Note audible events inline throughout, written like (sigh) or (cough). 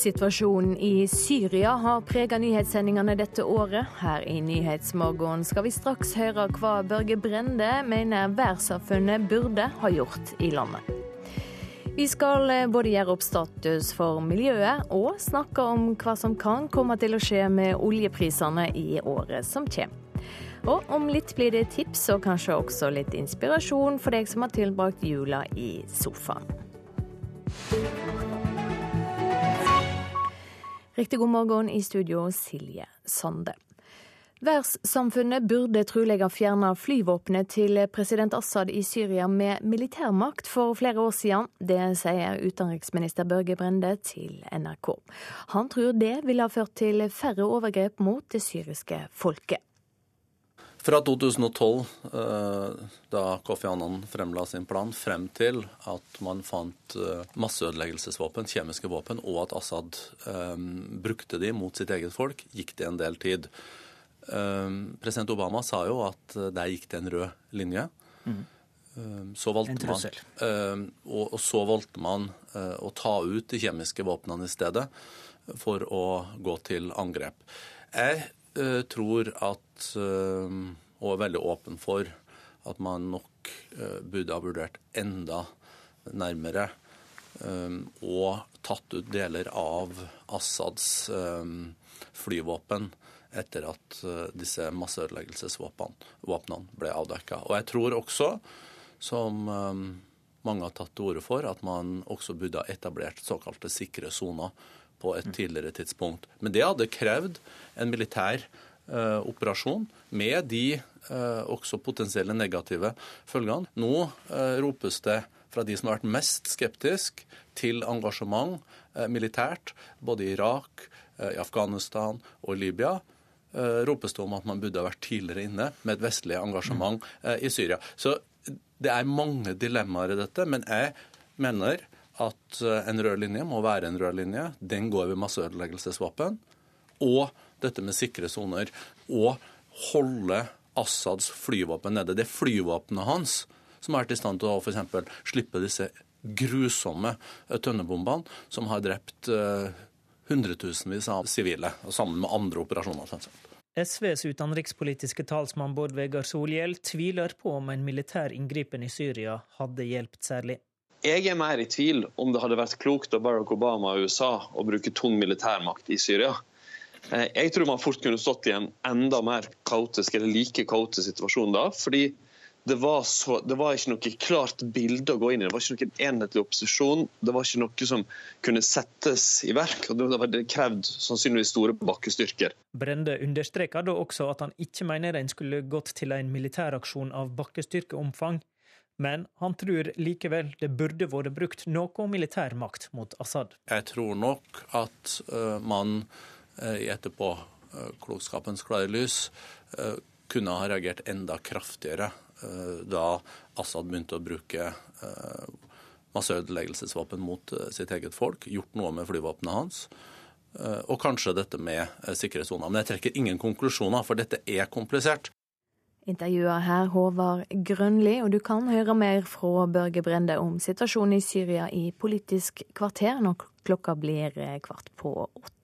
Situasjonen i Syria har preget nyhetssendingene dette året. Her i Nyhetsmorgen skal vi straks høre hva Børge Brende mener verdenssamfunnet burde ha gjort i landet. Vi skal både gjøre opp status for miljøet og snakke om hva som kan komme til å skje med oljeprisene i året som kommer. Og om litt blir det tips og kanskje også litt inspirasjon for deg som har tilbrakt jula i sofaen. Riktig god morgen i studio, Silje Sande. Verdenssamfunnet burde trolig ha fjerna flyvåpenet til president Assad i Syria med militærmakt for flere år siden. Det sier utenriksminister Børge Brende til NRK. Han tror det ville ha ført til færre overgrep mot det syriske folket. Fra 2012, eh, da Kofi Annan fremla sin plan, frem til at man fant eh, masseødeleggelsesvåpen, kjemiske våpen, og at Assad um, brukte de mot sitt eget folk, gikk det en del tid. President Obama sa jo at der gikk det en rød linje. Mm. Så valgte man, og, så valgte man å ta ut de kjemiske våpnene i stedet for å gå til angrep. Jeg tror at uh, Og er veldig åpen for at man nok uh, burde ha vurdert enda nærmere og tatt ut deler av Assads flyvåpen etter at disse masseødeleggelsesvåpnene ble avdekka. Og jeg tror også, som mange har tatt til orde for, at man også burde ha etablert såkalte sikre soner på et tidligere tidspunkt. Men det hadde krevd en militær uh, operasjon med de uh, også potensielle negative følgene. Nå uh, ropes det fra de som har vært mest skeptisk til engasjement militært, både i Irak, i Afghanistan og i Libya, ropes det om at man burde ha vært tidligere inne med et vestlig engasjement i Syria. Så det er mange dilemmaer i dette, men jeg mener at eh, en rød linje må være en rød linje. Den går ved masseødeleggelsesvåpen. Og dette med sikre soner. Og holde Assads flyvåpen nede. Det er flyvåpenet hans som har vært i stand til å f.eks. slippe disse grusomme eh, tønnebombene som har drept uh, hundretusenvis av sivile, sammen med andre operasjoner. SVs utenrikspolitiske talsmann Bård Vegar Solhjell tviler på om en militær inngripen i Syria hadde hjulpet særlig. Jeg er mer i tvil om det hadde vært klokt av Barack Obama og USA å bruke tung militærmakt i Syria. Eh, jeg tror man fort kunne stått i en enda mer kaotisk eller like kaotisk situasjon da. fordi det var, så, det var, ikke noe klart bilde å gå inn i. Det var ikke noen enhetlig opposisjon. Det var ikke noe som kunne settes i verk. og Det var krevd sannsynligvis store bakkestyrker. Brende understreker da også at han ikke mener en skulle gått til en militæraksjon av bakkestyrkeomfang. Men han tror likevel det burde vært brukt noe militær makt mot Assad. Jeg tror nok at uh, man uh, i etterpåklokskapens uh, klare lys kunne ha reagert enda kraftigere da Assad begynte å bruke masseødeleggelsesvåpen mot sitt eget folk, gjort noe med flyvåpenet hans. Og kanskje dette med sikkerhetssona. Men jeg trekker ingen konklusjoner, for dette er komplisert. Intervjuer her Håvard Grønli, og du kan høre mer fra Børge Brende om situasjonen i Syria i Politisk kvarter når klokka blir kvart på åtte.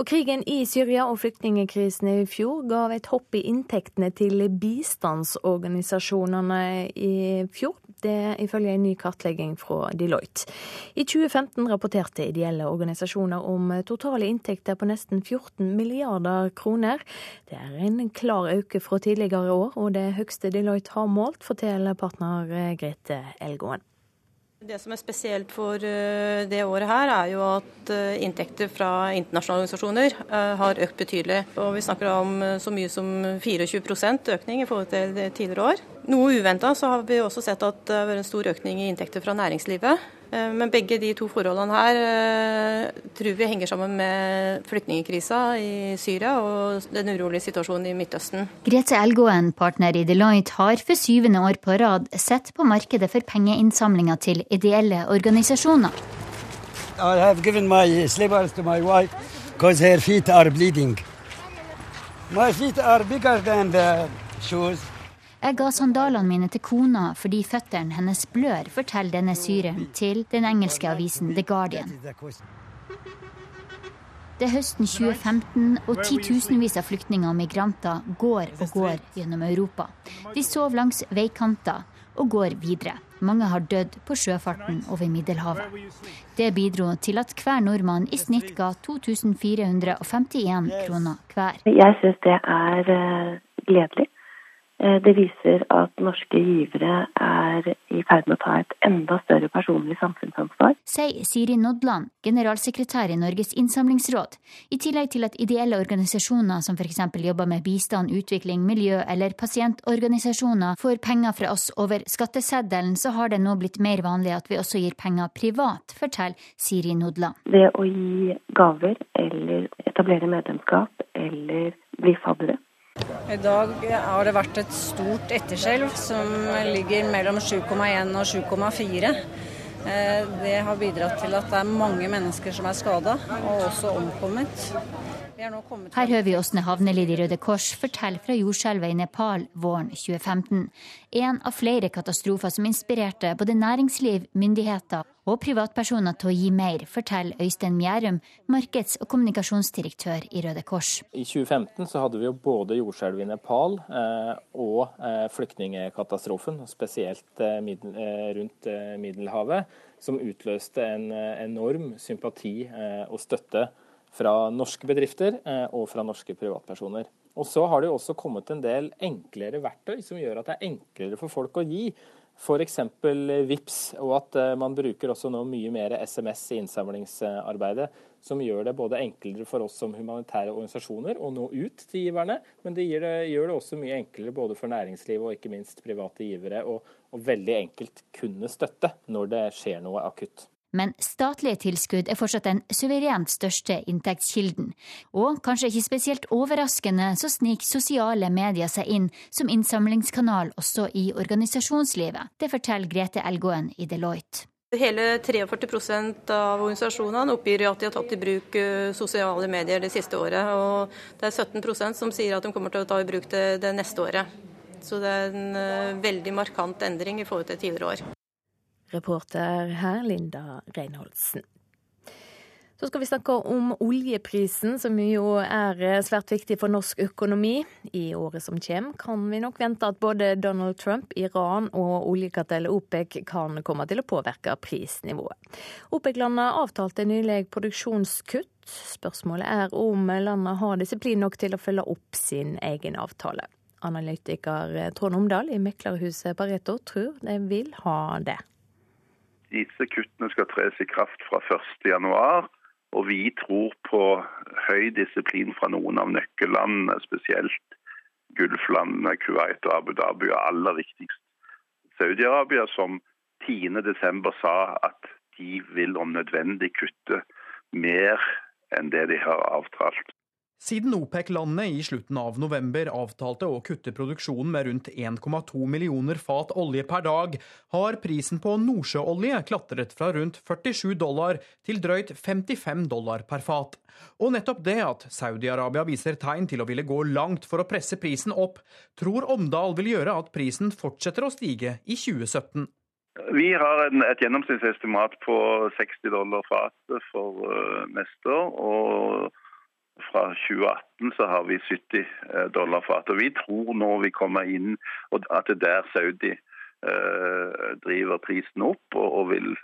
Og krigen i Syria og flyktningkrisen i fjor ga et hopp i inntektene til bistandsorganisasjonene i fjor. Det ifølge en ny kartlegging fra Deloitte. I 2015 rapporterte ideelle organisasjoner om totale inntekter på nesten 14 milliarder kroner. Det er en klar økning fra tidligere år, og det høyeste Deloitte har målt, forteller partner Grete Elgåen. Det som er spesielt for eh, det året her, er jo at eh, inntekter fra internasjonale organisasjoner eh, har økt betydelig. Og vi snakker om så mye som 24 økning i forhold til tidligere år. Noe uventa så har vi også sett at det har vært en stor økning i inntekter fra næringslivet. Eh, men begge de to forholdene her eh, tror vi henger sammen med flyktningkrisa i Syria og den urolige situasjonen i Midtøsten. Grete Elgåen, partner i Deloitte, har for syvende år på rad sett på markedet for pengeinnsamlinger til ideelle organisasjoner. I have given my slippers to my wife because her feet are bleeding. My feet are bigger than the shoes. Jeg ga sandalene mine til kona fordi føttene hennes blør, forteller denne syreren til den engelske avisen The Guardian. Det er høsten 2015, og titusenvis av flyktninger og migranter går og går gjennom Europa. De sover langs veikanter og går videre. Mange har dødd på sjøfarten over Middelhavet. Det bidro til at hver nordmann i snitt ga 2451 kroner hver. Jeg syns det er eh, gledelig. Eh, det viser at norske givere er i ferd med å ta et enda større personlig samfunnsansvar. Sier Siri Nodland, generalsekretær i Norges innsamlingsråd. I tillegg til at ideelle organisasjoner som f.eks. jobber med bistand, utvikling, miljø eller pasientorganisasjoner får penger fra oss over skatteseddelen, så har det nå blitt mer vanlig at vi også gir penger privat, forteller Siri Nodland. Det å gi gaver eller etablere medlemskap eller bli faddere i dag har det vært et stort etterskjelv som ligger mellom 7,1 og 7,4. Eh, det har bidratt til at det er mange mennesker som er skada, og også omkommet. Her hører vi Åsne Havnelid i Røde Kors fortelle fra jordskjelvet i Nepal våren 2015. En av flere katastrofer som inspirerte både næringsliv, myndigheter og privatpersoner til å gi mer, forteller Øystein Mjærum, markeds- og kommunikasjonsdirektør i Røde Kors. I 2015 så hadde vi jo både jordskjelvet i Nepal eh, og eh, flyktningkatastrofen, spesielt eh, middel, eh, rundt Middelhavet, som utløste en enorm sympati og støtte fra norske bedrifter eh, og fra norske privatpersoner. Og så har det jo også kommet en del enklere verktøy som gjør at det er enklere for folk å gi. F.eks. VIPS, og at eh, man bruker også nå mye mer SMS i innsamlingsarbeidet. Som gjør det både enklere for oss som humanitære organisasjoner å nå ut til giverne, men det, det gjør det også mye enklere både for næringslivet og ikke minst private givere å veldig enkelt kunne støtte når det skjer noe akutt. Men statlige tilskudd er fortsatt den suverent største inntektskilden. Og kanskje ikke spesielt overraskende så sniker sosiale medier seg inn som innsamlingskanal også i organisasjonslivet. Det forteller Grete Elgåen i Deloitte. Hele 43% av organisasjonene oppgir at de har tatt i bruk eh, sosiale medier det siste året. Og det er 17% som sier at de kommer til å ta i bruk det, det neste året. Så det er en eh, veldig markant endring i forhold til tidligere år. Reporter her, Linda Reinholdsen. Så skal vi snakke om oljeprisen, som jo er svært viktig for norsk økonomi. I året som kommer kan vi nok vente at både Donald Trump, Iran og oljekartellet OPEC kan komme til å påvirke prisnivået. OPEC-landene avtalte nylig produksjonskutt. Spørsmålet er om landet har disiplin nok til å følge opp sin egen avtale. Analytiker Trond Omdal i meklerhuset Pareto tror de vil ha det. Disse kuttene skal tres i kraft fra 1.1. Og vi tror på høy disiplin fra noen av nøkkellandene, spesielt Gulflandene, Kuwait og Abu Dhabi, og aller viktigst Saudi-Arabia, som 10.12. sa at de vil om nødvendig kutte mer enn det de har avtalt. Siden OPEC-landene i slutten av november avtalte å kutte produksjonen med rundt 1,2 millioner fat olje per dag, har prisen på nordsjøolje klatret fra rundt 47 dollar til drøyt 55 dollar per fat. Og nettopp det at Saudi-Arabia viser tegn til å ville gå langt for å presse prisen opp, tror Omdal vil gjøre at prisen fortsetter å stige i 2017. Vi har en, et gjennomsnittsestimat på 60 dollar fatet for uh, neste år. og fra 2018 så har vi 70 eh, dollar fat. Og vi tror nå vi kommer inn at det er der Saudi eh, driver prisen opp og vil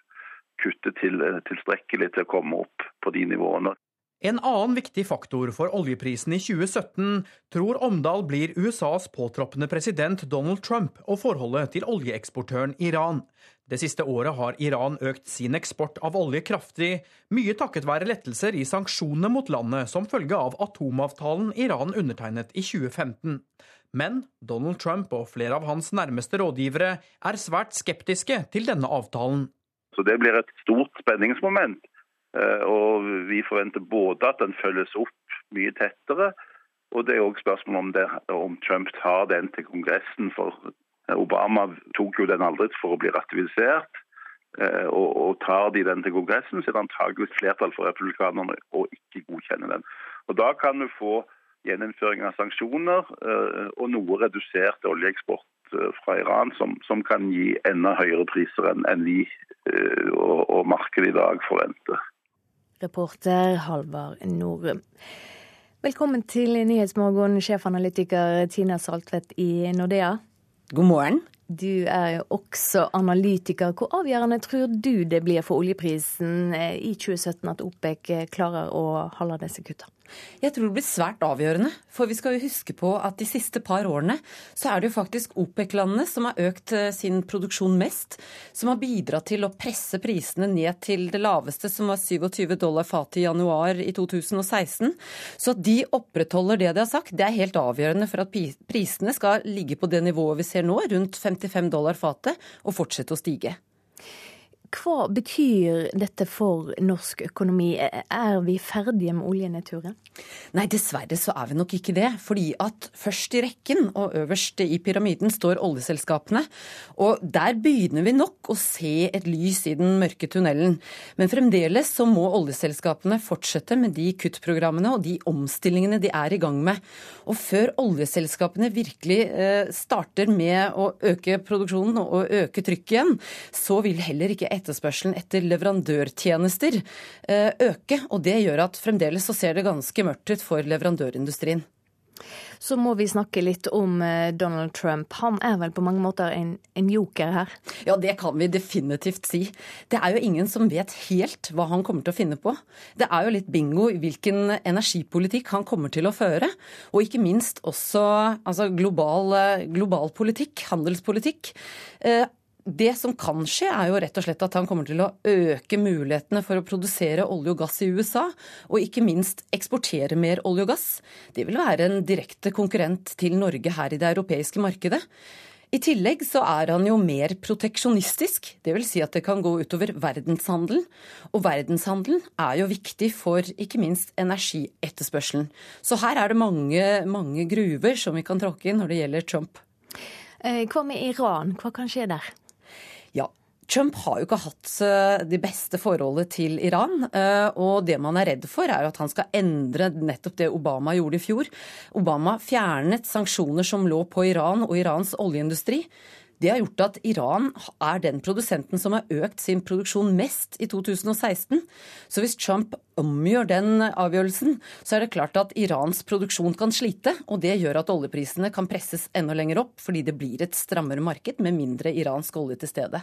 kutte til, eh, tilstrekkelig til å komme opp på de nivåene. En annen viktig faktor for oljeprisen i 2017 tror Omdal blir USAs påtroppende president Donald Trump og forholdet til oljeeksportøren Iran. Det siste året har Iran økt sin eksport av olje kraftig, mye takket være lettelser i sanksjonene mot landet som følge av atomavtalen Iran undertegnet i 2015. Men Donald Trump og flere av hans nærmeste rådgivere er svært skeptiske til denne avtalen. Så Det blir et stort spenningsmoment. Eh, og Vi forventer både at den følges opp mye tettere, og det er òg spørsmål om, det, om Trump tar den til Kongressen. For Obama tok jo den aldri for å bli ratifisert. Eh, og, og tar de den til Kongressen, så er det antageligvis flertall for republikanerne å ikke godkjenne den. Og Da kan du få gjeninnføring av sanksjoner eh, og noe redusert oljeeksport fra Iran, som, som, kan gi enda høyere priser enn, enn vi og, og markedet i dag forventer. Reporter Halvard Norum. Velkommen til Nyhetsmorgen, sjefanalytiker Tina Saltvedt i Nordea. God morgen. Du er jo også analytiker. Hvor avgjørende tror du det blir for oljeprisen eh, i 2017 at OPEC klarer å holde disse kuttene? Jeg tror det blir svært avgjørende. For vi skal jo huske på at de siste par årene så er det jo faktisk OPEC-landene som har økt eh, sin produksjon mest. Som har bidratt til å presse prisene ned til det laveste, som var 27 dollar fatet i januar i 2016. Så at de opprettholder det de har sagt, det er helt avgjørende for at prisene skal ligge på det nivået vi ser nå, rundt 55 dollar fatet, og fortsette å stige. Hva betyr dette for norsk økonomi? Er vi ferdige med oljenedturen? Nei, dessverre så er vi nok ikke det. Fordi at først i rekken og øverst i pyramiden står oljeselskapene. Og der begynner vi nok å se et lys i den mørke tunnelen. Men fremdeles så må oljeselskapene fortsette med de kuttprogrammene og de omstillingene de er i gang med. Og før oljeselskapene virkelig eh, starter med å øke produksjonen og øke trykket igjen, så vil heller ikke etterspørselen etter leverandørtjenester eh, øke. Og det gjør at fremdeles så ser det ganske mørkt ut for leverandørindustrien. Så må vi snakke litt om eh, Donald Trump. Han er vel på mange måter en, en, joker her? Ja, det kan vi definitivt si. Det er jo ingen som vet helt hva han kommer til å finne på. Det er jo litt bingo i hvilken energipolitikk han kommer til å føre. Og ikke minst også altså global, eh, global politikk, handelspolitikk. Eh, det som kan skje, er jo rett og slett at han kommer til å øke mulighetene for å produsere olje og gass i USA, og ikke minst eksportere mer olje og gass. Det vil være en direkte konkurrent til Norge her i det europeiske markedet. I tillegg så er han jo mer proteksjonistisk, dvs. Si at det kan gå utover verdenshandelen. Og verdenshandelen er jo viktig for ikke minst energietterspørselen. Så her er det mange, mange gruver som vi kan tråkke inn når det gjelder Trump. Eh, hva med Iran, hva kan skje der? Trump har jo ikke hatt de det beste forholdet til Iran. Eh, og det man er redd for, er at han skal endre nettopp det Obama gjorde i fjor. Obama fjernet sanksjoner som lå på Iran og Irans oljeindustri. Det har gjort at Iran er den produsenten som har økt sin produksjon mest i 2016. Så hvis Trump omgjør den avgjørelsen, så er det klart at Irans produksjon kan slite. Og det gjør at oljeprisene kan presses enda lenger opp, fordi det blir et strammere marked med mindre iransk olje til stede.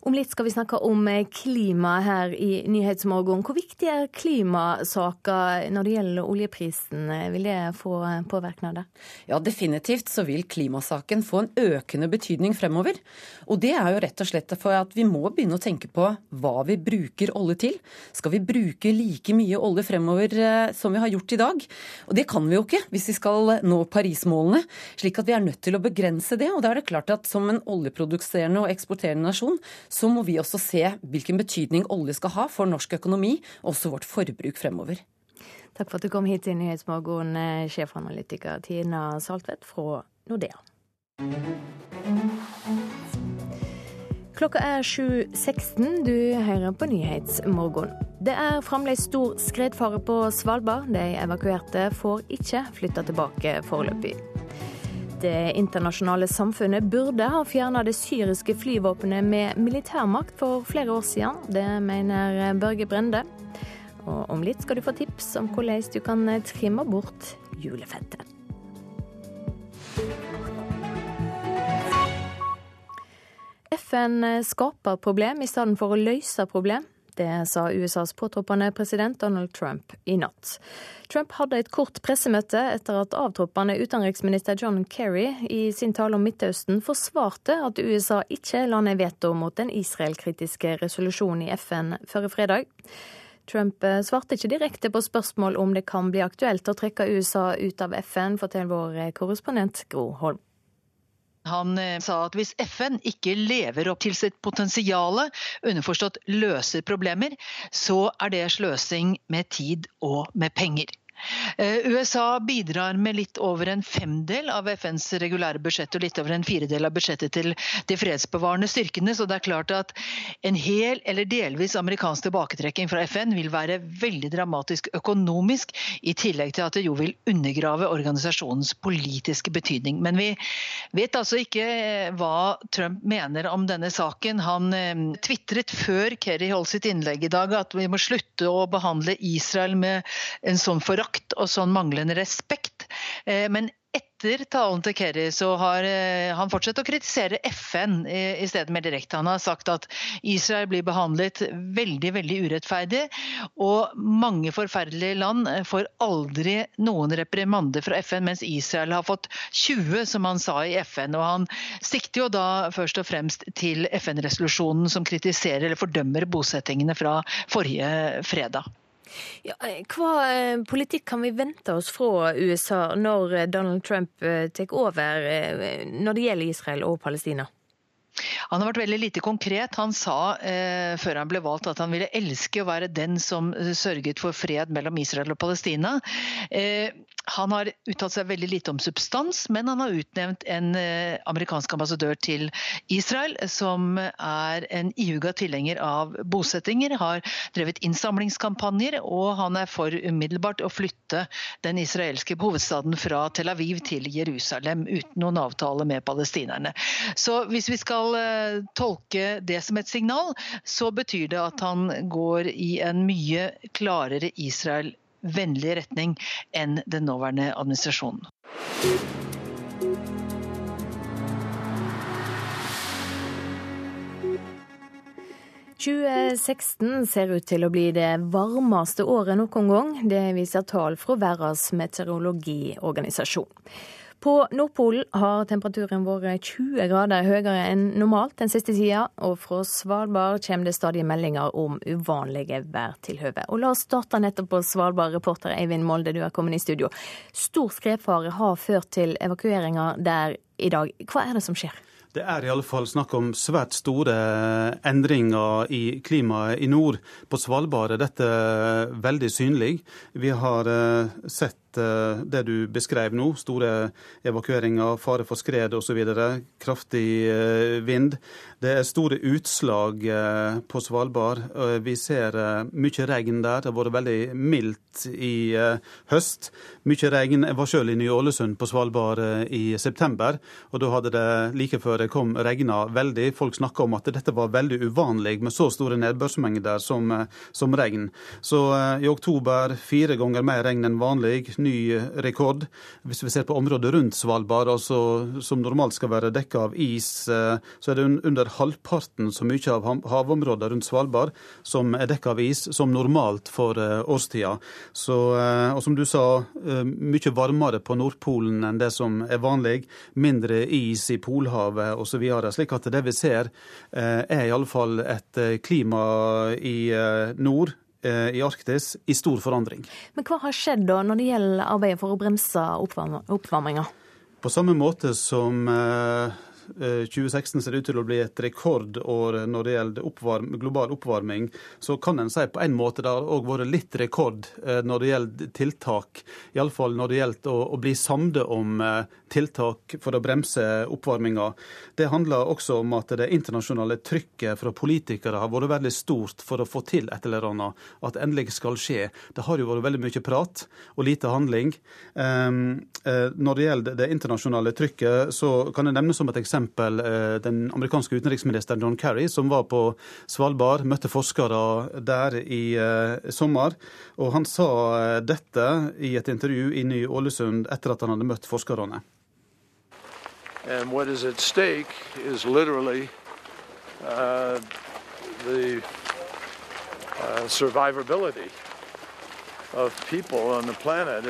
Om litt skal vi snakke om eh, klima her i Nyhetsmorgen. Hvor viktig er klimasaker når det gjelder oljeprisen? Vil det få eh, påvirkninger? Ja, definitivt så vil klimasaken få en økende betydning fremover. Og det er jo rett og slett for at vi må begynne å tenke på hva vi bruker olje til. Skal vi bruke like mye olje fremover eh, som vi har gjort i dag? Og det kan vi jo ikke hvis vi skal nå Paris-målene. Slik at vi er nødt til å begrense det. Og da er det klart at som en oljeproduserende og eksporterende nasjon så må vi også se hvilken betydning olje skal ha for norsk økonomi, og også vårt forbruk fremover. Takk for at du kom hit til Nyhetsmorgen, eh, sjefanalytiker Tina Saltvedt fra Nordea. Klokka er 7.16. Du hører på Nyhetsmorgen. Det er fremdeles stor skredfare på Svalbard. De evakuerte får ikke flytta tilbake foreløpig. Det internasjonale samfunnet burde ha fjerna det syriske flyvåpenet med militærmakt for flere år siden. Det mener Børge Brende. Og om litt skal du få tips om hvordan du kan trimme bort julefettet. FN skaper problem i stedet for å løse problem. Det sa USAs påtroppende president Donald Trump i natt. Trump hadde et kort pressemøte etter at avtroppende utenriksminister John Kerry i sin tale om Midtøsten forsvarte at USA ikke la ned veto mot den Israel-kritiske resolusjonen i FN før fredag. Trump eh, svarte ikke direkte på spørsmål om det kan bli aktuelt å trekke USA ut av FN, forteller vår korrespondent Gro Holm. Han eh, sa at hvis FN ikke lever opp til sitt potensial, underforstått løser problemer, så er det sløsing med tid og med penger. Eh, USA bidrar med litt over en femdel av FNs regulære budsjett og litt over en firedel av budsjettet til de fredsbevarende styrkene. Så det er klart at en hel eller delvis amerikansk tilbaketrekking fra FN vil være veldig dramatisk økonomisk, i tillegg til at det jo vil undergrave organisasjonens politiske betydning. Men vi vet altså ikke eh, hva Trump mener om denne saken. Han eh, tvitret før Kerry holdt sitt innlegg i dag at vi må slutte å behandle Israel med en sånn forakt forakt og sånn manglende respekt. Eh, men etter talen til Kerry så har eh, han fortsatt å kritisere FN i stedet mer direkte. Han har sagt at Israel blir behandlet veldig veldig urettferdig, og mange forferdelige land får aldri noen reprimande fra FN, mens Israel har fått 20, som han sa i FN. og Han sikter jo da først og fremst til FN-resolusjonen som kritiserer eller fordømmer bosettingene fra forrige fredag. Ja, eh, hva eh, politikk kan vi vente oss fra USA når eh, Donald Trump tar over når det gjelder Israel og Palestina? Han har vært veldig lite konkret. Han sa eh, før han ble valgt at han ville elske å være den som sørget for fred mellom Israel og Palestina. Eh, han har uttalt seg veldig lite om substans, men han har utnevnt en eh, amerikansk ambassadør til Israel, som er en ihuga tilhenger av bosettinger, har drevet innsamlingskampanjer, og han er for umiddelbart å flytte den israelske hovedstaden fra Tel Aviv til Jerusalem, uten noen avtale med palestinerne. Så hvis vi skal eh, tolke det som et signal, så betyr det at han går i en mye klarere Israel vennlig retning enn den nåværende administrasjonen. «2016 ser ut til å bli det varmeste året noen gang. Det viser tall fra Verdens meteorologiorganisasjon. På Nordpolen har temperaturen vært 20 grader høyere enn normalt den siste tida, og fra Svalbard kommer det stadig meldinger om uvanlige værtilhøve. Og la oss starte nettopp på Svalbard, reporter Eivind Molde, du er kommet i studio. Stor skredfare har ført til evakueringer der i dag. Hva er det som skjer? Det er i alle fall snakk om svært store endringer i klimaet i nord. På Svalbard er dette veldig synlig. Vi har eh, sett Eh, det du beskrev nå, store evakueringer, fare for skred osv., kraftig eh, vind. Det er store utslag eh, på Svalbard. Vi ser mye regn der. Det har vært veldig mildt i høst. Mye regn. Jeg var selv i Ny-Ålesund på Svalbard i september, og da hadde det like før det kom regna veldig. Folk snakka om at dette var veldig uvanlig med så store nedbørsmengder som, som regn. Så i oktober fire ganger mer regn enn vanlig ny rekord. Hvis vi ser på området rundt Svalbard, altså, som normalt skal være dekka av is, eh, så er det under halvparten så mye av havområdet rundt Svalbard som er dekka av is, som normalt for eh, årstida. Så, eh, og som du sa, mye varmere på Nordpolen enn det som er vanlig. Mindre is i Polhavet osv. Slik at det vi ser, er i alle fall et klima i nord Eh, i Arktis i stor forandring. Men hva har skjedd da når det gjelder arbeidet for å bremse oppvarminga? På samme måte som 2016 eh, ser ut til å bli et rekordår når det gjelder oppvarm, global oppvarming, så kan en si på en måte det har òg vært litt rekord eh, når det gjelder tiltak. Iallfall når det gjelder å, å bli samde om tiltak for å bremse oppvarminga. Det handler også om at det internasjonale trykket fra politikere har vært veldig stort for å få til et eller annet, at det endelig skal skje. Det har jo vært veldig mye prat og lite handling. Ehm, eh, når det gjelder det internasjonale trykket, så kan jeg nevne som et eksempel eh, den amerikanske utenriksministeren John Kerry, som var på Svalbard, møtte forskere der i eh, sommer. Og han sa dette i et intervju i Ny-Ålesund etter at han hadde møtt forskerne. And what is at stake is literally uh, the uh, survivability of people on the planet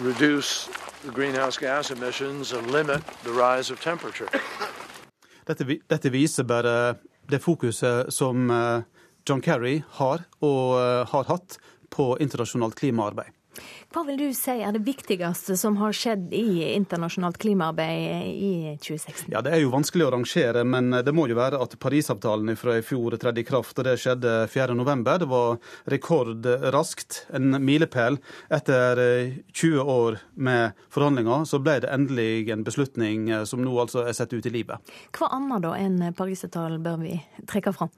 reduce greenhouse gas emissions and limit the rise of temperature. (coughs) Dette, dette viser bare det fokuset som uh, John Kerry har og uh, har hatt på internasjonalt klimaarbeid. Hva vil du si er det viktigste som har skjedd i internasjonalt klimaarbeid i 2016? Ja, Det er jo vanskelig å rangere, men det må jo være at Parisavtalen fra i fjor tredde i kraft. og Det skjedde 4.11. Det var rekordraskt. En milepæl. Etter 20 år med forhandlinger så ble det endelig en beslutning som nå altså er satt ut i livet. Hva annet da enn Parisavtalen bør vi trekke fram?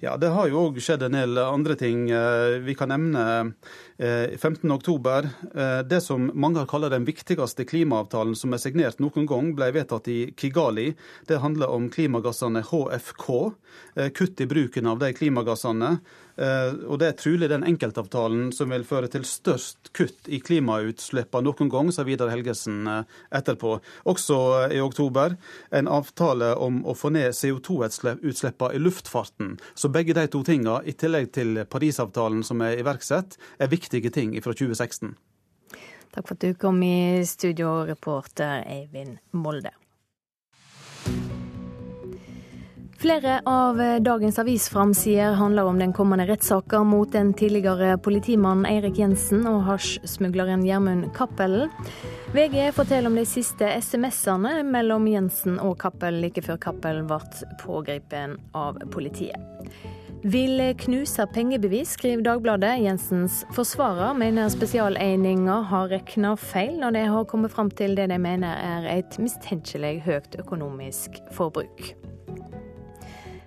Ja, Det har jo òg skjedd en del andre ting. Eh, vi kan nevne 15.10. Eh, eh, det som mange har kalt den viktigste klimaavtalen som er signert noen gang, ble vedtatt i Kigali. Det handler om klimagassene HFK. Kutt i bruken av de klimagassene. Eh, og det er trolig den enkeltavtalen som vil føre til størst kutt i klimautslippene noen gang, sa Vidar Helgesen eh, etterpå. Også eh, i oktober en avtale om å få ned CO2-utslippene i luftfarten. Så begge de to tingene, i tillegg til Parisavtalen som er iverksatt, er viktige ting fra 2016. Takk for at du kom i studio, reporter Eivind Molde. Flere av dagens avisframsider handler om den kommende rettssaka mot den tidligere politimannen Eirik Jensen og hasjsmugleren Gjermund Cappelen. VG forteller om de siste SMS-ene mellom Jensen og Cappell like før Cappell ble pågrepet av politiet. Vil knuse pengebevis, skriver Dagbladet. Jensens forsvarer mener spesialeininga har regna feil når de har kommet fram til det de mener er et mistenkelig høyt økonomisk forbruk.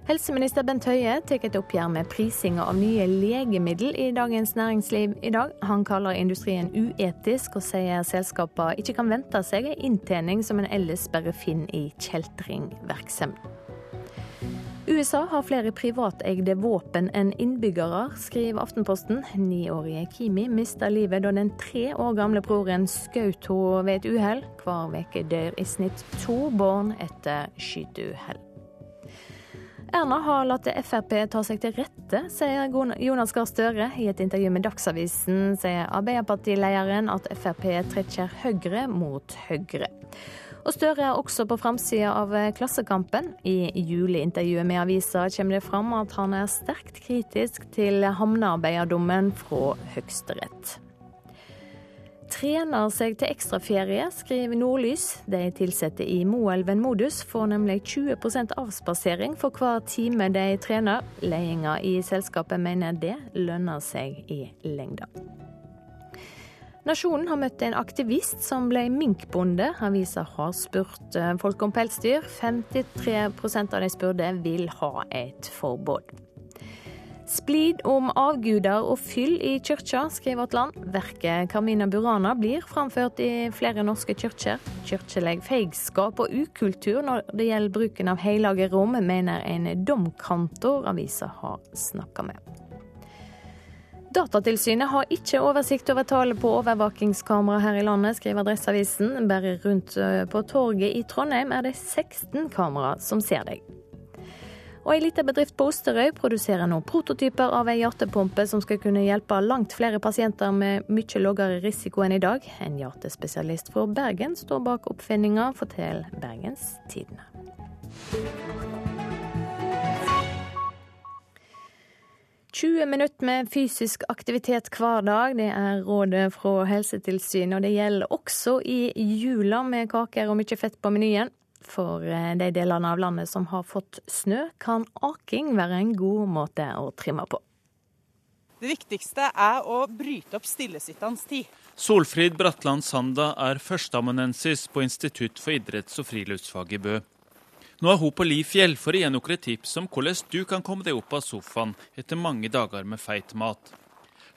Helseminister Bent Høie tar et oppgjør med prisinga av nye legemiddel i Dagens Næringsliv i dag. Han kaller industrien uetisk, og sier selskapene ikke kan vente seg en inntjening som en ellers bare finner i kjeltringvirksomhet. USA har flere privateide våpen enn innbyggere, skriver Aftenposten. Niårige Kimi mista livet da den tre år gamle broren skjøt henne ved et uhell. Hver uke dør i snitt to barn etter skyteuhell. Erna har latt Frp ta seg til rette, sier Jonas Gahr Støre. I et intervju med Dagsavisen sier Arbeiderpartilederen at Frp trekker Høyre mot Høyre. Og Støre er også på framsida av Klassekampen. I juliintervjuet med avisa kommer det fram at han er sterkt kritisk til havnearbeiderdommen fra Høyesterett trener seg til ekstraferie, skriver Nordlys. De ansatte i Moelven Modus får nemlig 20% avspasering for hver time de trener. Ledelsen i selskapet mener det lønner seg i lengda. Nasjonen har møtt en aktivist som ble minkbonde. Avisa har spurt eh, folk om pelsdyr. 53% av de spurte vil ha et forbud. Splid om avguder og fyll i kyrkja, skriver Vårt Land. Verket Carmina Burana blir framført i flere norske kyrkjer. Kirkelig feigskap og ukultur når det gjelder bruken av hellige rom, mener en domkantor avisa har snakka med. Datatilsynet har ikke oversikt over tallet på overvåkingskamera her i landet, skriver Adresseavisen. Bare rundt eh, på torget i Trondheim er det 16 kamera som ser deg. Og ei lita bedrift på Osterøy produserer nå prototyper av ei hjertepumpe som skal kunne hjelpe langt flere pasienter med mye lavere risiko enn i dag. En hjertespesialist fra Bergen står bak oppfinninga, forteller Bergens Tidende. «20 minutter med fysisk aktivitet hver dag, det er rådet fra Helsetilsynet. Og det gjelder også i jula med kaker og mye fett på menyen. For eh, de delene av landet som har fått snø, kan aking være en god måte å trimme på. Det viktigste er å bryte opp stillesittende tid. Solfrid Bratland Sanda er førsteamanuensis på Institutt for idretts- og friluftsfag i Bø. Nå er hun på li fjell for å gi noen tips om hvordan du kan komme deg opp av sofaen etter mange dager med feit mat.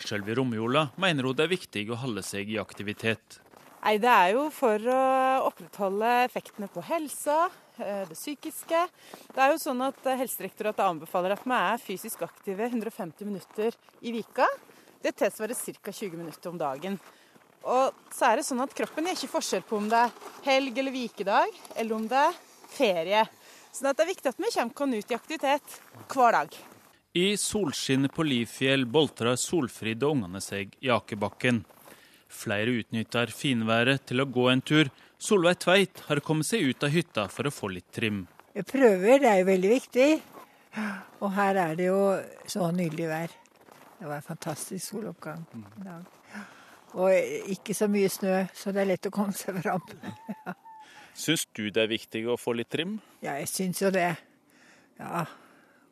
Sjøl i romjula mener hun det er viktig å holde seg i aktivitet. Nei, Det er jo for å opprettholde effektene på helsa, eh, det psykiske. Det er jo sånn at Helsedirektoratet anbefaler at man er fysisk aktive 150 minutter i vika. Det tilsvarer ca. 20 minutter om dagen. Og så er det sånn at kroppen gjør ikke forskjell på om det er helg eller vikedag, eller om det er ferie. Så det er viktig at vi kommer oss ut i aktivitet hver dag. I solskinnet på Livfjell boltrer Solfrid og ungene seg i akebakken. Flere utnytter finværet til å gå en tur. Solveig Tveit har kommet seg ut av hytta for å få litt trim. Jeg prøver, det er jo veldig viktig. Og her er det jo så nydelig vær. Det var en fantastisk soloppgang i dag. Og ikke så mye snø, så det er lett å komme seg fram. (laughs) Syns du det er viktig å få litt trim? Ja, jeg syns jo det. Ja.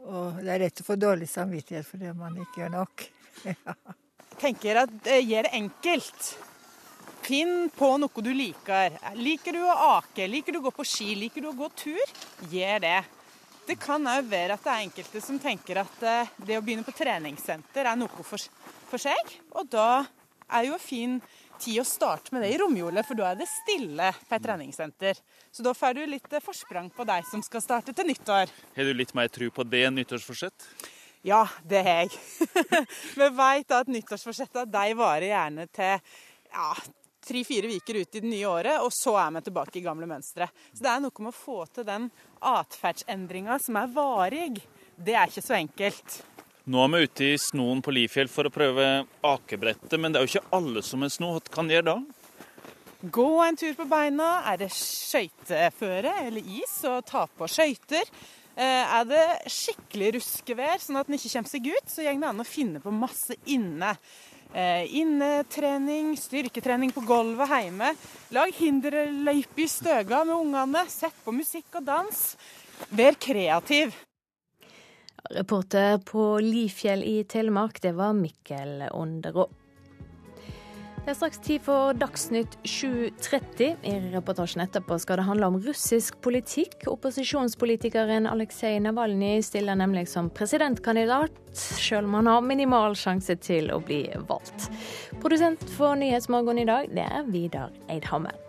Og det er lett å få dårlig samvittighet fordi man ikke gjør nok. (laughs) ja. tenker at det gjør det enkelt. Finn på noe du liker. Liker du å ake? Liker du å gå på ski? Liker du å gå tur? Gjør det. Det kan òg være at det er enkelte som tenker at eh, det å begynne på treningssenter er noe for, for seg. Og da er jo fin tid å starte med det i romjula, for da er det stille på et treningssenter. Så da får du litt eh, forsprang på deg som skal starte til nyttår. Har du litt mer tro på det enn nyttårsforsett? Ja, det har jeg. (laughs) Vi vet at nyttårsforsettene de varer gjerne til ja, tre-fire uker ut i det nye året, og så er vi tilbake i gamle mønstre. Så det er noe med å få til den atferdsendringa som er varig. Det er ikke så enkelt. Nå er vi ute i snoen på Lifjell for å prøve akebrettet, men det er jo ikke alle som er sno. Hva kan gjøre da? Gå en tur på beina. Er det skøyteføre eller is, så ta på skøyter. Eh, er det skikkelig ruskevær, sånn at den ikke kommer seg ut, så går det an å finne på masse inne. Eh, innetrening, styrketrening på gulvet hjemme. Lag hinderløype i støga med ungene. Sett på musikk og dans. Vær kreativ. Reporter på Lifjell i Telemark, det var Mikkel Onderå. Det er straks tid for Dagsnytt 7.30. I reportasjen etterpå skal det handle om russisk politikk. Opposisjonspolitikeren Aleksej Navalnyj stiller nemlig som presidentkandidat, selv om han har minimal sjanse til å bli valgt. Produsent for Nyhetsmorgen i dag, det er Vidar Eidhammer.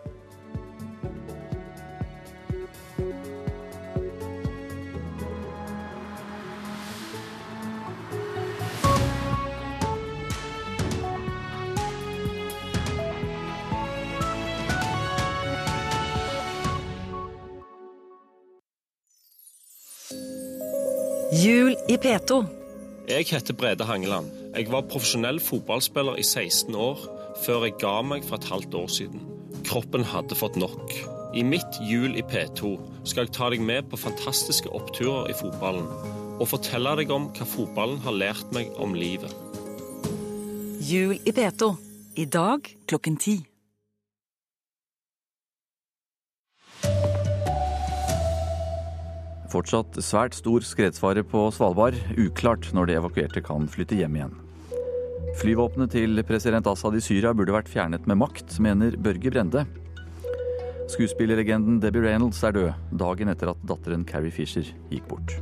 Jul i P2. Jeg heter Brede Hangeland. Jeg var profesjonell fotballspiller i 16 år, før jeg ga meg for et halvt år siden. Kroppen hadde fått nok. I mitt Jul i P2 skal jeg ta deg med på fantastiske oppturer i fotballen, og fortelle deg om hva fotballen har lært meg om livet. Jul i P2. I dag klokken ti. Fortsatt svært stor skredsfare på Svalbard. Uklart når de evakuerte kan flytte hjem igjen. Flyvåpenet til president Assad i Syria burde vært fjernet med makt, mener Børge Brende. Skuespillerlegenden Debbie Reynolds er død, dagen etter at datteren Carrie Fisher gikk bort.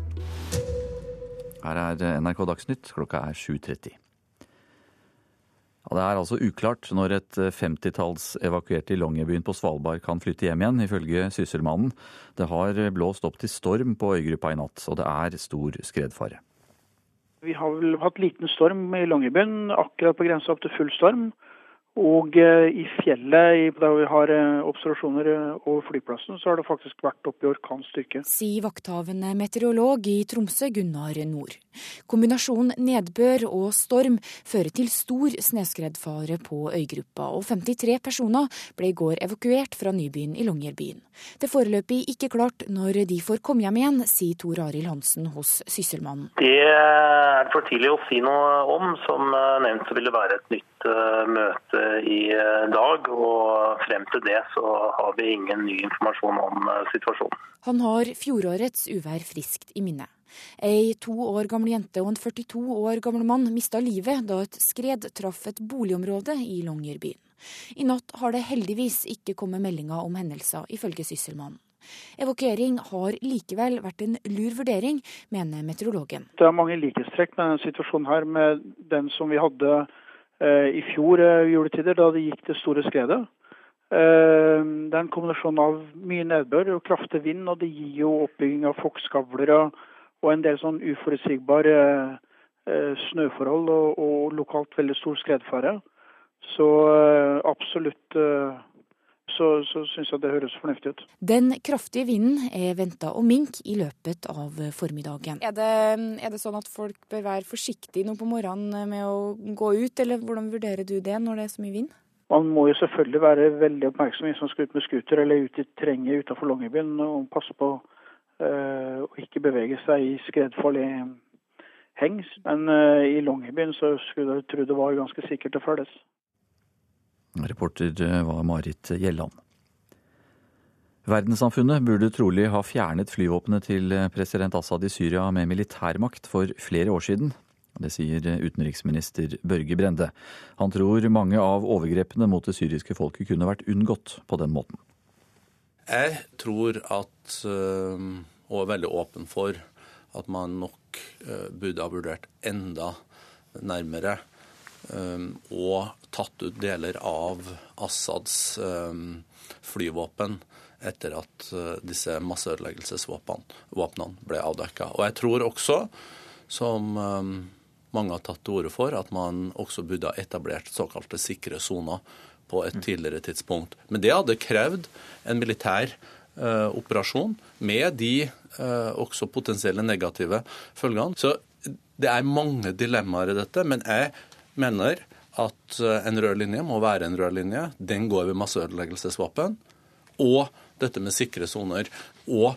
Her er NRK Dagsnytt, klokka er 7.30. Det er altså uklart når et eh, femtitalls evakuerte i Longyearbyen på Svalbard kan flytte hjem igjen, ifølge Sysselmannen. Det har blåst opp til storm på øygruppa i natt, og det er stor skredfare. Vi har vel hatt liten storm i Longyearbyen, akkurat på grensa opp til full storm. Og eh, i fjellet, der vi har eh, observasjoner eh, over flyplassen, så har det faktisk vært oppe i orkanstyrke. Sier vakthavende meteorolog i Tromsø, Gunnar Nord. Kombinasjonen nedbør og storm fører til stor snøskredfare på øygruppa, og 53 personer ble i går evakuert fra nybyen i Longyearbyen. Det er foreløpig ikke klart når de får komme hjem igjen, sier Tor Arild Hansen hos Sysselmannen. Det er for tidlig å si noe om. Som nevnt så vil det være et nytt møte i dag. Og frem til det så har vi ingen ny informasjon om situasjonen. Han har fjorårets uvær friskt i minne. Ei to år gammel jente og en 42 år gammel mann mista livet da et skred traff et boligområde i Longyearbyen. I natt har det heldigvis ikke kommet meldinger om hendelser, ifølge Sysselmannen. Evakuering har likevel vært en lur vurdering, mener meteorologen. Det er mange likhetstrekk med denne situasjonen her med den som vi hadde eh, i fjor eh, juletider, da det gikk det store skredet. Eh, det er en kombinasjon av mye nedbør og kraftig vind, og det gir jo oppbygging av foggskavler og, en del sånn uforutsigbare eh, snøforhold og, og, lokalt veldig stor skredfare. Så eh, absolutt eh, så, så syns jeg det høres fornuftig ut. Den kraftige vinden er venta å minke i løpet av formiddagen. Er det, er det, sånn at folk bør være forsiktige nå på morgenen med å gå ut, eller hvordan vurderer du det når det er så mye vind? Man må jo selvfølgelig være veldig oppmerksom hvis man skal ut med scooter eller ut i terrenget utenfor Longyearbyen og passe på øh, å ikke bevege seg i skredfarlig heng. Men øh, i Longyearbyen så skulle jeg tro det var ganske sikkert å følges. Reporter var Marit Gjelland. Verdenssamfunnet burde trolig ha fjernet flyvåpenet til president Assad i Syria med militærmakt for flere år siden. Det sier utenriksminister Børge Brende. Han tror mange av overgrepene mot det syriske folket kunne vært unngått på den måten. Jeg tror at, eh, og er veldig åpen for, at man nok eh, burde ha vurdert enda nærmere eh, og tatt ut deler av Assads flyvåpen etter at disse masseødeleggelsesvåpnene ble avdekka. Og jeg tror også, som mange har tatt til orde for, at man også burde ha etablert såkalte sikre soner på et tidligere tidspunkt. Men det hadde krevd en militær eh, operasjon med de eh, også potensielle negative følgene. Så det er mange dilemmaer i dette, men jeg mener at uh, en rød linje må være en rød linje. Den går ved masseødeleggelsesvåpen. Og dette med sikre soner. Og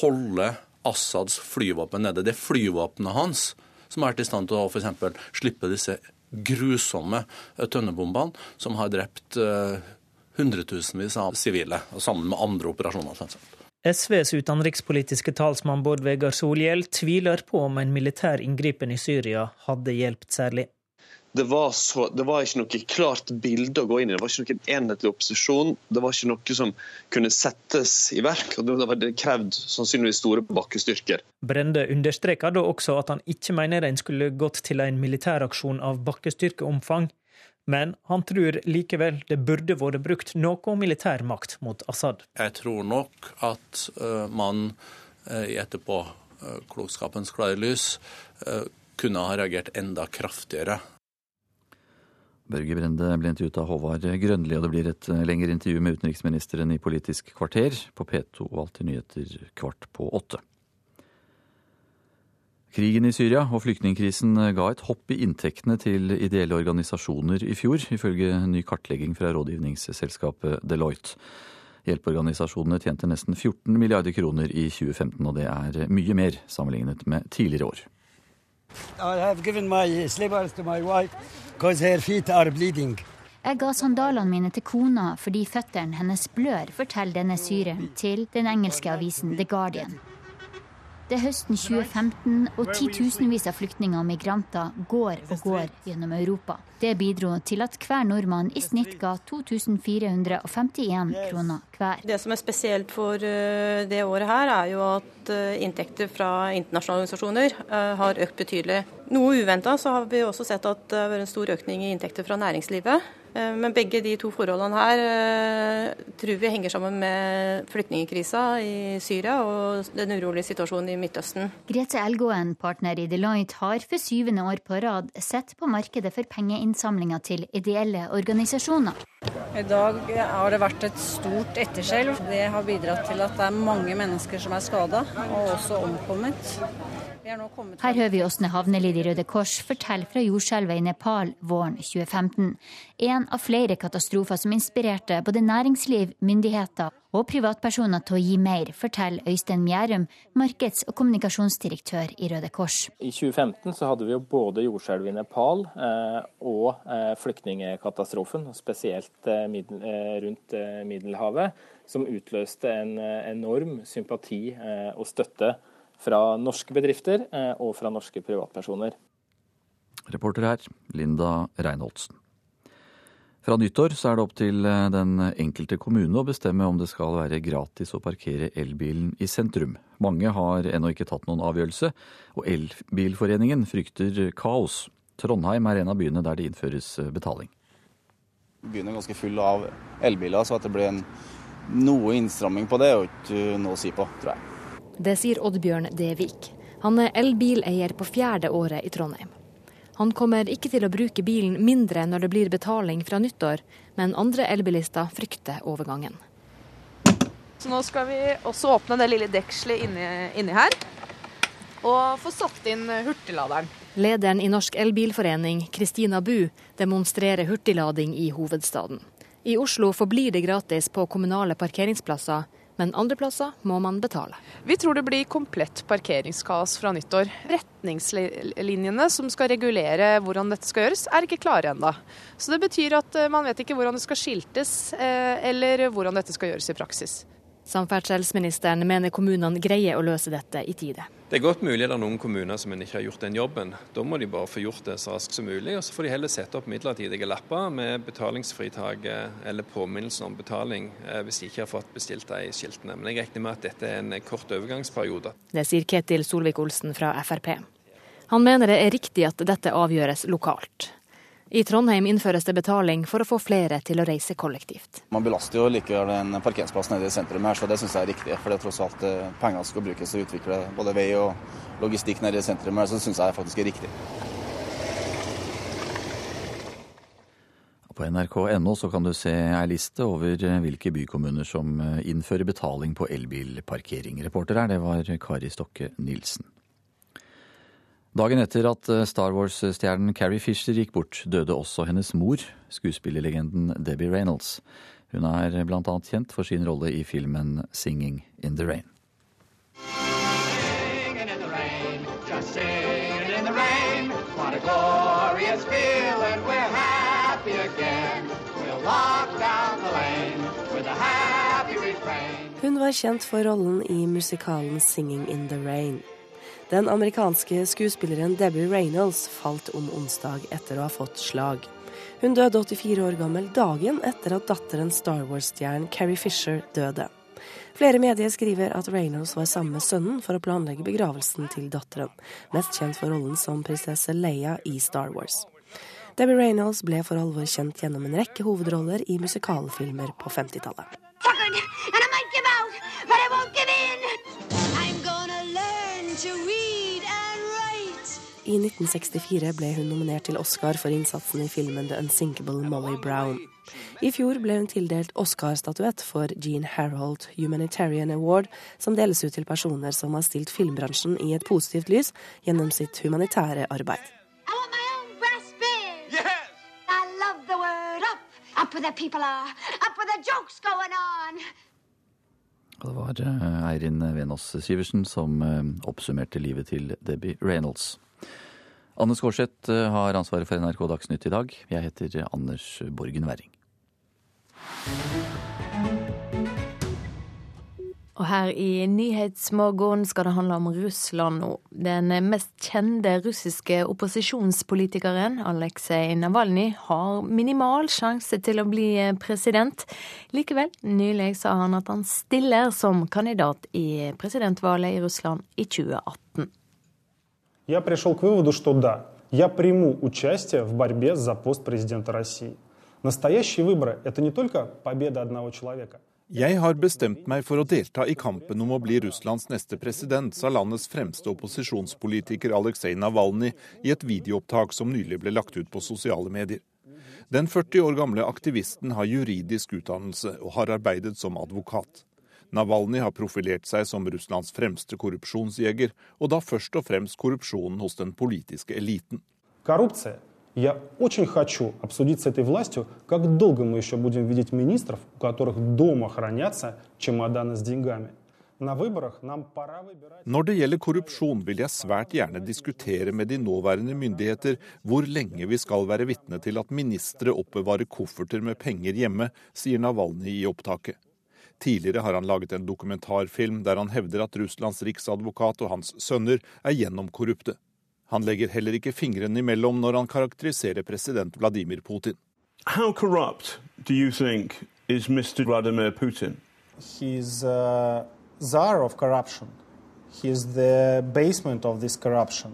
holde Assads flyvåpen nede. Det er flyvåpenet hans som har vært i stand til å f.eks. slippe disse grusomme eh, tønnebombene som har drept uh, hundretusenvis av sivile, sammen med andre operasjoner. SVs utenrikspolitiske talsmann Bård Vegar Solhjell tviler på om en militær inngripen i Syria hadde hjulpet særlig det var, så, det var, ikke noe klart bilde å gå inn i. Det var ikke noen enhetlig opposisjon. Det var ikke noe som kunne settes i verk. og Det hadde krevd sannsynligvis store bakkestyrker. Brende understreker da også at han ikke mener en skulle gått til en militæraksjon av bakkestyrkeomfang. Men han tror likevel det burde vært brukt noe militærmakt mot Assad. Jeg tror nok at uh, man uh, i etterpåklokskapens uh, klare lys kunne ha reagert enda kraftigere Børge Brende ble intervjuet av Håvard Grønli, og det blir et eh, lengre intervju med utenriksministeren i Politisk kvarter på P2 og Alltid nyheter kvart på åtte. Krigen i Syria og flyktningkrisen ga et hopp i inntektene til ideelle organisasjoner i fjor, ifølge ny kartlegging fra rådgivningsselskapet Deloitte. Hjelpeorganisasjonene tjente nesten 14 milliarder kroner i 2015, og det er mye mer sammenlignet med tidligere år. Jeg ga sandalene mine til kona fordi føttene hennes blør, forteller denne syreren til den engelske avisen The Guardian. Det er høsten 2015, og titusenvis av flyktninger og migranter går og går gjennom Europa. Det bidro til at hver nordmann i snitt ga 2451 kroner hver. Det som er spesielt for eh, det året her, er jo at eh, inntekter fra internasjonale organisasjoner eh, har økt betydelig. Noe uventa så har vi også sett at det har vært en stor økning i inntekter fra næringslivet. Men begge de to forholdene her tror vi henger sammen med flyktningkrisa i Syria og den urolige situasjonen i Midtøsten. Grete Elgåen, partner i Deloitte, har for syvende år på rad sett på markedet for pengeinnsamlinger til ideelle organisasjoner. I dag har det vært et stort etterskjelv. Det har bidratt til at det er mange mennesker som er skada, og også omkommet. Her hører vi Åsne Havnelid i Røde Kors fortelle fra jordskjelvet i Nepal våren 2015. En av flere katastrofer som inspirerte både næringsliv, myndigheter og privatpersoner til å gi mer, forteller Øystein Mjærum, markeds- og kommunikasjonsdirektør i Røde Kors. I 2015 så hadde vi jo både jordskjelvet i Nepal eh, og eh, flyktningkatastrofen, spesielt eh, middel, eh, rundt eh, Middelhavet, som utløste en eh, enorm sympati og støtte fra norske bedrifter eh, og fra norske privatpersoner. Reporter her, Linda Reinholdsen. Fra nyttår så er det opp til eh, den enkelte kommune å bestemme om det skal være gratis å parkere elbilen i sentrum. Mange har ennå ikke tatt noen avgjørelse, og Elbilforeningen frykter kaos. Trondheim er en av byene der det innføres eh, betaling. Byen er ganske full av elbiler, så at det blir en, noe innstramming på det, er ikke noe å si på, tror jeg. Det sier Oddbjørn Devik. Han er elbileier på fjerde året i Trondheim. Han kommer ikke til å bruke bilen mindre når det blir betaling fra nyttår, men andre elbilister frykter overgangen. Så nå skal vi også åpne det lille dekselet inni, inni her, og få satt inn hurtigladeren. Lederen i Norsk Elbilforening, Kristina Bu, demonstrerer hurtiglading i hovedstaden. I Oslo forblir det gratis på kommunale parkeringsplasser, men andre plasser må man betale. Vi tror det blir komplett parkeringskaos fra nyttår. Retningslinjene som skal regulere hvordan dette skal gjøres, er ikke klare ennå. Så det betyr at eh, man vet ikke hvordan det skal skiltes, eh, eller hvordan dette skal gjøres i praksis. Samferdselsministeren mener kommunene greier å løse dette i tide. Det er godt mulig det er noen kommuner som ikke har gjort den jobben. Da må de bare få gjort det så raskt som mulig. Og så får de heller sette opp midlertidige lapper med betalingsfritak eller påminnelse om betaling eh, hvis de ikke har fått bestilt de skiltene. Men jeg regner med at dette er en kort overgangsperiode. Det sier Ketil Solvik-Olsen fra Frp. Han mener det er riktig at dette avgjøres lokalt. I Trondheim innføres det betaling for å få flere til å reise kollektivt. Man belaster jo likevel en parkeringsplass nede i sentrum her, så det syns jeg er riktig. For det er tross alt eh, penger skal brukes til å utvikle både vei og logistikk nede i sentrum her, så syns jeg faktisk er riktig. På nrk.no så kan du se ei liste over eh, hvilke bykommuner som eh, innfører betaling på elbilparkering. Reporter her, det var Kari Stokke Nilsen. Dagen etter at eh, Star Wars-stjernen Carrie Fisher gikk bort, døde også hennes mor, skuespillerlegenden Debbie Reynolds. Hun er bl.a. kjent for sin rolle i filmen 'Singing in the Rain'. Hun var kjent for rollen i musikalen 'Singing in the Rain'. Den amerikanske skuespilleren Debbie Reynolds falt om onsdag etter å ha fått slag. Hun døde 84 år gammel dagen etter at datteren Star Wars-stjernen Carrie Fisher døde. Flere medier skriver at Reynolds var sammen med sønnen for å planlegge begravelsen til datteren, mest kjent for rollen som prinsesse Leia i Star Wars. Debbie Reynolds ble for alvor kjent gjennom en rekke hovedroller i musikalfilmer på 50-tallet. 1964 ble hun nominert til Oscar for innsatsen i filmen The Unsinkable Molly Brown. I fjor ble hun tildelt Oscar-statuett for Jean Harold Humanitarian Award, som deles ut til personer som har stilt filmbransjen i et positivt lys gjennom sitt humanitære arbeid. Og Det var eh, Eirin Venås Syversen som eh, oppsummerte livet til Debbie Reynolds. Anne Skårseth eh, har ansvaret for NRK Dagsnytt i dag. Jeg heter Anders Borgen Werring. Og her i Nyhetsmorgen skal det handle om Russland nå. Den mest kjente russiske opposisjonspolitikeren, Aleksej Navalnyj, har minimal sjanse til å bli president. Likevel, nylig sa han at han stiller som kandidat i presidentvalget i Russland i 2018. Я пришел к выводу, что да, я приму участие в борьбе за пост президента России. Настоящие выборы – это не только победа одного человека. Jeg har bestemt meg for å delta i kampen om å bli Russlands neste president, sa landets fremste opposisjonspolitiker Aleksej Navalnyj i et videoopptak som nylig ble lagt ut på sosiale medier. Den 40 år gamle aktivisten har juridisk utdannelse og har arbeidet som advokat. Navalny har profilert seg som Russlands fremste korrupsjonsjeger, og da først og fremst korrupsjonen hos den politiske eliten. Korrupsjon. Я очень хочу обсудить с этой властью, как долго мы еще будем видеть министров, у которых дома хранятся чемоданы с деньгами. Når det gjelder korrupsjon, vil jeg svært gjerne diskutere med de nåværende myndigheter hvor lenge vi skal være vitne til at ministre oppbevarer kofferter med penger hjemme, sier Navalny i opptaket. Tidligere har han laget en dokumentarfilm der han hevder at Russlands riksadvokat og hans sønner er gjennomkorrupte. Han legger heller ikke fingrene imellom når han karakteriserer president Vladimir Putin. How corrupt do you think is Mr. Vladimir Putin? He's a czar of corruption. He's the basement of this corruption.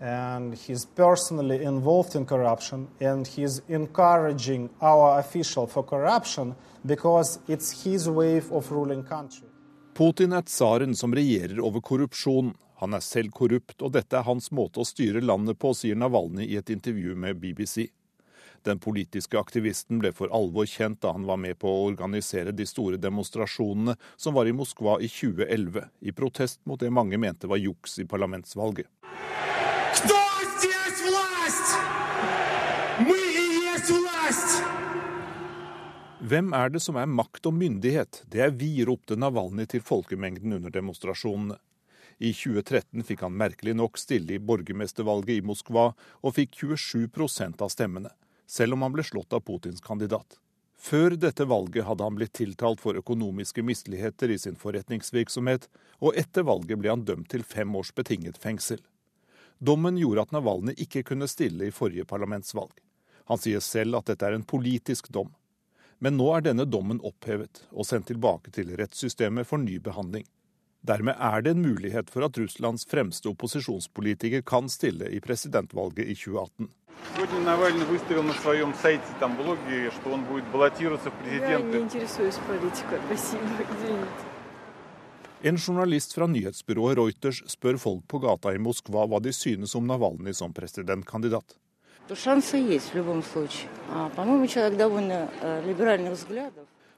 And he's personally involved in corruption, and he's encouraging our official for corruption because it's his way of ruling country. Putin er tsaren som regjerer over korrupsjon. Han er selv korrupt, og dette er hans måte å styre landet på, sier Navalny i et intervju med BBC. Den politiske aktivisten ble for alvor kjent da han var med på å organisere de store demonstrasjonene som var i Moskva i 2011, i protest mot det mange mente var juks i parlamentsvalget. Hvem er det som er makt og myndighet? Det er vi, ropte Navalny til folkemengden under demonstrasjonene. I 2013 fikk han merkelig nok stille i borgermestervalget i Moskva, og fikk 27% av stemmene, selv om han ble slått av Putins kandidat. Før dette valget hadde han blitt tiltalt for økonomiske misligheter i sin forretningsvirksomhet, og etter valget ble han dømt til fem års betinget fengsel. Dommen gjorde at Navalny ikke kunne stille i forrige parlamentsvalg. Han sier selv at dette er en politisk dom. Men nå er denne dommen opphevet og sendt tilbake til rettssystemet for ny behandling. Dermed er det en mulighet for at Russlands fremste opposisjonspolitiker kan stille i presidentvalget i 2018. En journalist fra nyhetsbyrået Reuters spør folk på gata i Moskva hva de synes om Navalny som presidentkandidat.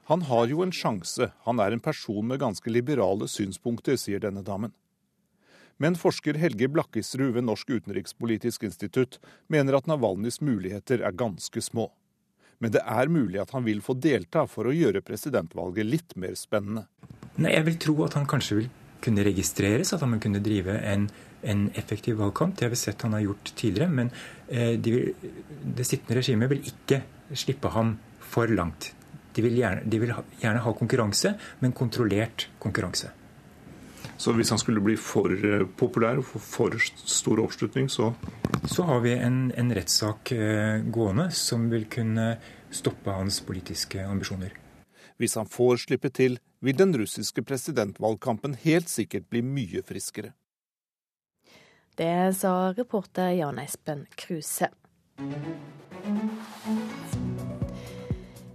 Han har jo en sjanse, han er en person med ganske liberale synspunkter, sier denne damen. Men forsker Helge Blakkisrud ved Norsk utenrikspolitisk institutt mener at Navalnyjs muligheter er ganske små. Men det er mulig at han vil få delta for å gjøre presidentvalget litt mer spennende. Nei, Jeg vil tro at han kanskje vil kunne registreres, at han vil kunne drive en, en effektiv valgkamp. Det har vi sett han har gjort tidligere. Men eh, de vil, det sittende regimet vil ikke slippe ham for langt. De vil, gjerne, de vil gjerne ha konkurranse, men kontrollert konkurranse. Så hvis han skulle bli for eh, populær og få for stor oppslutning, så Så har vi en, en rettssak eh, gående som vil kunne stoppe hans politiske ambisjoner. Hvis han får slippe til, vil den russiske presidentvalgkampen helt sikkert bli mye friskere. Det sa reporter Jan Espen Kruse.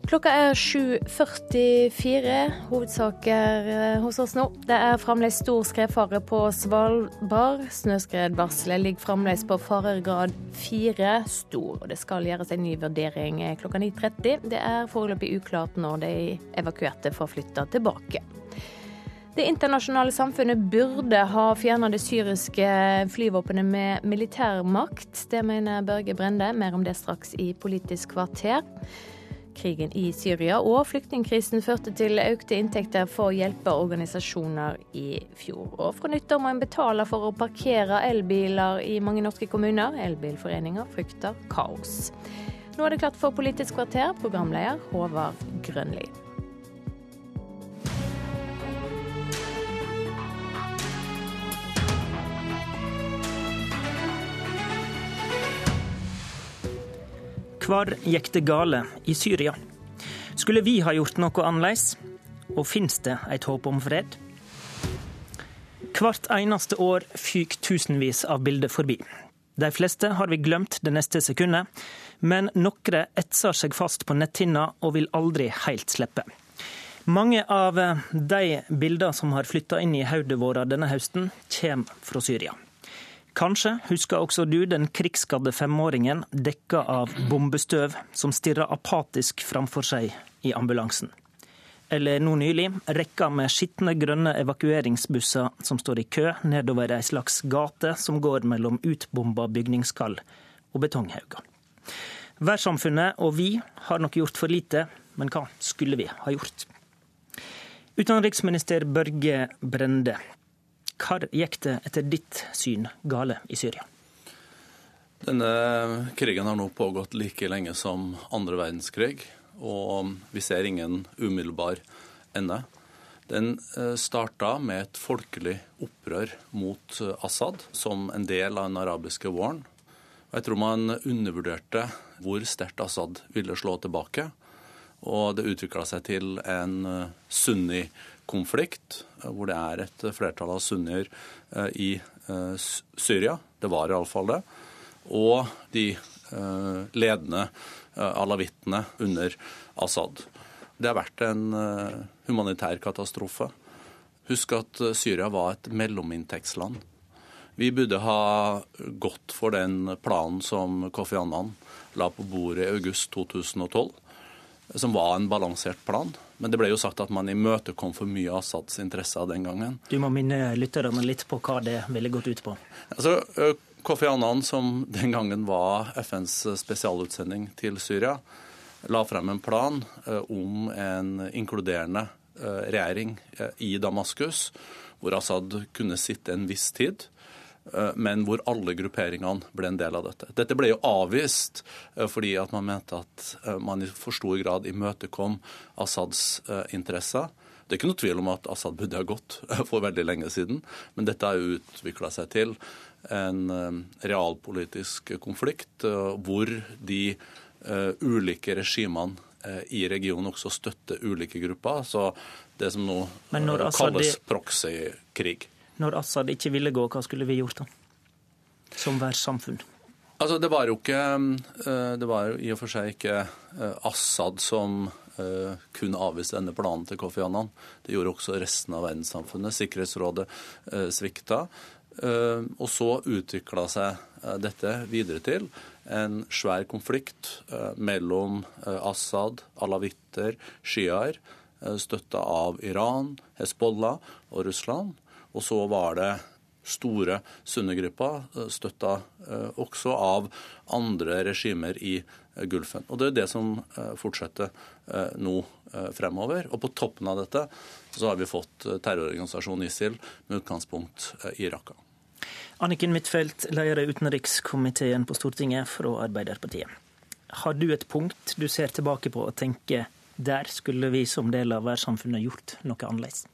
Klokka er 7.44. Hovedsaker eh, hos oss nå. Det er fremdeles stor skredfare på Svalbard. Snøskredvarselet ligger fremdeles på faregrad 4 stor. og Det skal gjøres en ny vurdering eh, klokka 9.30. Det er foreløpig uklart når de evakuerte får flytta tilbake. Det internasjonale samfunnet burde ha fjerna det syriske flyvåpenet med militærmakt. Det mener Børge Brende. Mer om det straks i Politisk kvarter. Krigen i Syria og flyktningkrisen førte til økte inntekter for hjelpeorganisasjoner i fjor. Og fra nyttår må en betale for å parkere elbiler i mange norske kommuner. Elbilforeninger frykter kaos. Nå er det klart for Politisk kvarter, programleder Håvard Grønli. Hvor gikk det gale i Syria? Skulle vi ha gjort noe annerledes? Og fins det et håp om fred? Hvert eneste år fyker tusenvis av bilder forbi. De fleste har vi glemt det neste sekundet, men noen etser seg fast på netthinna og vil aldri helt slippe. Mange av de bildene som har flytta inn i hodet vårt denne høsten, kommer fra Syria. Kanskje husker også du den krigsskadde femåringen dekka av bombestøv som stirrer apatisk framfor seg i ambulansen. Eller nå nylig rekka med skitne grønne evakueringsbusser som står i kø nedover ei slags gate som går mellom utbomba bygningskall og betonghauger. Verdenssamfunnet og vi har nok gjort for lite, men hva skulle vi ha gjort? Utenriksminister Børge Brende, hvor gikk det etter ditt syn gale i Syria? Denne krigen har nå pågått like lenge som andre verdenskrig, og vi ser ingen umiddelbar ende. Den eh, starta med et folkelig opprør mot eh, Assad som en del av den arabiske våren. Jeg tror man undervurderte hvor sterkt Assad ville slå tilbake. Og det utvikla seg til en eh, sunni-konflikt, eh, hvor det er et flertall av sunnier eh, i Syria. Det var iallfall det. Og de ledende alawittene under Assad. Det har vært en humanitær katastrofe. Husk at Syria var et mellominntektsland. Vi burde ha gått for den planen som Kofi Annan la på bordet i august 2012 som var en balansert plan. Men det ble jo sagt at man imøtekom for mye Assads interesser den gangen. Du må minne lytterne litt på hva det ville gått ut på. Altså, Kofi Annan, som den gangen var FNs spesialutsending til Syria, la frem en plan om en inkluderende regjering i Damaskus, hvor Assad kunne sitte en viss tid men hvor alle grupperingene ble en del av dette. Dette ble jo avvist fordi at man mente at man i for stor grad imøtekom Assads interesser. Det er ikke noe tvil om at Assad burde ha gått for veldig lenge siden, men dette har jo utvikla seg til en eh, realpolitisk konflikt eh, hvor de eh, ulike regimene i regionen også støtter ulike grupper. Så det som nå kalles proxy-krig. Når Assad ikke ville gå, hva skulle vi gjort da? Som verdenssamfunn? Altså, det var jo ikke Det var i og for seg ikke Assad som kun kunne avvise denne planen til Kofi Annan. Det gjorde også resten av verdenssamfunnet. Sikkerhetsrådet eh, svikta. Eh, og så utvikla seg dette videre til en svær konflikt mellom Assad, alawitter, sjiaer, støtta av Iran, Hezbollah og Russland. Og så var det store sunnigrupper, støtta også av andre regimer i Gulfen. Og Det er det som fortsetter Eh, nå eh, fremover. Og på toppen av dette så har vi fått eh, terrororganisasjonen ISIL med utgangspunkt i Raqqa. Anniken Huitfeldt, leder i utenrikskomiteen på Stortinget fra Arbeiderpartiet. Har du et punkt du ser tilbake på og tenker der skulle vi som del av verdenssamfunnet gjort noe annerledes?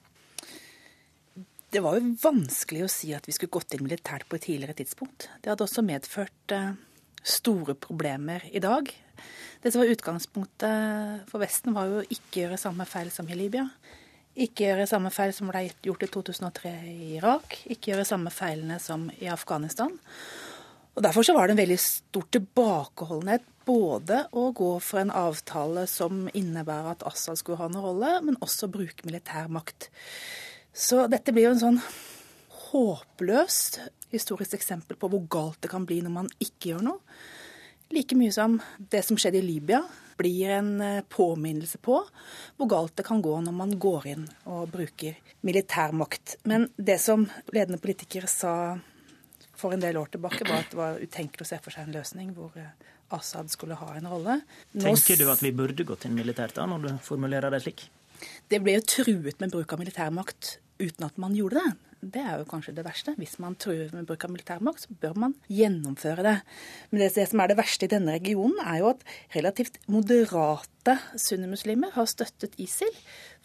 Det var jo vanskelig å si at vi skulle gått inn militært på et tidligere tidspunkt. Det hadde også medført store problemer i dag. Det som var utgangspunktet for Vesten, var jo å ikke gjøre samme feil som i Libya. Ikke gjøre samme feil som ble gjort i 2003 i Irak. Ikke gjøre samme feilene som i Afghanistan. Og Derfor så var det en veldig stor tilbakeholdenhet både å gå for en avtale som innebærer at Assad skulle ha en rolle, men også bruke militær makt. Så dette blir jo en sånn håpløst historisk eksempel på hvor galt det kan bli når man ikke gjør noe. Like mye som det som skjedde i Libya, blir en eh, påminnelse på hvor galt det kan gå når man går inn og bruker militærmakt. Men det som ledende politikere sa for en del år tilbake, var at det var utenkelig å se for seg en løsning hvor eh, Assad skulle ha en rolle. Nå... Tenker du at vi burde gått inn militært da, når du formulerer det slik? Det ble jo truet med bruk av militærmakt uten at man gjorde det. Det er jo kanskje det verste. Hvis man truer med bruk av militærmakt, så bør man gjennomføre det. Men det, som er det verste i denne regionen, er jo at relativt moderate sunnimuslimer har støttet ISIL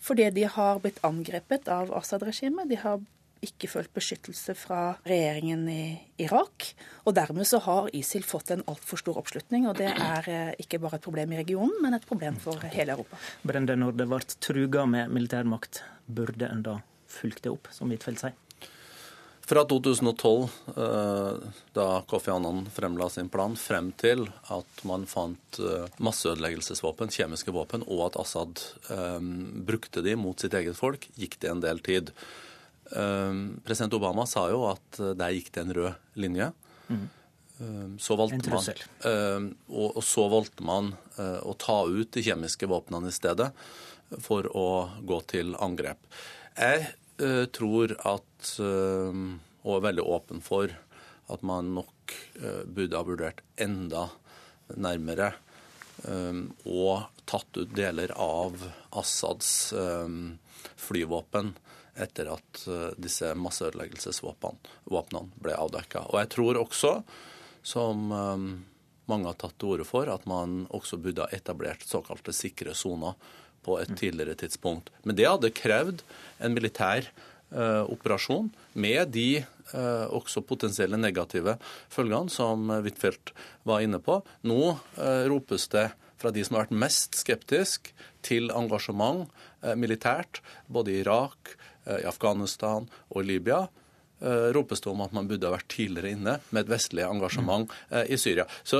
fordi de har blitt angrepet av Assad-regimet. De har ikke følt beskyttelse fra regjeringen i Irak. Og dermed så har ISIL fått en altfor stor oppslutning. Og det er eh, ikke bare et problem i regionen, men et problem for hele Europa. Brende, når det ble truga med militærmakt, burde en da fulgt det opp, som Huitfeldt sier? Fra 2012, eh, da Kofi Annan fremla sin plan, frem til at man fant eh, masseødeleggelsesvåpen, kjemiske våpen, og at Assad um, brukte de mot sitt eget folk, gikk det en del tid. Um, president Obama sa jo at der gikk det en rød linje. Mm. Så valgte en trussel. Man, og, og, så valgte man uh, å ta ut de kjemiske våpnene i stedet for å gå til angrep. Jeg uh, tror at Eh, og er veldig åpen for at man nok eh, burde ha vurdert enda nærmere eh, og tatt ut deler av Assads flyvåpen etter at disse masseødeleggelsesvåpnene ble avdekka. Og jeg tror også, som mange har tatt til orde for, at man også burde ha etablert såkalte sikre soner på et tidligere tidspunkt. Men det hadde krevd en militær Eh, operasjon, med de eh, også potensielle negative følgene som Huitfeldt var inne på. Nå eh, ropes det fra de som har vært mest skeptisk til engasjement militært, både i Irak, i Afghanistan og Libya, ropes det om at man burde ha vært tidligere inne med et vestlig engasjement i Syria. Så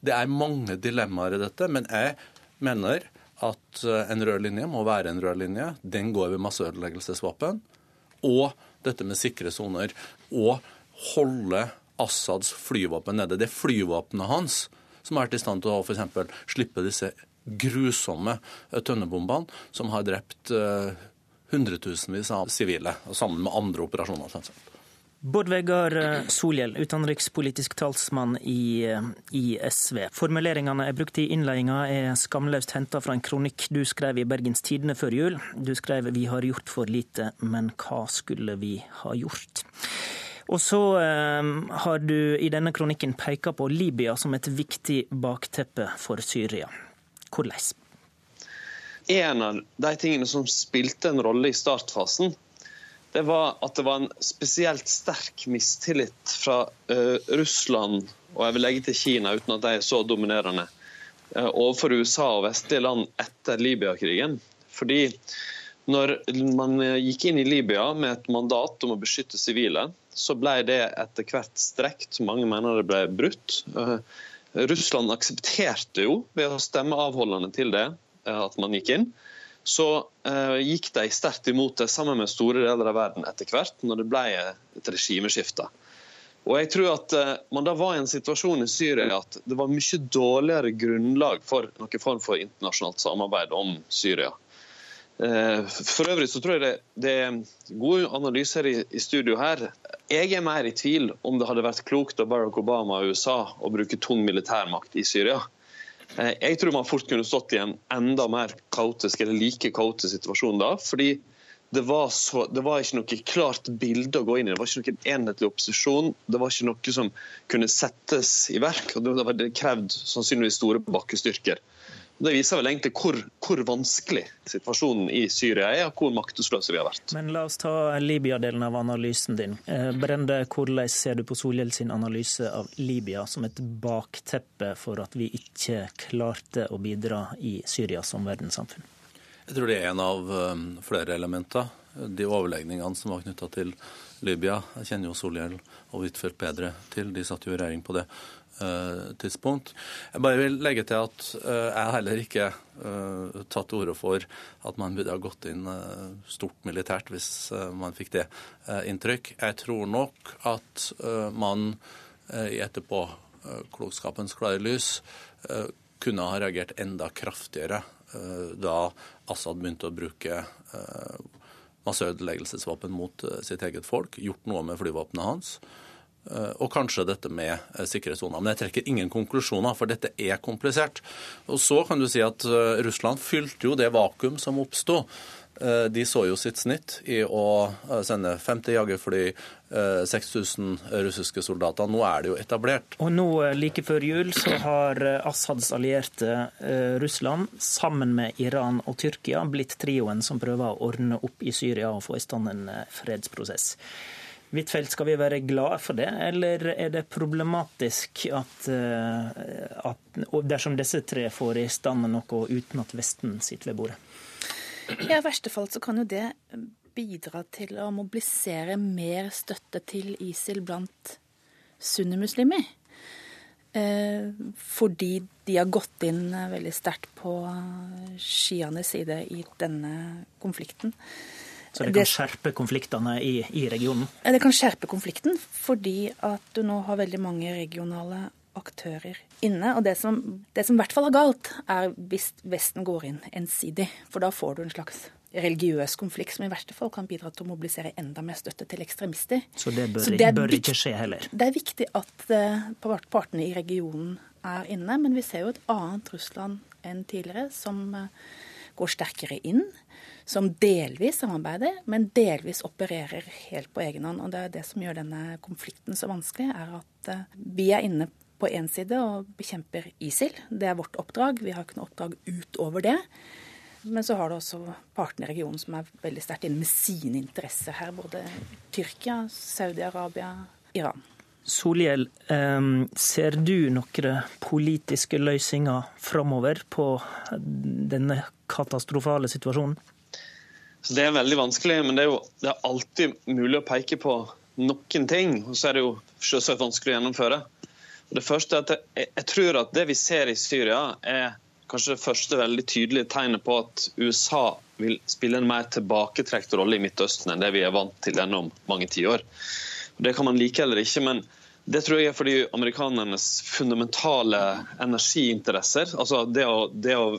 det er mange dilemmaer i dette, men jeg mener at en rød linje må være en rød linje. Den går ved masseødeleggelsesvåpen og dette med sikre soner. Og holde Assads flyvåpen nede. Det er flyvåpenet hans som har vært i stand til å f.eks. slippe disse grusomme eh, tønnebombene som har drept hundretusenvis av sivile, sammen med andre operasjoner. Bård Vegar eh, Solhjell, utenrikspolitisk talsmann i, eh, i, SV. Formuleringene er brukt i innledninga er skamløst henta fra en kronikk du skrev i Bergens Tidende før jul. Du skrev 'Vi har gjort for lite, men hva skulle vi ha gjort'? Og så eh, har du i denne kronikken peka på Libya som et viktig bakteppe for Syria. Hvordan? En av de tingene som spilte en rolle i startfasen, det var at det var en spesielt sterk mistillit fra uh, Russland og jeg vil legge til Kina, uten at de er så dominerende, uh, overfor USA og vestlige land etter Libya-krigen. Fordi når man gikk inn i Libya med et mandat om å beskytte sivile, så ble det etter hvert strekt. Mange mener det ble brutt. Uh, Russland aksepterte jo ved å stemme avholdende til det at man gikk inn så uh, gikk de sterkt imot det sammen med store deler av verden etter hvert, når det ble et regimeskifte. Og jeg tror at uh, Man da var i en situasjon i Syria at det var mye dårligere grunnlag for noen form for internasjonalt samarbeid om Syria. For øvrig så tror jeg det, det er gode analyser i, i, studio her. Jeg er mer i tvil om det hadde vært klokt av Barack Obama og USA å bruke tung militærmakt i Syria. Eh, jeg tror man fort kunne stått i en enda mer kaotisk eller like kaotisk situasjon da. fordi det var, så, det var, ikke noe klart bilde å gå inn i. Det var ikke noen enhetlig opposisjon. Det var ikke noe som kunne settes i verk. og Det, det krevd sannsynligvis store bakkestyrker. Det viser vel egentlig hvor, hvor, vanskelig situasjonen i Syria er, og hvor maktesløse vi har vært. Men La oss ta Libya-delen av analysen din. Eh, Brende, hvordan ser du på Solhjell sin analyse av Libya som et bakteppe for at vi ikke klarte å bidra i Syria som verdenssamfunn? Jeg tror det er en av um, flere elementer. De overlegningene som var knytta til Libya. Jeg kjenner jo Solhjell og Huitfeldt bedre til, de satt jo i regjering på det Eh, tidspunkt. Jeg bare vil legge til at eh, jeg heller ikke uh, tatt til orde for at man burde ha gått inn stort militært, hvis man fikk det inntrykk. Jeg tror nok at man i etterpåklokskapens klare lys kunne ha reagert enda kraftigere da Assad begynte å bruke masseødeleggelsesvåpen mot sitt eget folk, gjort noe med flyvåpenet hans. Eh, og kanskje dette med sikkerhetssona. sikkerhetssoner. Men jeg trekker ingen konklusjoner, for dette er komplisert. Og så kan du si at eh, Russland fylte jo det vakuum som oppsto. De så jo sitt snitt i å sende 50 jagerfly, 6000 russiske soldater. Nå er det jo etablert. Og nå like før jul så har Assads allierte Russland sammen med Iran og Tyrkia blitt trioen som prøver å ordne opp i Syria og få i stand en fredsprosess. Huitfeldt, skal vi være glade for det, eller er det problematisk at, eh, at dersom disse tre får i stand noe uten at Vesten sitter ved bordet? Ja, I verste fall så kan jo det bidra til å mobilisere mer støtte til ISIL blant sunnimuslimer. Eh, fordi de har gått inn veldig sterkt på sjianes side i denne konflikten. Så det kan skjerpe konfliktene i, i, regionen? Det kan skjerpe konflikten fordi at du nå har veldig mange regionale aktører inne. Og det som, det som i hvert fall er galt, er hvis Vesten går inn ensidig. For da får du en slags religiøs konflikt som i verste fall kan bidra til å mobilisere enda mer støtte til ekstremister. Så det bør, Så det bør ikke skje heller? Det er viktig at uh, partene i regionen er inne, men vi ser jo et annet Russland enn tidligere, som uh, går sterkere inn som delvis samarbeider, men delvis opererer helt på egen hånd. Og det er det som gjør denne konflikten så vanskelig, er at eh, vi er inne på én side og bekjemper ISIL. Det er vårt oppdrag. Vi har ikke noe oppdrag utover det. Men så har du også partene i regionen som er veldig sterkt inne med sine interesser her. Både Tyrkia, Saudi-Arabia, Iran. Solhjell, ser du noen politiske løsninger framover på denne katastrofale situasjonen? Så Det er veldig vanskelig, men det er jo det er alltid mulig å peke på noen ting. Og så er det jo vanskelig å gjennomføre. Og det første er at jeg, jeg tror at det vi ser i Syria, er kanskje det første veldig tydelige tegnet på at USA vil spille en mer tilbaketrukket rolle i Midtøsten enn det vi er vant til gjennom mange tiår. Det kan man like eller ikke, men det tror jeg er fordi amerikanernes fundamentale energiinteresser altså Det å, det å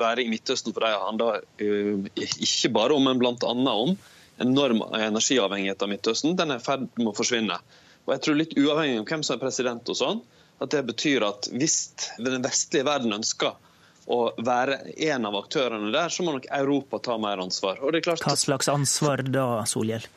være i Midtøsten for dem handler uh, ikke bare om, men bl.a. om enorm energiavhengighet av Midtøsten, den er i ferd med å forsvinne. Og jeg tror litt uavhengig av hvem som er president og sånn, at det betyr at hvis den vestlige verden ønsker å være en av aktørene der, så må nok Europa ta mer ansvar. Klart, Hva slags ansvar da, Solhjell?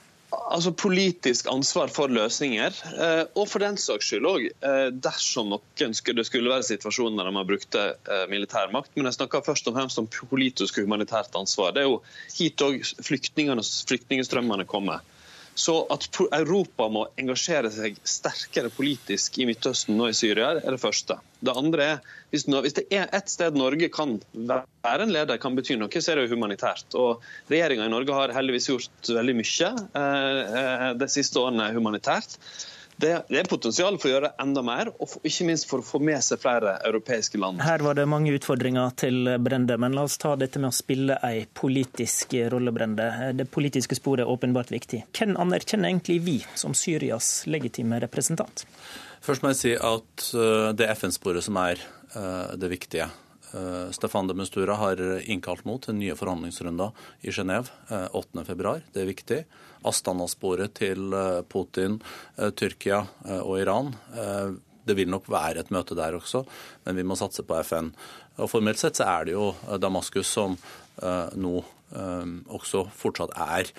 Altså Politisk ansvar for løsninger, eh, og for den saks skyld òg eh, dersom noen skulle, det skulle være situasjoner der man brukte eh, militærmakt. Men jeg snakker først og fremst om politisk og humanitært ansvar. Det er jo hit òg flyktningstrømmene kommer. Så at Europa må engasjere seg sterkere politisk i Midtøsten og i Syria, er det første. Det andre er hvis, det er ett sted Norge kan være en leder, kan bety noe, så er det jo humanitært. Og Regjeringa i Norge har heldigvis gjort veldig mye eh, eh de siste årene humanitært. Det, det, er potensial for å gjøre enda mer, og for, ikke minst for å få med seg flere europeiske land. Her var det mange utfordringer til Brende, men la oss ta dette med å spille en politisk rolle, Brende. Det politiske sporet er åpenbart viktig. Hvem anerkjenner egentlig vi som Syrias legitime representant? Først må jeg si at eh, det er FN-sporet som er eh, det viktige. Eh, Stefan de Mestura har innkalt mot til nye forhandlingsrunder i Genéve 8.2. Det er viktig. Astana-sporet til eh, Putin, eh, Tyrkia og Iran. Det vil nok være et møte der også, men vi må satse på FN. Og Formelt sett så er det jo Damaskus som nå også fortsatt er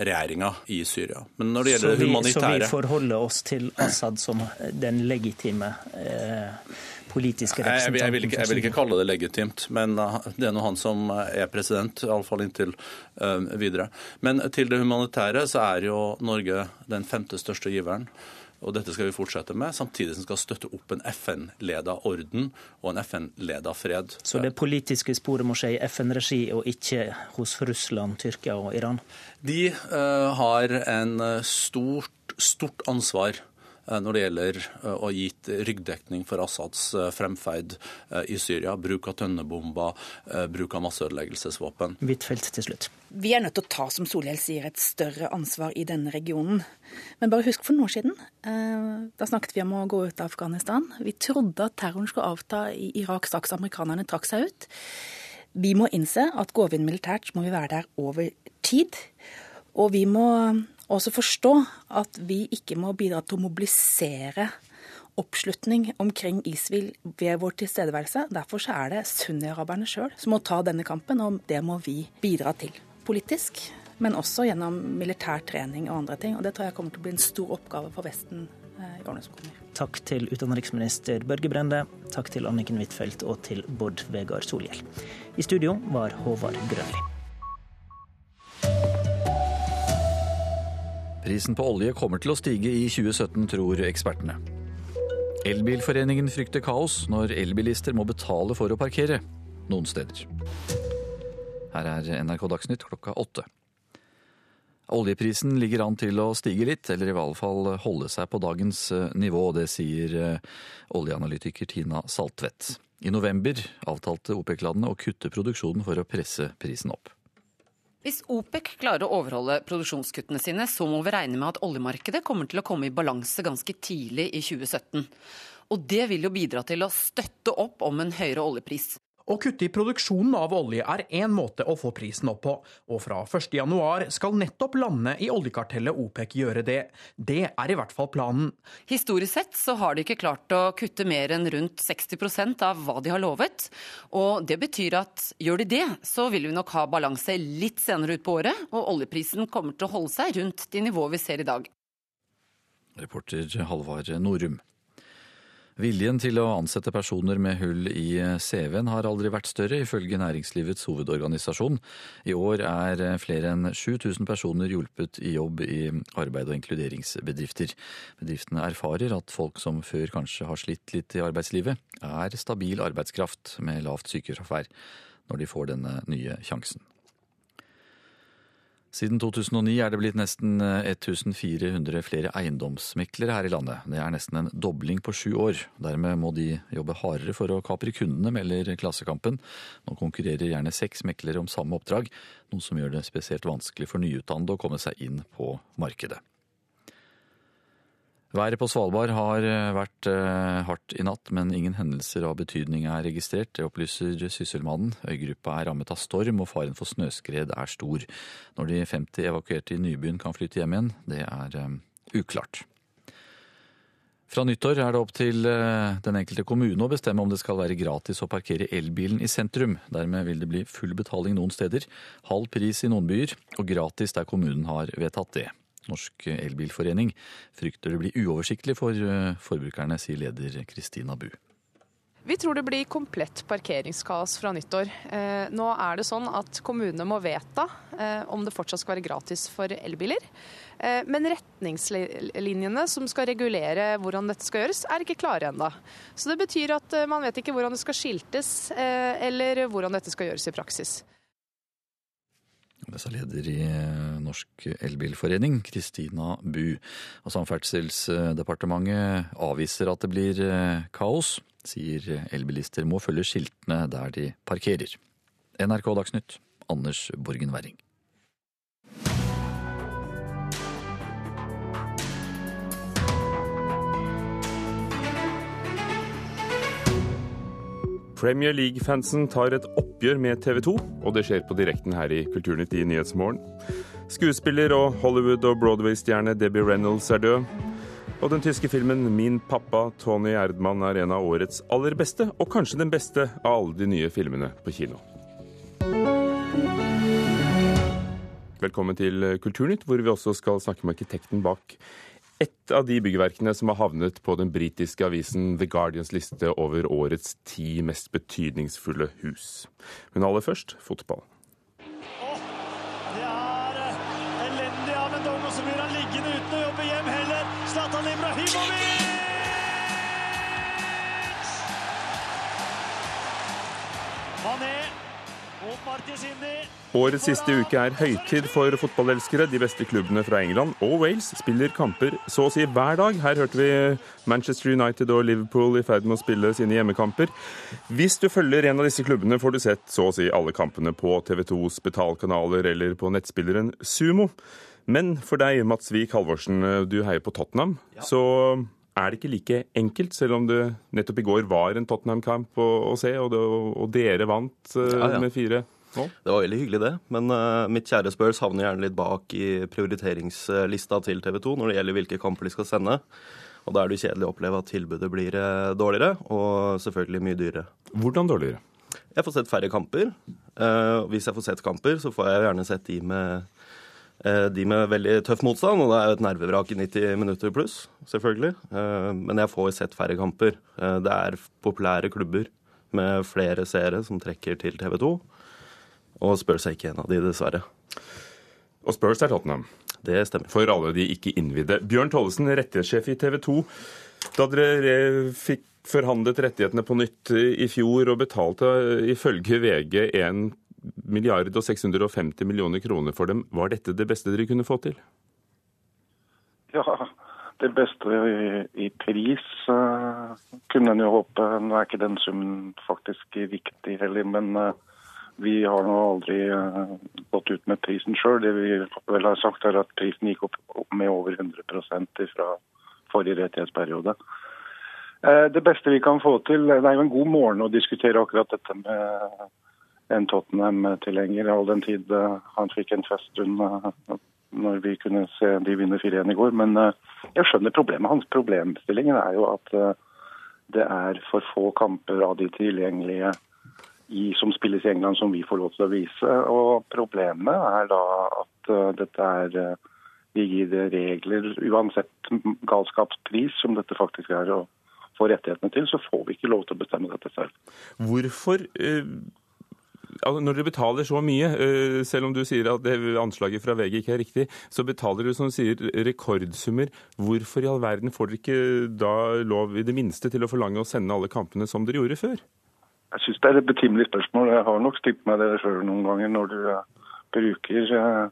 regjeringa i Syria. Men når det gjelder det humanitære Så vi forholder oss til Assad som den legitime eh, politiske representanten? Jeg, jeg, vil ikke, jeg, vil ikke, kalle det legitimt, men uh, det er nå han som er president, iallfall inntil uh, videre. Men til det humanitære så er jo Norge den femte største giveren. Og dette skal vi fortsette med, samtidig som vi skal støtte opp en FN-leda orden og en FN-leda fred. Så det politiske sporet må skje i FN-regi og ikke hos Russland, Tyrkia og Iran? De uh, har en stort, stort ansvar Eh, når det gjelder eh, å gi ryggdekning for Assads eh, fremferd i Syria. Bruk av tønnebomber, bruk av masseødeleggelsesvåpen. Huitfeldt til slutt. Vi er nødt til å ta, som Solhjell sier, et større ansvar i denne regionen. Men bare husk for noen år siden. Da snakket vi om å gå ut av Afghanistan. Vi trodde at terroren skulle avta i Irak straks amerikanerne trakk seg ut. Vi må innse at går vi inn militært, må vi være der over tid. Og vi må også forstå at vi ikke må bidra til å mobilisere oppslutning omkring Isvil ved vår tilstedeværelse. Derfor er det sunni-araberne sjøl som må ta denne kampen, og det må vi bidra til. Politisk, men også gjennom militær trening og andre ting. Og det tror jeg kommer til å bli en stor oppgave for Vesten eh, i årene som kommer. Takk til utenriksminister Børge Brende, takk til Anniken Huitfeldt og til Bård Vegar Solhjell. I studio var Håvard Grønli. Prisen på olje kommer til å stige i 2017, tror ekspertene. Elbilforeningen frykter kaos når elbilister må betale for å parkere noen steder. Her er NRK Dagsnytt klokka åtte. Oljeprisen ligger an til å stige litt, eller i hvert fall holde seg på dagens eh, nivå. Det sier eh, oljeanalytiker Tina Saltvedt. I november avtalte OPEC-landene å kutte produksjonen for å presse prisen opp. Hvis OPEC klarer å overholde produksjonskuttene sine, så må vi regne med at oljemarkedet kommer til å komme i balanse ganske tidlig i 2017. Og det vil jo bidra til å støtte opp om en høyere oljepris. Å kutte i produksjonen av olje er én måte å få prisen opp på, og fra 1.1 skal nettopp landene i oljekartellet OPEC gjøre det. Det er i hvert fall planen. Historisk sett så har de ikke klart å kutte mer enn rundt 60% av hva de har lovet. Og det betyr at gjør de det, så vil vi nok ha balanse litt senere ut på året, og oljeprisen kommer til å holde seg rundt de nivåene vi ser i dag. Reporter Halvard Norum. Viljen til å ansette personer med hull i CV-en har aldri vært større, ifølge Næringslivets hovedorganisasjon. I år er flere enn 7000 personer hjulpet i jobb i arbeid- og inkluderingsbedrifter. Bedriftene erfarer at folk som før kanskje har slitt litt i arbeidslivet, er stabil arbeidskraft med lavt sykefravær når de får denne nye sjansen. Siden 2009 er det blitt nesten 1400 eh, flere eiendomsmeklere her i landet. Det er nesten en dobling på sju år. Dermed må de jobbe hardere for å kapre kundene, melder Klassekampen. Nå konkurrerer gjerne seks meklere om samme oppdrag, noe som gjør det spesielt vanskelig for nyutdannede å komme seg inn på markedet. Været på Svalbard har eh, vært eh, hardt i natt, men ingen hendelser av betydning er registrert. Det opplyser Sysselmannen. Øygruppa er rammet av storm, og faren for snøskred er stor. Når de 50 evakuerte i nybyen kan flytte hjem igjen, det er um, uklart. Fra nyttår er det opp til den enkelte kommune å bestemme om det skal være gratis å parkere elbilen i sentrum. Dermed vil det bli full betaling noen steder, halv pris i noen byer, og gratis der kommunen har vedtatt det. Norsk Elbilforening frykter det blir uoversiktlig for eh, forbrukerne, sier leder Kristina Bu. Vi tror det blir komplett parkeringskaos fra nyttår. Eh, nå er det sånn at kommunene må vedta eh, om det fortsatt skal være gratis for elbiler. Men retningslinjene som skal regulere hvordan dette skal gjøres, er ikke klare ennå. Så det betyr at man vet ikke hvordan det skal skiltes, eller hvordan dette skal gjøres i praksis. Det er leder i eh, Norsk Elbilforening, Kristina Bu. Og Samferdselsdepartementet avviser at det blir eh, kaos, sier elbilister må følge skiltene der de parkerer. NRK Dagsnytt, Anders Borgen Werring. Premier League-fansen tar et oppgjør med TV 2, og det skjer på direkten her i Kulturnytt i Nyhetsmorgen. Skuespiller og Hollywood- og Broadway-stjerne Debbie Reynolds er død. Og den tyske filmen 'Min pappa' Tony Erdmann er en av årets aller beste, og kanskje den beste av alle de nye filmene på kino. Velkommen til Kulturnytt, hvor vi også skal snakke med arkitekten bak et av de byggverkene som har havnet på den britiske avisen The Guardians liste over årets ti mest betydningsfulle hus. Men aller først fotball. Årets siste uke er høytid for fotballelskere. De beste klubbene fra England og Wales spiller kamper så å si hver dag. Her hørte vi Manchester United og Liverpool i ferd med å spille sine hjemmekamper. Hvis du følger en av disse klubbene, får du sett så å si alle kampene på TV 2s betalkanaler eller på nettspilleren Sumo. Men for deg, Mats Wiik Halvorsen, du heier på Tottenham. Ja. Så er det ikke like enkelt, selv om det nettopp i går var en Tottenham-kamp å, å, se, og, det, og dere vant uh, ja, ja. med fire nå? Det var veldig hyggelig, det. Men uh, mitt kjære Spurs havner gjerne litt bak i prioriteringslista til TV 2 når det gjelder hvilke kamper de skal sende. Og da er det kjedelig å oppleve at tilbudet blir uh, dårligere, og selvfølgelig mye dyrere. Hvordan dårligere? Jeg får sett færre kamper. hvis jeg får sett kamper, så får jeg gjerne sett de med Eh, de med veldig tøff motstand, og det er jo et nervevrak i 90 minutter pluss, selvfølgelig. Eh, men jeg får sett færre kamper. Eh, det er populære klubber med flere seere som trekker til TV 2. Og Spurs er ikke en av de, dessverre. Og Spurs er Tottenham? Det stemmer. For alle de ikke innvidde. Bjørn Tollesen, rettighetssjef i TV 2. Da dere fikk forhandlet rettighetene på nytt i fjor og betalte ifølge VG 1 milliard og 650 millioner kroner for dem. Var dette det beste dere kunne få til? Ja, det beste i, i pris uh, kunne en jo håpe. Nå er ikke den summen faktisk viktig heller, men uh, vi har nå aldri uh, gått ut med prisen sjøl. Det vi vel har sagt er at prisen gikk opp, med over 100% fra forrige rettighetsperiode. Det beste vi kan få til, Det er jo en god morgen å diskutere akkurat dette med en Tottenham-tilhenger, all den tid uh, han fikk en feststund uh, når vi kunne se de vinne 4-1 i går. Men jeg skjønner problemet. Hans problemstilling er jo at det er for få kamper av de tilgjengelige i, som spilles i England som vi får lov til å vise. Og problemet er da at dette er vi gir regler, uansett galskapspris, som dette faktisk er å få rettighetene til, så får vi ikke lov til å bestemme dette selv. Hvorfor når dere betaler så mye, eh, selv om du sier at anslaget fra VG ikke er riktig, så betaler dere som du sier rekordsummer. Hvorfor i all verden får dere ikke da lov i det minste til å forlange å sende alle kampene som dere gjorde før? Jeg syns det er et betimelig spørsmål. Jeg har nok stilt meg det sjøl noen ganger. Når du eh, bruker eh,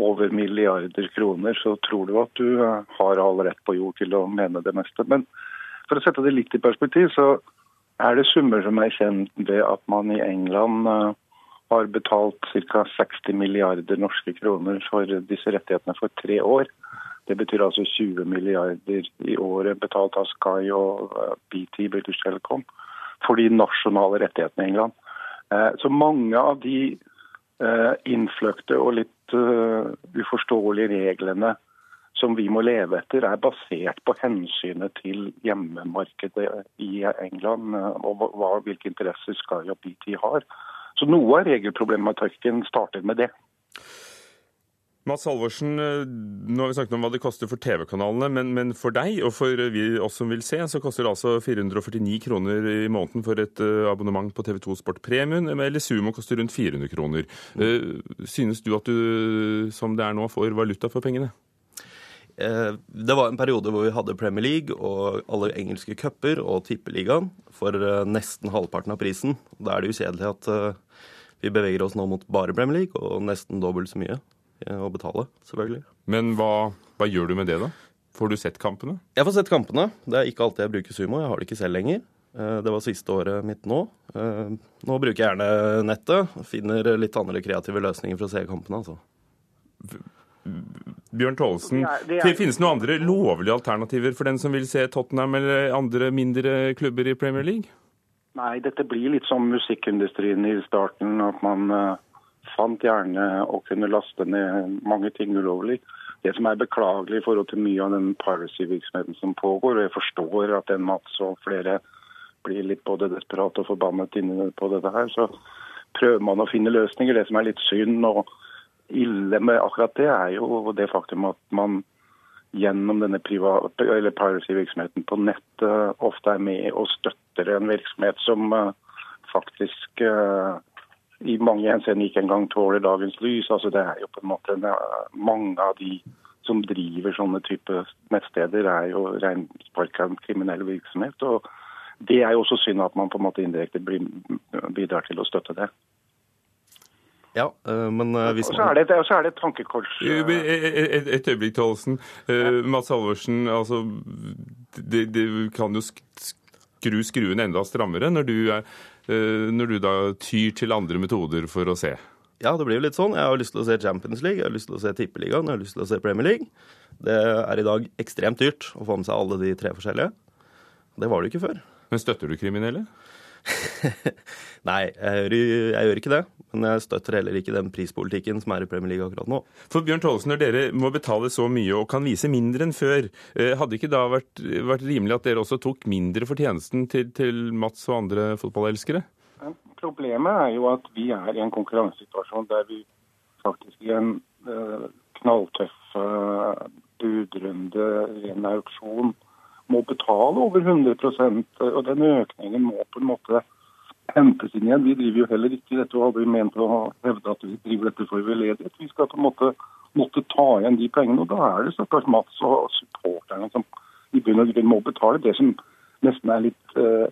over milliarder kroner, så tror du at du har all rett på jord til å mene det meste. Men for å sette det litt i perspektiv, så er det summer som er kjent ved at man i England har betalt ca. 60 milliarder norske kroner for disse rettighetene for tre år. Det betyr altså 20 milliarder i året betalt av Sky og eh, BT, British Telecom, for de nasjonale rettighetene i England. Eh, så mange av de eh, innfløkte og litt uforståelige reglene som vi må leve etter, er basert på hensynet til hjemmemarkedet i England og hva, hvilke interesser Sky og BT har. Så noe av regelproblematikken starter med det. Mats Halvorsen, eh, nå har vi snakket om hva det koster for TV-kanalene, men, men, for deg og for vi, oss som vil se, så koster det altså 449 kroner i måneden for et uh, abonnement på TV2 Sport Premium, eller Sumo koster rundt 400 kroner. Synes du at du, som det er nå, får valuta for pengene? Det var en periode hvor vi hadde Premier League og alle engelske cuper og Tippeligaen for nesten halvparten av prisen. Da er det usedelig at vi beveger oss nå mot bare Premier League og nesten dobbelt så mye å betale, selvfølgelig. Men hva, hva, gjør du med det, da? Får du sett kampene? Jeg får sett kampene. Det er ikke alltid jeg bruker Sumo. Jeg har det ikke selv lenger. Eh, det var siste året mitt nå. Eh, nå bruker jeg gjerne nettet. Finner litt andre kreative løsninger for å se kampene, altså. Bjørn Tollesen, det, det finnes noen andre lovlige alternativer for den som vil se Tottenham eller andre mindre klubber i Premier League? Nei, dette blir litt som musikkindustrien i starten. At man uh, fant gjerne å kunne laste ned mange ting ulovlig. Det som er beklagelig i forhold til mye av den piracy-virksomheten som pågår, og jeg forstår at en Mats og flere blir litt både desperate og forbannet inne på dette her, så prøver man å finne løsninger. Det som er litt synd og ille med akkurat det, er jo det faktum at man gjennom denne piracy-virksomheten på nettet ofte er med og støtter en virksomhet som uh, faktisk uh, i mange henseender ikke engang tåler dagens lys. Altså Det er jo på en måte Mange av de som driver sånne type nettsteder, er jo rensparka kriminell virksomhet. og Det er jo også synd at man på en måte indirekte bidrar til å støtte det. Ja, øh, men øh, hvis man... Og så er det, og så er det et tankekors. Et, et, et øyeblikk, Tollesen. Ja. Mats Halvorsen, altså, det, det, kan jo skru skruen enda strammere når du er Eh, når du da tyr til andre metoder for å se? Ja, det blir jo litt sånn. Jeg har lyst til å se Champions League, jeg har lyst til å se Tippeligaen, jeg har lyst til å se Premier League. Det er i dag ekstremt dyrt å få med seg alle de tre forskjellige. Det var det ikke før. Men støtter du kriminelle? (laughs) Nei, jeg gjør, jeg gjør, ikke det. Men jeg støtter heller ikke den prispolitikken som er i Premier League akkurat nå. For Bjørn Tollesen, når dere må betale så mye og kan vise mindre enn før, eh, hadde ikke da vært, vært rimelig at dere også tok mindre for tjenesten til, til Mats og andre fotballelskere? Problemet er jo at vi er i en konkurransesituasjon der vi faktisk i en uh, knalltøff uh, budrunde, ren auksjon, må betale over 100% og den økningen må på en måte hentes inn igjen. Vi driver jo heller ikke dette og aldri ment å hevde at vi driver dette for veldedighet. Vi skal på en måte måtte ta igjen de pengene. og Da er det stakkars Mats og supporterne som i bunn og grunn må betale. Det som nesten er litt eh,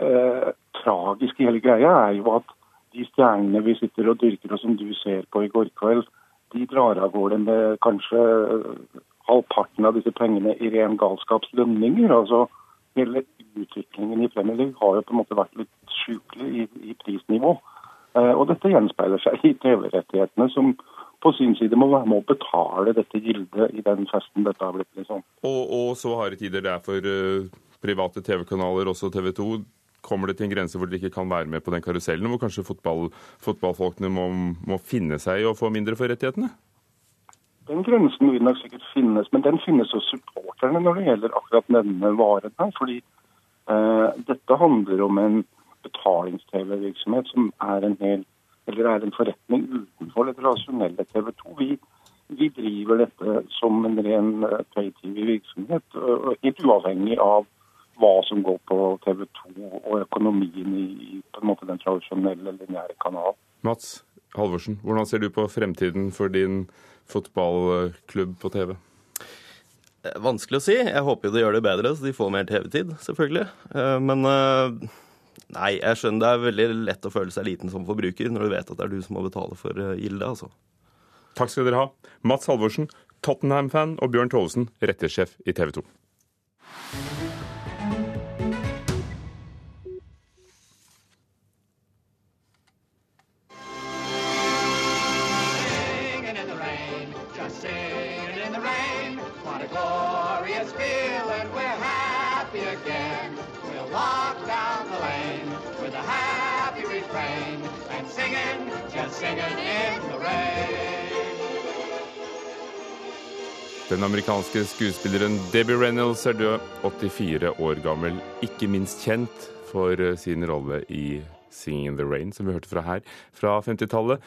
eh, tragisk i hele greia, er jo at de stjernene vi sitter og dyrker, og som du ser på i går kveld, de drar av gårde med kanskje halvparten av disse pengene i ren galskapslønninger. altså Hele utviklingen i Premier League har jo på en måte vært litt sjukelig i, i, prisnivå. Eh, og dette gjenspeiler seg i TV-rettighetene, som på sin side må være med å betale dette gildet i den festen dette har blitt. liksom. Og, og så harde tider det er for uh, private TV-kanaler, også TV 2. Kommer det til en grense hvor dere ikke kan være med på den karusellen, hvor kanskje fotball, fotballfolkene må, må finne seg i å få mindre for rettighetene? Den grensen vil nok sikkert finnes, men den finnes hos supporterne når det gjelder akkurat denne varen her. fordi eh, dette handler om en betalings-TV-virksomhet som er en, hel, er en forretning utenfor det rasjonelle TV 2. Vi, vi, driver dette som en ren uh, pay-TV-virksomhet, helt uavhengig av hva som går på TV 2 og økonomien i på en måte den tradisjonelle lineære kanalen. Mats Halvorsen, hvordan ser du på fremtiden for din fotballklubb på TV? Eh, vanskelig å si. Jeg håper jo de gjør det bedre, så de får mer TV-tid, selvfølgelig. Eh, men eh, nei, jeg skjønner det er veldig lett å føle seg liten som forbruker når du vet at det er du som må betale for gildet, altså. Takk skal dere ha. Mats Halvorsen, Tottenham-fan, og Bjørn Tollesen, rettighetssjef i TV 2. refrain and singing, just singing in the rain. Den amerikanske skuespilleren Debbie Reynolds er død, 84 år gammel. Ikke minst kjent for eh, sin rolle i 'Singing in the Rain', som vi hørte fra her, fra 50-tallet.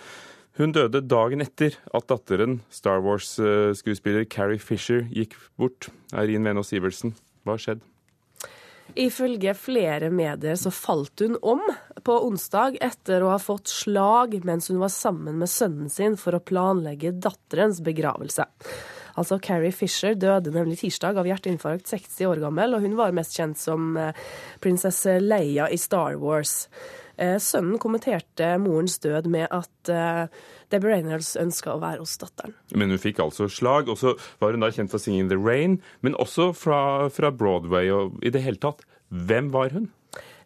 Hun døde dagen etter at datteren, Star Wars-skuespiller Carrie Fisher, gikk bort. Eirin Venås Iversen, hva har skjedd? Ifølge flere medier så falt hun om på onsdag etter å ha fått slag mens hun var sammen med sønnen sin for å planlegge datterens begravelse. Altså Carrie Fisher døde nemlig tirsdag av hjerteinfarkt, 60 år gammel, og hun var mest kjent som eh, prinsesse Leia i Star Wars. Eh, sønnen kommenterte morens død med at eh, Debbie Reynolds ønska å være hos datteren. Men hun fikk altså slag, og så var hun da kjent for 'Singing in the Rain', men også fra, fra Broadway og i det hele tatt. Hvem var hun?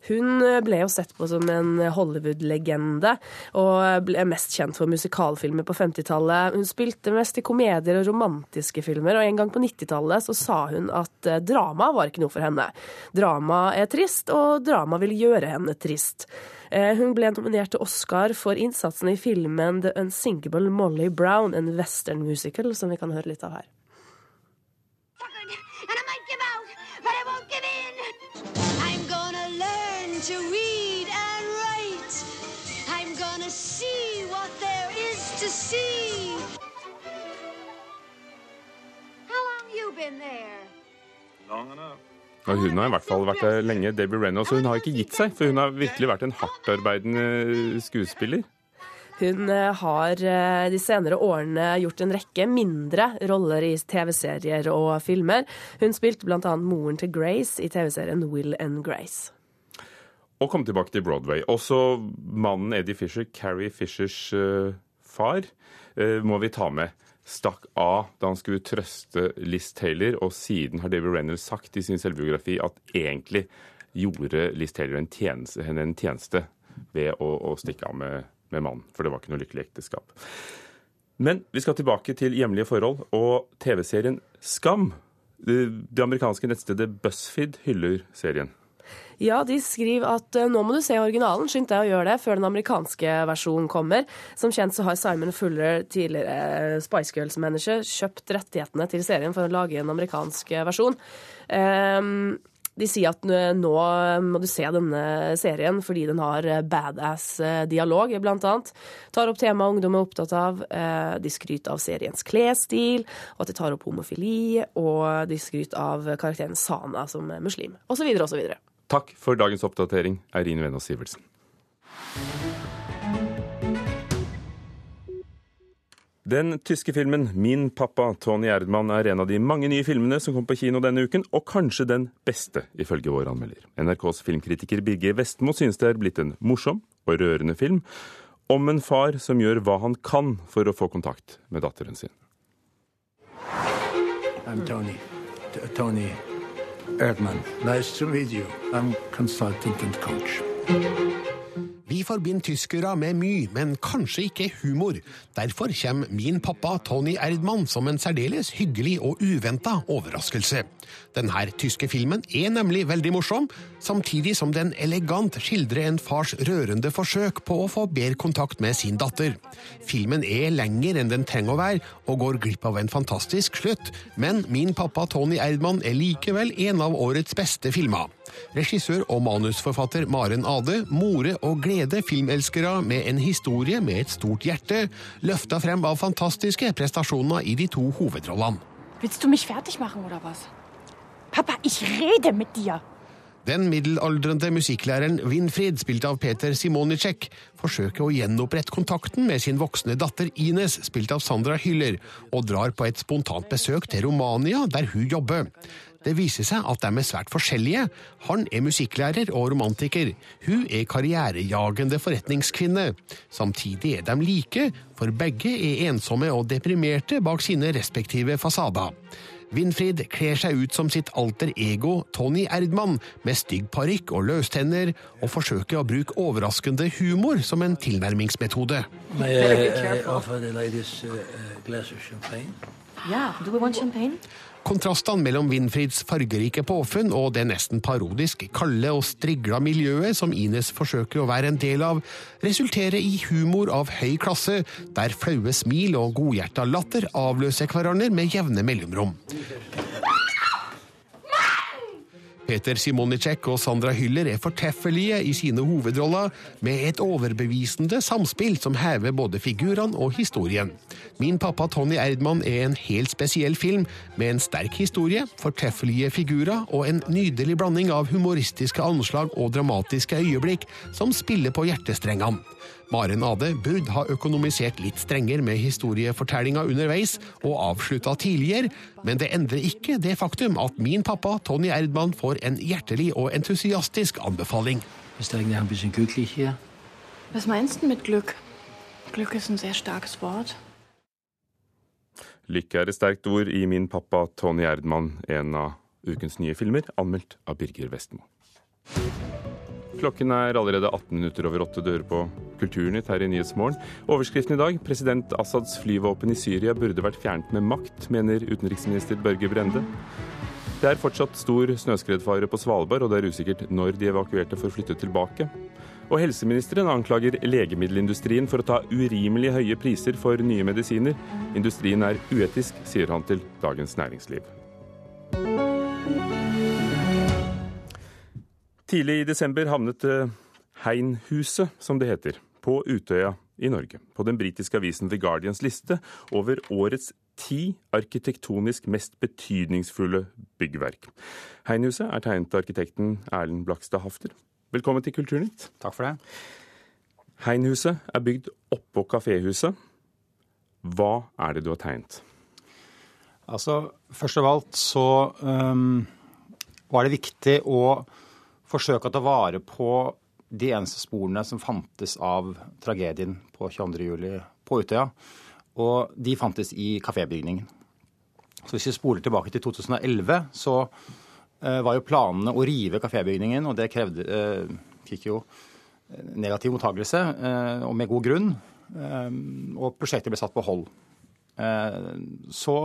Hun ble jo sett på som en Hollywood-legende, og ble mest kjent for musikalfilmer på 50-tallet. Hun spilte mest i komedier og romantiske filmer, og en gang på 90-tallet så sa hun at eh, drama var ikke noe for henne. Drama er trist, og drama vil gjøre henne trist. Eh, hun ble nominert til Oscar for innsatsen i filmen The Unsinkable Molly Brown, en western musical, som vi kan høre litt av her. To read and write. I'm gonna see what there is to see. How long you been there? Long enough. Og hun har i hvert fall vært der lenge, Debbie Reynolds, og hun har ikke gitt seg, for hun har virkelig vært en hardtarbeidende skuespiller. Hun eh, har eh, de senere årene gjort en rekke mindre roller i TV-serier og filmer. Hun spilte bl.a. moren til Grace i TV-serien Will and Grace. Og kom tilbake til Broadway. Også mannen Eddie Fisher, Carrie Fishers eh, far, eh, må vi ta med. Stakk av da han skulle trøste Liz Taylor, og siden har David Reynolds sagt i sin selvbiografi at egentlig gjorde Liz Taylor en tjeneste, henne en tjeneste ved å, å stikke av med, med mannen. For det var ikke noe lykkelig ekteskap. Men vi skal tilbake til hjemlige forhold og TV-serien Skam. Det, det amerikanske nettstedet BuzzFeed hyller serien. Ja, de skriver at eh, nå må du se originalen, skynd deg å gjøre det før den amerikanske versjonen kommer. Som kjent så har Simon Fuller, tidligere Spice Girls-manager, kjøpt rettighetene til serien for å lage en amerikansk versjon. Um, de sier at nå må du se denne serien fordi den har badass dialog, blant annet. Tar opp temaet ungdom er opptatt av. Eh, de skryter av seriens klesstil, og at de tar opp homofili. Og de skryter av karakteren Sana som muslim, osv., osv. Takk for dagens oppdatering, Eirin Venås Sivertsen. Den tyske filmen 'Min pappa Tony Erdmann' er en av de mange nye filmene som kom på kino denne uken, og kanskje den beste, ifølge vår anmelder. NRKs filmkritiker Birger Vestmo synes det er blitt en morsom og rørende film om en far som gjør hva han kan for å få kontakt med datteren sin. I'm Tony. T Tony Erdmann. Nice to meet you. I'm consultant and coach. Vi forbinder tyskere med mye, men kanskje ikke humor. Derfor kommer min pappa Tony Erdmann som en særdeles hyggelig og uventa overraskelse. Denne tyske filmen er nemlig veldig morsom, samtidig som den elegant skildrer en fars rørende forsøk på å få bedre kontakt med sin datter. Filmen er lenger enn den trenger å være, og går glipp av en fantastisk slutt, men min pappa Tony Erdmann er likevel en av årets beste filmer. Regissør og manusforfatter Maren Ade more og glede filmelskere med en historie med et stort hjerte, løfta frem av fantastiske prestasjoner i de to hovedrollene. Willst du mich fertig machen oder was? Pappa, ich rede mit dir. Den middelaldrende musikklæreren Winfried, spilt av Peter Simonicek, forsøker å gjenopprette kontakten med sin voksne datter Ines, spilt av Sandra Hyller, og drar på et spontant besøk til Romania, der hun jobber. Det viser seg at de er svært forskjellige. Han er musikklærer og romantiker. Hun er karrierejagende forretningskvinne. Samtidig er de like, for begge er ensomme og deprimerte bak sine respektive fasader. Winfried kler seg ut som sitt alter ego Tony Erdmann, med stygg parykk og løstenner, og forsøker å bruke overraskende humor som en tilnærmingsmetode. May I uh, offer the ladies uh, glass of champagne? Ja, du want champagne? Kontrastene mellom Winfrids fargerike påfunn og det nesten parodisk kalde og strigla miljøet som Ines forsøker å være en del av, resulterer i humor av høy klasse, der flaue smil og godhjerta latter avløser hverandre med jevne mellomrom. Peter Simonicek og Sandra Hyller er fortreffelige i sine hovedroller, med et overbevisende samspill som hever både figurene og historien. Min pappa Tony Erdmann er en helt spesiell film, med en sterk historie, fortreffelige figurer og en nydelig blanding av humoristiske anslag og dramatiske øyeblikk som spiller på hjertestrengene. Maren Ade burde ha økonomisert litt strengere med historiefortellinga underveis og avslutta tidligere, men det endrer ikke det faktum at min pappa Tony Erdmann får en hjertelig og entusiastisk anbefaling. Ist eigentlich ein bisschen glücklich hier? Was meinst du mit Glück? Glück ist ein sehr starkes Wort. Lykke er et sterkt ord i Min pappa Tony Erdmann, en av ukens nye filmer, anmeldt av Birger Vestmo. Klokken er allerede 18 minutter over åtte dører på Kulturnytt her i Nyhetsmorgen. Overskriften i dag president Assads flyvåpen i Syria burde vært fjernet med makt, mener utenriksminister Børge Brende. Det er fortsatt stor snøskredfare på Svalbard, og det er usikkert når de evakuerte får flytte tilbake. Og helseministeren anklager legemiddelindustrien for å ta urimelig høye priser for nye medisiner. Industrien er uetisk, sier han til Dagens Næringsliv. Tidlig i desember havnet eh, Heinhuset, som det heter, på Utøya i Norge. På den britiske avisen The Guardians liste over årets ti arkitektonisk mest betydningsfulle byggverk. Heinhuset er tegnet av arkitekten Erlend Blakstad Hafter. Velkommen til Kulturnytt. Takk for det. Heinhuset er bygd oppå kaféhuset. Hva er det du har tegnet? Altså, Først av alt så um, var det viktig å forsøke å ta vare på de eneste sporene som fantes av tragedien på 22. juli på Utøya. Og de fantes i kafébygningen. Så hvis vi spoler tilbake til 2011, så uh, var jo planene å rive kafébygningen, og det krevde, uh, fikk jo negativ mottakelse, og med god grunn. og prosjektet ble satt på hold. så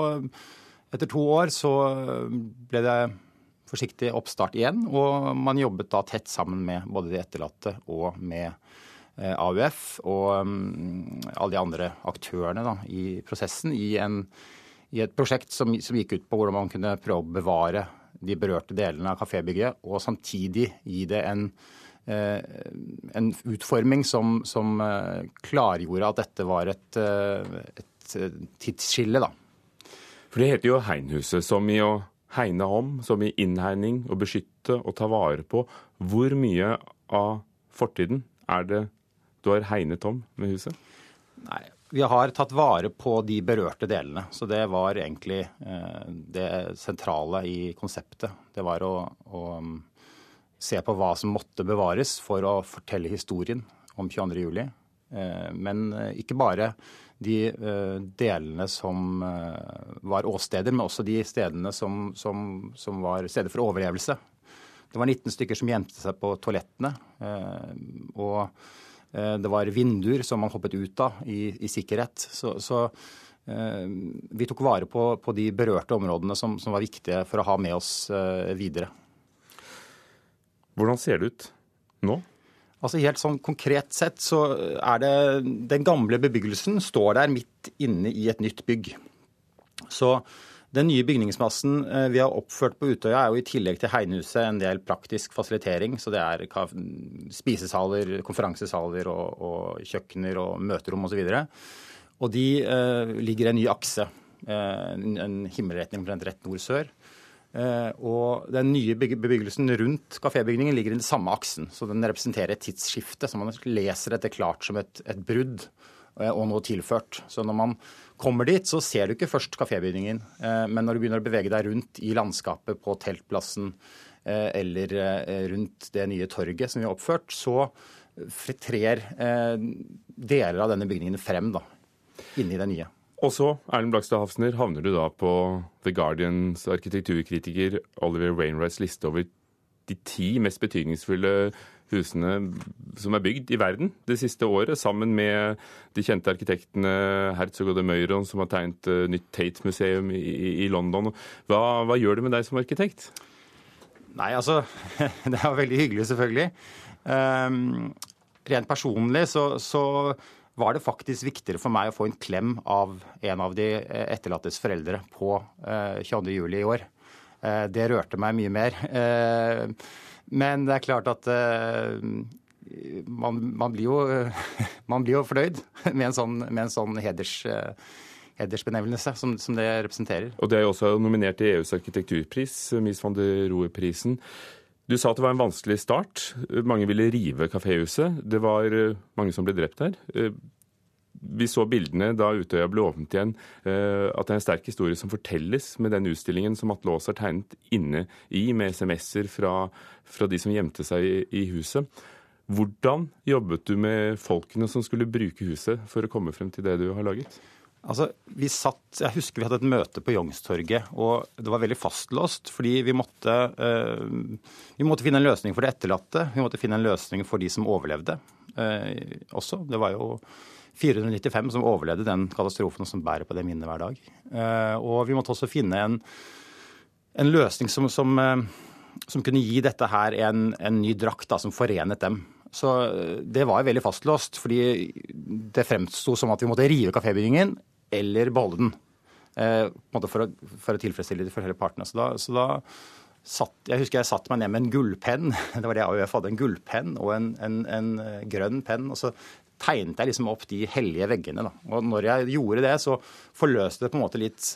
etter to år så ble det forsiktig oppstart igjen, og man jobbet da tett sammen med både de etterlatte og med AUF og um, alle de andre aktørene da, i prosessen i, en, i et prosjekt som, som, gikk ut på hvordan man kunne prøve å bevare de berørte delene av kafébygget, og samtidig gi det en, eh, en utforming som, som eh, klargjorde at dette var et, eh, et tidsskille. da. For det heter jo Heinhuset, som i å hegne om, som i innhegning, å beskytte og ta vare på. Hvor mye av fortiden er det du har hegnet om med huset? Nei, vi har tatt vare på de berørte delene. Så det var egentlig eh, det sentrale i konseptet. Det var å, å um, se på hva som måtte bevares for å fortelle historien om 22.07. Eh, men ikke bare de delene som var åsteder, men også de stedene som, som, som var steder for overlevelse. Det var 19 stykker som gjemte seg på toalettene. og det var vinduer som man hoppet ut av i, i sikkerhet. Så, så eh, vi tok vare på, på, de berørte områdene som, som, var viktige for å ha med oss eh, videre. Hvordan ser det ut nå? Altså Helt sånn konkret sett så er det Den gamle bebyggelsen står der midt inne i et nytt bygg. Så den nye bygningsmassen vi har oppført på Utøya, er jo i tillegg til Heinhuset en del praktisk fasilitering. Så det er spisesaler, konferansesaler og, og kjøkkener og møterom osv. Og, og de eh, ligger i en ny akse. Eh, en himmelretning omtrent rett nord-sør. Eh, og den nye bebyggelsen rundt kafébygningen ligger i den samme aksen. Så den representerer et tidsskifte. Så man leser dette klart som et, et brudd og noe tilført. Så når man kommer dit, så ser du ikke først kafébygningen. Men når du begynner å bevege deg rundt i landskapet på teltplassen eller rundt det nye torget som vi har oppført, så trer deler av denne bygningen frem da, inni det nye. Og så, Erlend Blakstad Hafsner, havner du da på The Guardians arkitekturkritiker Oliver Wainwrights liste over de ti mest betydningsfulle husene som er bygd i verden det siste året, sammen med de kjente arkitektene Herzog og de Meuron, som har tegnet uh, nytt Tate-museum i, i, London. Hva, hva, gjør det med deg som arkitekt? Nei, altså (laughs) Det er veldig hyggelig, selvfølgelig. Um, rent personlig så, så var det faktisk viktigere for meg å få en klem av en av de etterlattes foreldre på uh, 22.07. i år. Uh, det rørte meg mye mer. Men det er klart at man, man, blir jo, (laughs) man, blir jo, fornøyd med en sånn, med en sånn heders, hedersbenevnelse som, som, det representerer. Og Det er jo også nominert til EUs arkitekturpris, Mies van der Rohe-prisen. Du sa at det var en vanskelig start. Mange ville rive kaféhuset. Det var eh, mange som ble drept her vi så bildene da Utøya ble åpnet igjen, eh, at det er en sterk historie som fortelles med den utstillingen som Atle Aas har tegnet inne i, med SMS-er fra, fra, de som gjemte seg i, i, huset. Hvordan jobbet du med folkene som skulle bruke huset for å komme frem til det du har laget? Altså, vi satt, Jeg husker vi hadde et møte på Youngstorget, og det var veldig fastlåst. Fordi vi måtte, uh, vi måtte finne en løsning for de etterlatte. Vi måtte finne en løsning for de som overlevde uh, også. Det var jo 495 som overlevde den katastrofen, som bærer på det minnet hver dag. Uh, og vi måtte også finne en, en løsning som, som, som, kunne gi dette her en, en ny drakt da, som forenet dem. Så eh, det var veldig fastlåst, fordi det fremsto som at vi måtte rive kafébygningen eller beholde den. For å, for å tilfredsstille de forskjellige partene. Så da, så da satt, jeg husker jeg satte meg ned med en gullpenn. (laughs) Det var det AUF hadde. En gullpenn og en, en, en grønn penn. Og så tegnet jeg liksom opp de hellige veggene. Da. Og når jeg gjorde det, så forløste det på en måte litt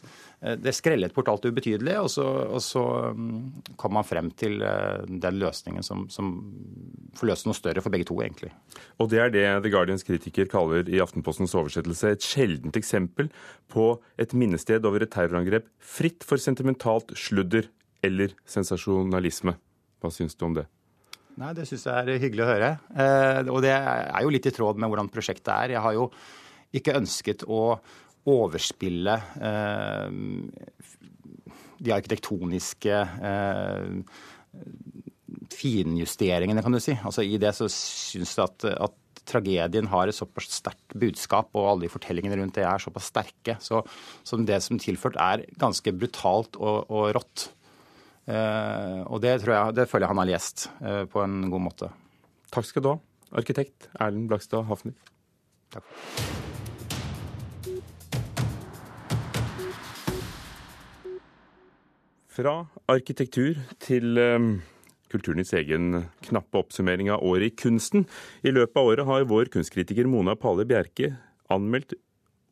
eh, Det skrellet bort alt det ubetydelige, og så, og så mm, kom man frem til eh, den løsningen som, som forløste noe større for begge to, egentlig. Og det er det The Guardians kritiker kaller i Aftenpostens oversettelse et sjeldent eksempel på et minnested over et terrorangrep fritt for sentimentalt sludder eller sensasjonalisme. Hva syns du om det? Nei, Det syns jeg er hyggelig å høre. Eh, og det er jo litt i tråd med hvordan prosjektet er. Jeg har jo ikke ønsket å overspille eh, de arkitektoniske eh, finjusteringene, kan du si. Altså I det så syns jeg at, at tragedien har et såpass sterkt budskap, og alle de fortellingene rundt det er såpass sterke. Så, så det som tilført er ganske brutalt og, og rått. Eh, og det, tror jeg, det føler jeg han har lest eh, på en god måte. Takk skal du ha, arkitekt Erlend Blakstad Hafner. Takk. Fra arkitektur til um, Kulturnytts egen knappe oppsummering av året i kunsten. I løpet av året har vår kunstkritiker Mona Pale Bjerke anmeldt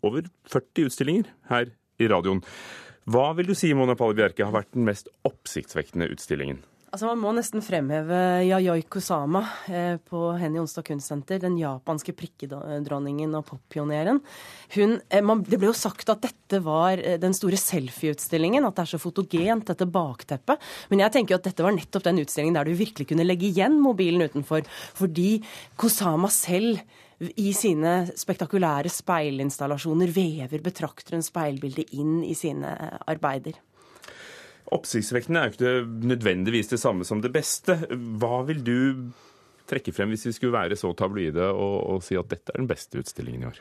over 40 utstillinger her i radioen. Hva vil du si Mona Palle Bjerke, har vært den mest oppsiktsvekkende utstillingen? Altså Man må nesten fremheve Yayoi Kusama eh, på Henny Onsdag Kunstsenter. Den japanske prikkedronningen og poppioneren. Eh, det ble jo sagt at dette var eh, den store selfieutstillingen. At det er så fotogent, dette bakteppet. Men jeg tenker jo at dette var nettopp den utstillingen der du virkelig kunne legge igjen mobilen utenfor. Fordi Kusama selv i sine spektakulære speilinstallasjoner vever betrakterens speilbilde inn i sine eh, arbeider. Oppsiktsvekkende er jo ikke nødvendigvis det samme som det beste. Hva vil du trekke frem hvis vi skulle være så tabloide og, og si at dette er den beste utstillingen i år?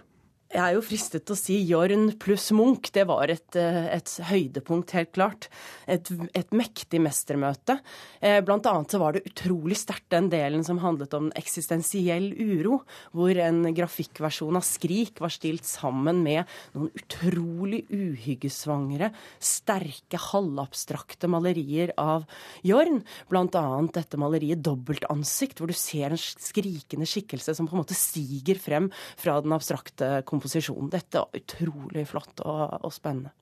Jeg er jo fristet til å si Jorn pluss Munch. Det var et, eh, et høydepunkt, helt klart. Et, et mektig mestermøte. Eh, blant annet så var det utrolig sterkt den delen som handlet om eksistensiell uro, hvor en grafikkversjon av Skrik var stilt sammen med noen utrolig uhyggesvangre, sterke, halvabstrakte malerier av Jorn. Blant annet dette maleriet Dobbeltansikt, hvor du ser en skrikende skikkelse som på en måte stiger frem fra den abstrakte komposisjonen. Dette var utrolig flott og, og spennende.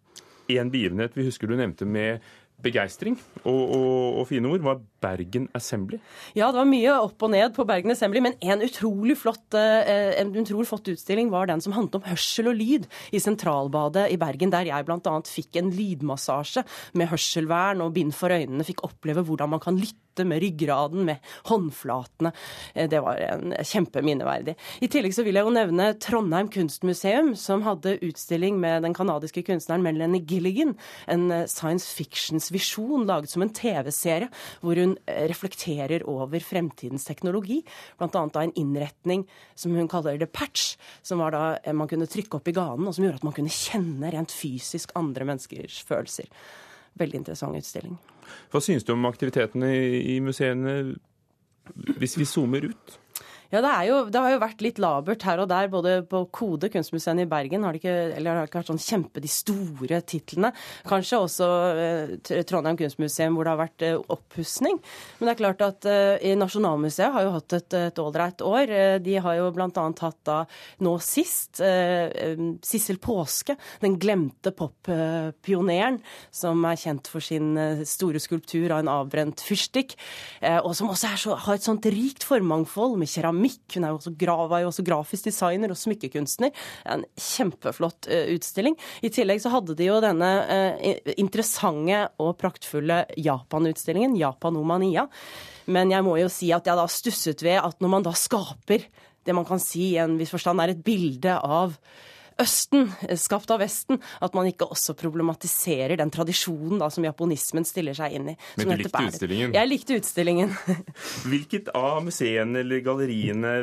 En begivenhet vi husker du nevnte med begeistring og, og, og, fine ord, var Bergen Assembly. Ja, det var mye opp og ned på Bergen Assembly, men en utrolig flott, eh, en utrolig flott utstilling var den som handlet om hørsel og lyd i Sentralbadet i Bergen, der jeg bl.a. fikk en lydmassasje med hørselvern og bind for øynene, fikk oppleve hvordan man kan lytte skaftet, med ryggraden, med håndflatene. Eh, Det var en kjempeminneverdig. I tillegg så vil jeg jo nevne Trondheim kunstmuseum, som hadde utstilling med den canadiske kunstneren Melanie Gilligan. En eh, science fictions visjon laget som en TV-serie, hvor hun eh, reflekterer over fremtidens teknologi. Blant annet da en innretning som hun kaller The patch, som var da man kunne trykke opp i ganen, og som gjorde at man kunne kjenne rent fysisk andre menneskers følelser. Veldig interessant utstilling. Hva synes du om aktivitetene i museene hvis vi zoomer ut? Ja, det, jo, det har jo vært litt labert her og der. Både på Kode, kunstmuseet i Bergen, har det ikke, eller har ikke vært sånn kjempe de store titlene. Kanskje også eh, Trondheim kunstmuseum hvor det har vært eh, oppussing. Men det er klart at eh, Nasjonalmuseet har jo hatt et et ålreit år. Eh, de har jo bl.a. hatt da nå sist eh, Sissel Påske, den glemte poppioneren, som er kjent for sin eh, store skulptur av en avbrent fyrstikk, og som også så, har et sånt rikt formangfold med keramikk. Hun er jo også, gra, var jo også grafisk designer og smykkekunstner. En kjempeflott eh, utstilling. I tillegg så hadde de jo denne eh, interessante og praktfulle Japan-utstillingen, Japanomania. Men jeg må jo si at jeg da stusset ved at når man da skaper det man kan si i en viss forstand er et bilde av Østen, eh, skapt av Vesten, at man ikke også problematiserer den tradisjonen da, som japonismen stiller seg inn i. Men du likte er- utstillingen? Jeg likte utstillingen. (laughs) Hvilket av museene eller galleriene,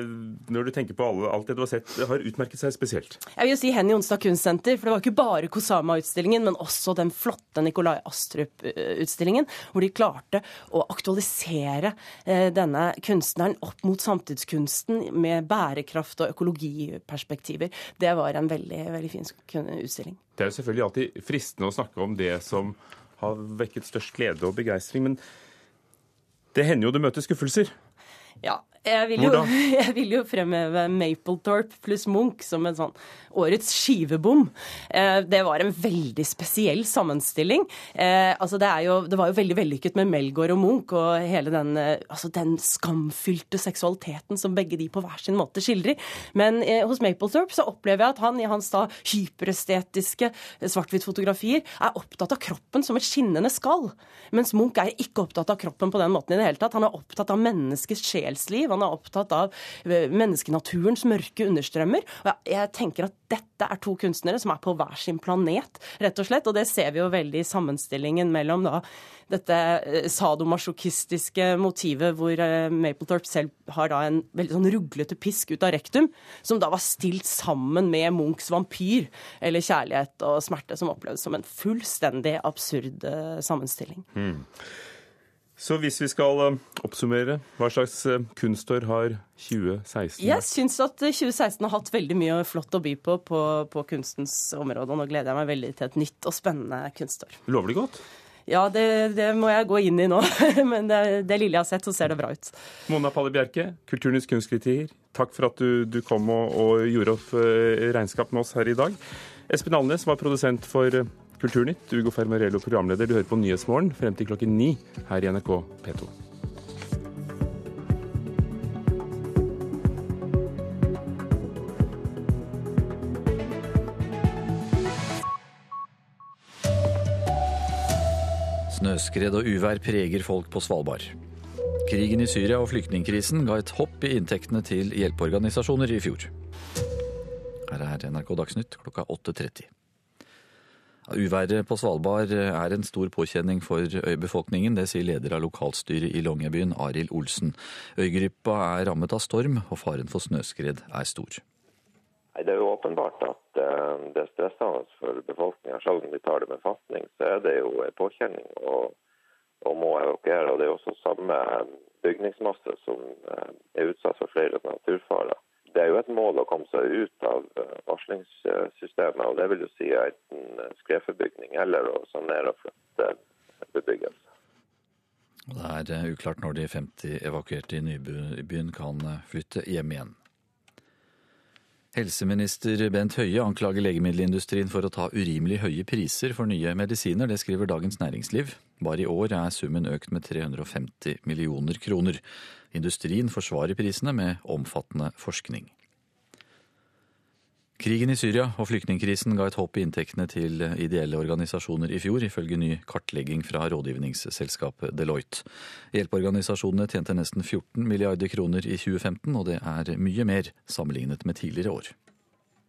når du tenker på alle, alt det du har sett, har utmerket seg spesielt? Jeg vil jo si Henny Onsdag Kunstsenter, for det var ikke bare Kosama-utstillingen, men også den flotte Nikolai Astrup-utstillingen, hvor de klarte å aktualisere eh, denne kunstneren opp mot samtidskunsten med bærekraft og økologiperspektiver. Det var en veldig, veldig fin utstilling. Det er jo selvfølgelig alltid fristende å snakke om det som har vekket størst glede og begeistring, men det hender jo det møter skuffelser. Ja, jeg vil, jo, (laughs) jeg vil jo fremheve Mapletorp pluss Munch som en sånn årets skivebom. Eh, det var en veldig spesiell sammenstilling. Eh, altså det, jo, det var jo veldig vellykket med Melgaard og Munch og hele den, eh, altså den skamfylte seksualiteten som begge de på hver sin måte skildrer. Men hos Mapletorp så opplever jeg at han i hans da hyperestetiske svart-hvitt-fotografier er opptatt av kroppen som et skinnende skall. Mens Munch er ikke opptatt av kroppen på den måten i det hele tatt. Han er opptatt av menneskets sjelsliv. Han er opptatt av eh, menneskenaturens mørke understrømmer. Og jeg, tenker at dette er to kunstnere som er på hver sin planet, rett og slett. Og det ser vi jo veldig i sammenstillingen mellom da dette eh, sadomasochistiske motivet hvor eh, Mapletorp selv har da en veldig sånn ruglete pisk ut av rektum, som da var stilt sammen med Munchs vampyr, eller kjærlighet og smerte, som opplevdes som en fullstendig absurd sammenstilling. Hmm. Så hvis vi skal eh, oppsummere, hva slags eh, kunstår har 2016 Jeg vært? syns at 2016 har hatt veldig mye flott å by på på, på kunstens område, og nå gleder jeg meg veldig til et nytt og spennende kunstår. Lover det godt? Ja, det, det må jeg gå inn i nå, (laughs) men det, det lille jeg har sett, så ser det bra ut. Mona Palle Bjerke, Kulturnytts kunstkritiker, takk for at du, du kom og, og gjorde opp eh, regnskap med oss her i dag. Espen Alnes var produsent for eh, Kulturnytt. Ugo Fermarello programleder. Du hører på Nyhetsmorgen frem til klokken ni her i NRK P2. Snøskred og uvær preger folk på Svalbard. Krigen i Syria og flyktningkrisen ga et hopp i inntektene til hjelpeorganisasjoner i fjor. Her er NRK Dagsnytt klokka 8.30. Uværet på Svalbard er en stor påkjenning for øybefolkningen. Det sier leder av lokalstyret i Longyearbyen, Arild Olsen. Øygruppa er rammet av storm, og faren for snøskred er stor. Det er jo åpenbart at eh, det er stressende for befolkninga. Selv om de tar det med fatning, så er det jo en påkjenning og må evakuere. Og Det er også samme bygningsmasse som eh, er utsatt for flere naturfarer. Det er jo et mål å komme seg ut av eh, varslingssystemet, og det vil jo si enten skredforbygning eller å sanere og flytte bebyggelse. Det er uklart når de 50 evakuerte i Nybyen kan flytte hjem igjen. Helseminister Bent Høie anklager legemiddelindustrien for å ta urimelig høye priser for nye medisiner. Det skriver Dagens Næringsliv. Bare i år er summen økt med 350 millioner kroner. Industrien forsvarer prisene med omfattende forskning. Krigen i Syria og flyktningkrisen ga et håp i inntektene til ideelle organisasjoner i fjor, ifølge ny kartlegging fra rådgivningsselskapet Deloitte. Hjelpeorganisasjonene tjente nesten 14 milliarder kroner i 2015, og det er mye mer sammenlignet med tidligere år.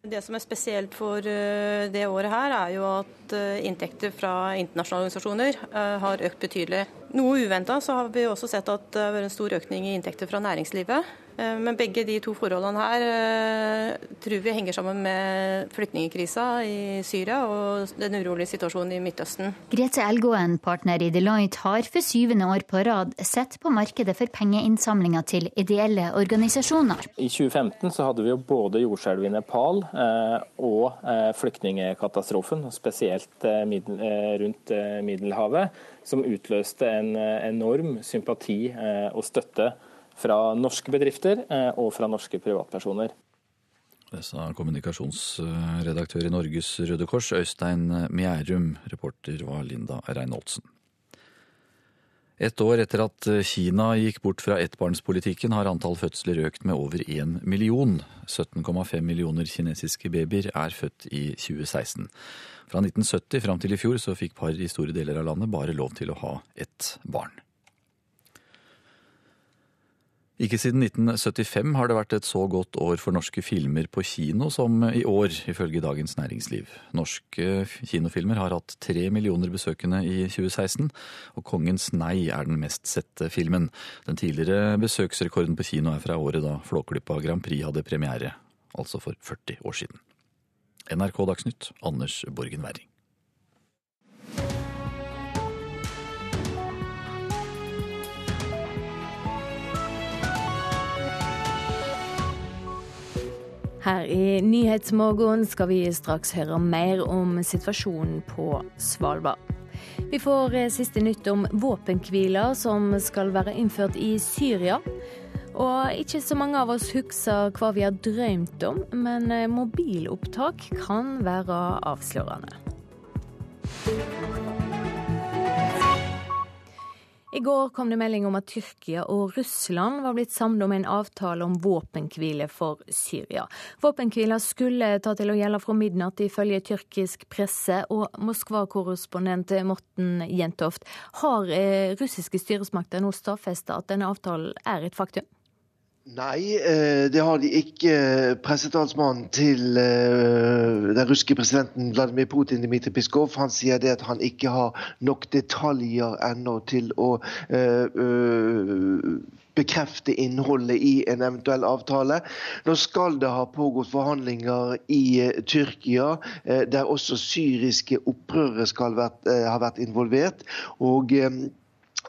Det som er spesielt for eh, det året her, er jo at eh, inntekter fra internasjonale organisasjoner eh, har økt betydelig. Noe uventa så har vi også sett at det har vært en stor økning i inntekter fra næringslivet. Eh, men begge de to forholdene her eh, tror vi henger sammen med flyktningkrisa i Syria og den urolige situasjonen i Midtøsten. Grete Elgåen, partner i Deloitte, har for syvende år på rad sett på markedet for pengeinnsamlinger til ideelle organisasjoner. I 2015 så hadde vi jo både jordskjelvet i Nepal eh, og flyktningkatastrofen, spesielt rundt Middelhavet, som utløste en enorm sympati og støtte fra norske bedrifter eh, og fra norske privatpersoner. Det sa kommunikasjonsredaktør i Norges Røde Kors, Øystein Mjærum. Reporter var Linda Reinholdsen. Et år etter at Kina gikk bort fra ettbarnspolitikken, har antall fødsler økt med over én million. 17,5 millioner kinesiske babyer er født i 2016. Fra 1970 fram til i fjor så fikk par i store deler av landet bare lov til å ha ett barn. Ikke siden 1975 har det vært et så godt år for norske filmer på kino som i år, ifølge Dagens Næringsliv. Norske kinofilmer har hatt tre millioner besøkende i 2016, og Kongens nei er den mest sette filmen. Den tidligere besøksrekorden på kino er fra året da Flåklypa Grand Prix hadde premiere, altså for 40 år siden. NRK Dagsnytt, Anders Borgen Werring. Her i Nyhetsmorgen skal vi straks høre mer om situasjonen på Svalbard. Vi får eh, siste nytt om våpenhviler som skal være innført i Syria. Og ikke så mange av oss husker hva vi har drømt om, men eh, mobilopptak kan være avslørende. I går kom det melding om at Tyrkia og Russland var blitt samlet om en avtale om våpenhvile for Syria. Våpenhvila skulle ta til å gjelde fra midnatt, ifølge tyrkisk presse. Og Moskva-korrespondent Morten Jentoft, har eh, russiske styresmakter nå stadfesta at denne avtalen er et faktum? Nei, eh, det har de ikke. Pressetalsmannen til eh, den russiske presidenten Vladimir Putin, Dmitrij Piskov, han sier det at han ikke har nok detaljer ennå til å bekrefte innholdet i en eventuell avtale. Nå skal det ha pågått forhandlinger i Tyrkia, der også syriske opprørere skal ha vært involvert. og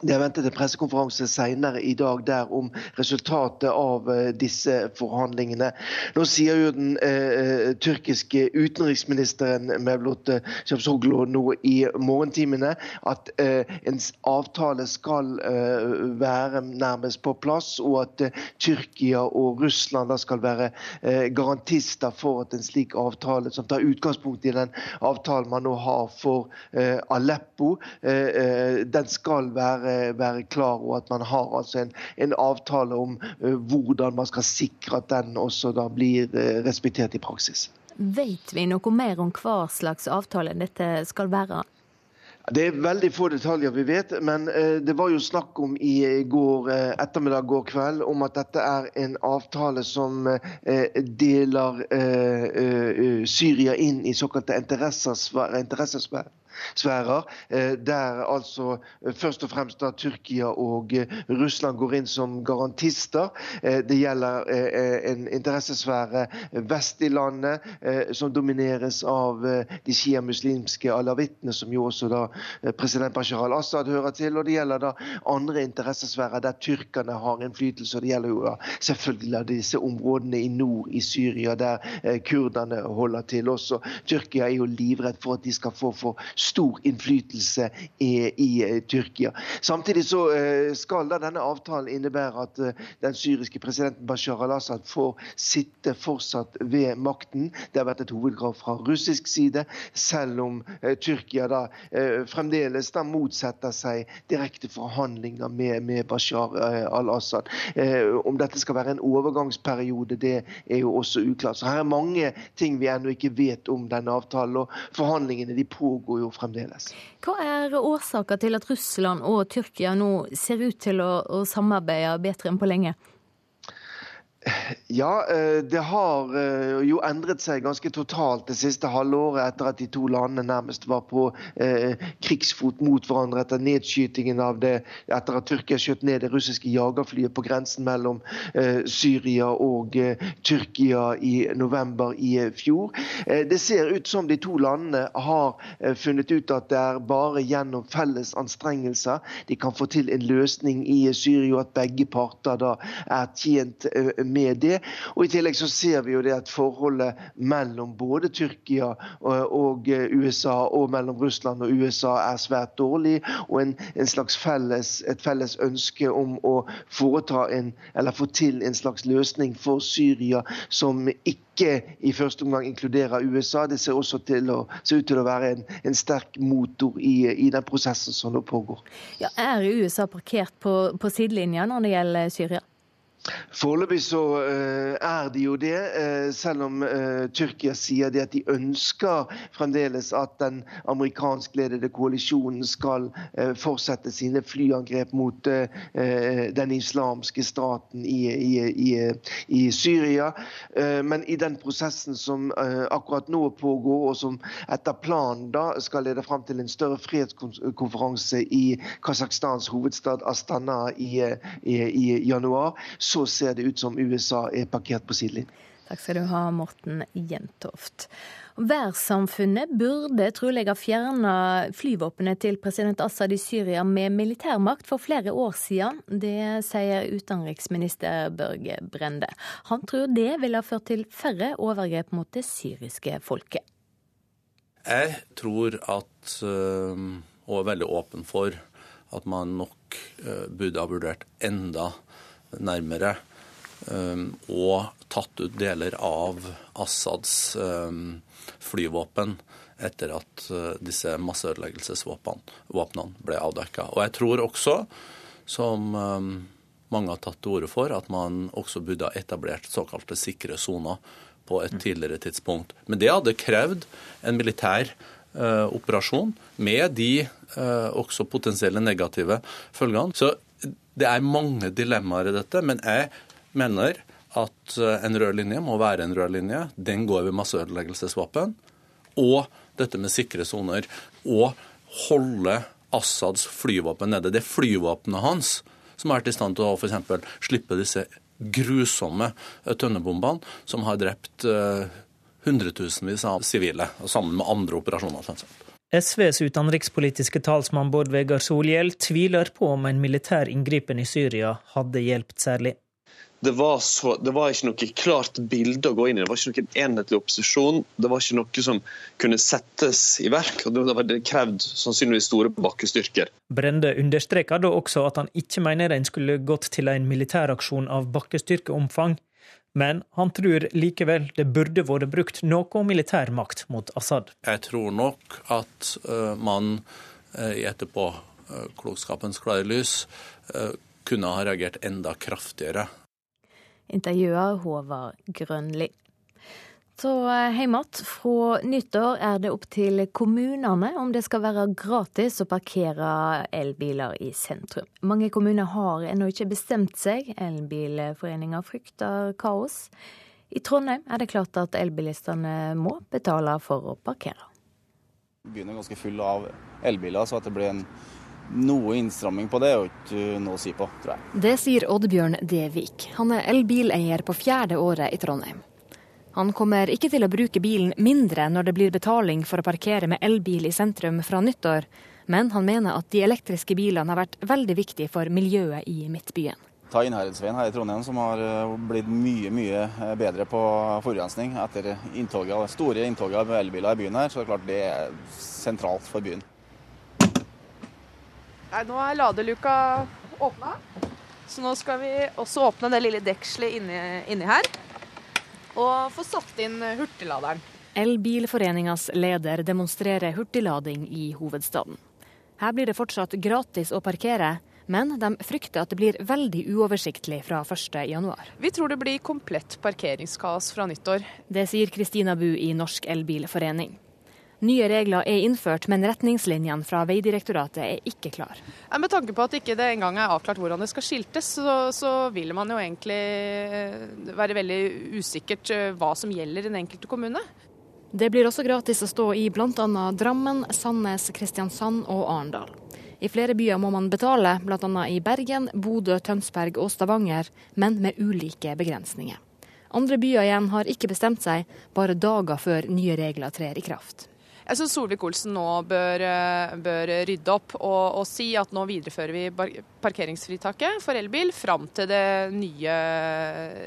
det er ventet en pressekonferanse senere i dag der om resultatet av eh, disse forhandlingene. Nå sier jo den eh, tyrkiske utenriksministeren Mevlut Cavusoglu nå i morgentimene at eh, en avtale skal eh, være nærmest på plass, og at eh, Tyrkia og Russland skal være eh, garantister for at en slik avtale, som tar utgangspunkt i den avtalen man nå har for Aleppo, den skal være være, være klar og at man har altså en, en avtale om uh, hvordan man skal sikre at den også da blir uh, respektert i praksis. Vet vi noe mer om hva slags avtale dette skal være? Det er veldig få detaljer vi vet, men eh, det var jo snakk om i går ettermiddag går kveld om at dette er en avtale som deler Syria inn i såkalte interessesfærer sfærer, eh, der altså eh, først og fremst da Tyrkia og eh, Russland går inn som garantister. Det gjelder en interessesfære vest i landet, som domineres av de sjiamuslimske alawittene, som jo også da president Bashar al-Assad hører til. Og det gjelder da andre interessesfærer der tyrkerne har innflytelse. og Det gjelder jo da selvfølgelig disse områdene i nord i Syria, der kurderne holder til også. Tyrkia er jo livredd for at de skal få for stor innflytelse i, i Tyrkia. Samtidig så skal da denne avtalen innebære at den syriske presidenten Bashar al-Assad får sitte fortsatt ved makten. Det har vært et hovedkrav fra russisk side, selv om Tyrkia da fremdeles da motsetter seg direkte forhandlinger med, med Bashar al-Assad. Om dette skal være en overgangsperiode, det er jo også uklart. Så her er mange ting vi ennå ikke vet om denne avtalen, og forhandlingene de pågår jo fremdeles. Hva er årsaken til at Russland og Tyrkia nå ser ut til å, å samarbeide bedre enn på lenge? Ja, eh, det har eh, jo endret seg ganske totalt det siste halvåret etter at de to landene nærmest var på eh, krigsfot mot hverandre etter nedskytingen av det etter at Tyrkia skjøt ned det russiske jagerflyet på grensen mellom Syria og Tyrkia i november i fjor. det ser ut som de to landene har funnet ut at det er bare gjennom felles anstrengelser de kan få til en løsning i Syria, at begge parter da er tjent med med det. Og I tillegg så ser vi jo det at forholdet mellom både Tyrkia og USA og mellom Russland og USA er svært dårlig. Og en, en slags felles, et felles ønske om å foreta en, eller få til en slags løsning for Syria som ikke i første omgang inkluderer USA. Det ser også til å, ser ut til å være en, en sterk motor i, i, den prosessen som nå pågår. Ja, er USA parkert på, på sidelinja når det gjelder Syria? Foreløpig så uh, er de jo det, uh, selv om uh, Tyrkia sier det at de ønsker fremdeles at den amerikanskledede koalisjonen skal fortsette sine flyangrep mot den islamske staten i, i, i, i Syria. men i den prosessen som akkurat nå pågår, og som etter planen da skal lede frem til en større fredskonferanse i Kasakhstans hovedstad Astana i januar, så ser det ut som USA er parkert på sidelinjen. Takk skal du ha, Morten Jentoft. Værsamfunnet burde trolig ha fjerna flyvåpenet til president Assad i Syria med militærmakt for flere år siden. Det sier utenriksminister Børge Brende. Han tror det ville ha ført til færre overgrep mot det syriske folket. Jeg tror at, øh, og er veldig åpen for, at man nok øh, burde ha vurdert enda nærmere um, og tatt ut deler av Assads um, flyvåpen etter at uh, disse masseødeleggelsesvåpnene ble avdekka. Og jeg tror også, som um, mange har tatt til orde for, at man også burde ha etablert såkalte sikre soner på et tidligere tidspunkt. Men det hadde krevd en militær uh, operasjon med de uh, også potensielle negative følgene. Så det er mange dilemmaer i dette, men jeg mener at eh, en rød linje må være en rød linje. Den går ved masseødeleggelsesvåpen. Og dette med sikre soner. Og holde Assads flyvåpen nede. Det er flyvåpenet hans som har vært i stand til å f.eks. slippe disse grusomme eh, tønnebombene som har drept uh, hundretusenvis av sivile, sammen med andre operasjoner. SVs utenrikspolitiske talsmann Bård Vegar Solhjell tviler på om en militær inngripen i Syria hadde hjulpet særlig. Det var, så, det var, ikke noe klart bilde å gå inn i. Det var ikke noen enhetlig opposisjon. Det var ikke noe som kunne settes i verk. og Det var krevd sannsynligvis store bakkestyrker. Brende understreker da også at han ikke mener en skulle gått til en militæraksjon av bakkestyrkeomfang, men han tror likevel det burde vært brukt noe militær makt mot Assad. Jeg tror nok at uh, man uh, i etterpåklokskapens klare lys kunne ha reagert enda kraftigere. Intervjuer Håvard Grønli. Så hjem eh, igjen. Fra nyttår er det opp til kommunene om det skal være gratis å parkere elbiler i sentrum. Mange kommuner har ennå ikke bestemt seg. Elbilforeninga frykter kaos. I Trondheim er det klart at elbilistene må betale for å parkere. Byen er ganske full av elbiler, så at det blir en noe innstramming på det er jo ikke noe å si på, tror jeg. Det sier Oddbjørn Devik. Han er elbileier på fjerde året i Trondheim. Han kommer ikke til å bruke bilen mindre når det blir betaling for å parkere med elbil i sentrum fra nyttår, men han mener at de elektriske bilene har vært veldig viktige for miljøet i Midtbyen. Ta Innherredsveien her i Trondheim, som har eh, blitt mye mye eh, bedre på forurensning etter inntoget, store inntoget av elbiler i byen her. Så det er klart det er sentralt for byen. Nei, nå er ladeluka åpna, så nå skal vi også åpne det lille dekselet inni, inni her. Og få satt inn hurtigladeren. Elbilforeningas leder demonstrerer hurtiglading i hovedstaden. Her blir det fortsatt gratis å parkere, men de frykter at det blir veldig uoversiktlig fra 1.1. Vi tror det blir komplett parkeringskaos fra nyttår. Det sier Kristina Bu i Norsk Elbilforening. Nye regler er innført, men retningslinjene fra Vegdirektoratet er ikke klar. Med tanke på at ikke det engang er avklart hvordan det skal skiltes, så, så, vil man jo egentlig eh, være veldig usikkert eh, hva som gjelder i den enkelte kommune. Det blir også gratis å stå i bl.a. Drammen, Sandnes, Kristiansand og Arendal. I flere byer må man betale, bl.a. i Bergen, Bodø, Tønsberg og Stavanger, men med ulike begrensninger. Andre byer igjen har ikke bestemt seg, bare dager før nye regler trer i kraft. Jeg syns Solvik-Olsen nå bør, eh, bør, rydde opp og, og, si at nå viderefører vi parkeringsfritaket for elbil fram til det nye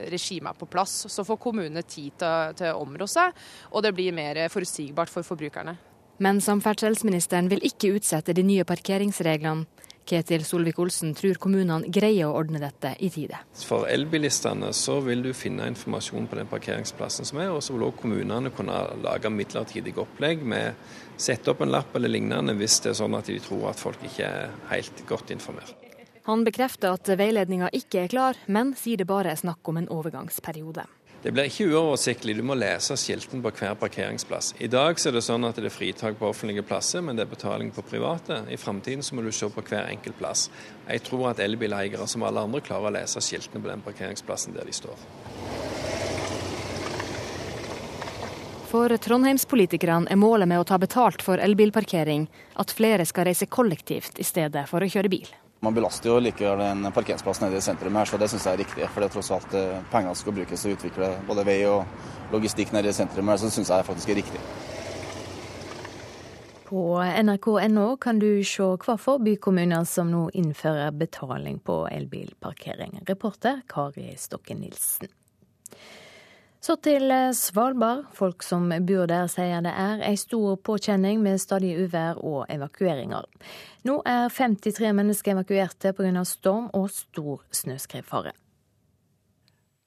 regimet er på plass. Så får kommunene tid til, til å områ seg, og det blir mer forutsigbart for forbrukerne. Men samferdselsministeren vil ikke utsette de nye parkeringsreglene. Ketil Solvik-Olsen tror kommunene greier å ordne dette i tide. For elbilistene så vil du finne informasjon på den parkeringsplassen som er, og så vil òg kommunene kunne lage midlertidige opplegg med sette opp en lapp eller lignende hvis det er sånn at de tror at folk ikke er helt godt informert. Han bekrefter at veiledninga ikke er klar, men sier det bare er snakk om en overgangsperiode. Det blir ikke uoversiktlig, du må lese skiltene på hver parkeringsplass. I dag er det sånn at det er fritak på offentlige plasser, men det er betaling på private. I framtiden må du se på hver enkelt plass. Jeg tror at elbileiere som alle andre klarer å lese skiltene på den parkeringsplassen der de står. For trondheimspolitikerne er målet med å ta betalt for elbilparkering at flere skal reise kollektivt i stedet for å kjøre bil. Man belaster jo likevel en parkeringsplass nede i sentrum her, så det syns jeg er riktig. For det er tross alt eh, pengene skal brukes til å utvikle både vei og logistikk nede i sentrum her, så det syns jeg faktisk er riktig. På nrk.no kan du se hvorfor bykommuner som nå innfører betaling på elbilparkering. Reporter Kari Stokke Nilsen. Så til eh, Svalbard. Folk som bor der sier det er ei stor påkjenning med stadig uvær og evakueringer. Nå er 53 mennesker evakuerte pga. storm og stor snøskredfare.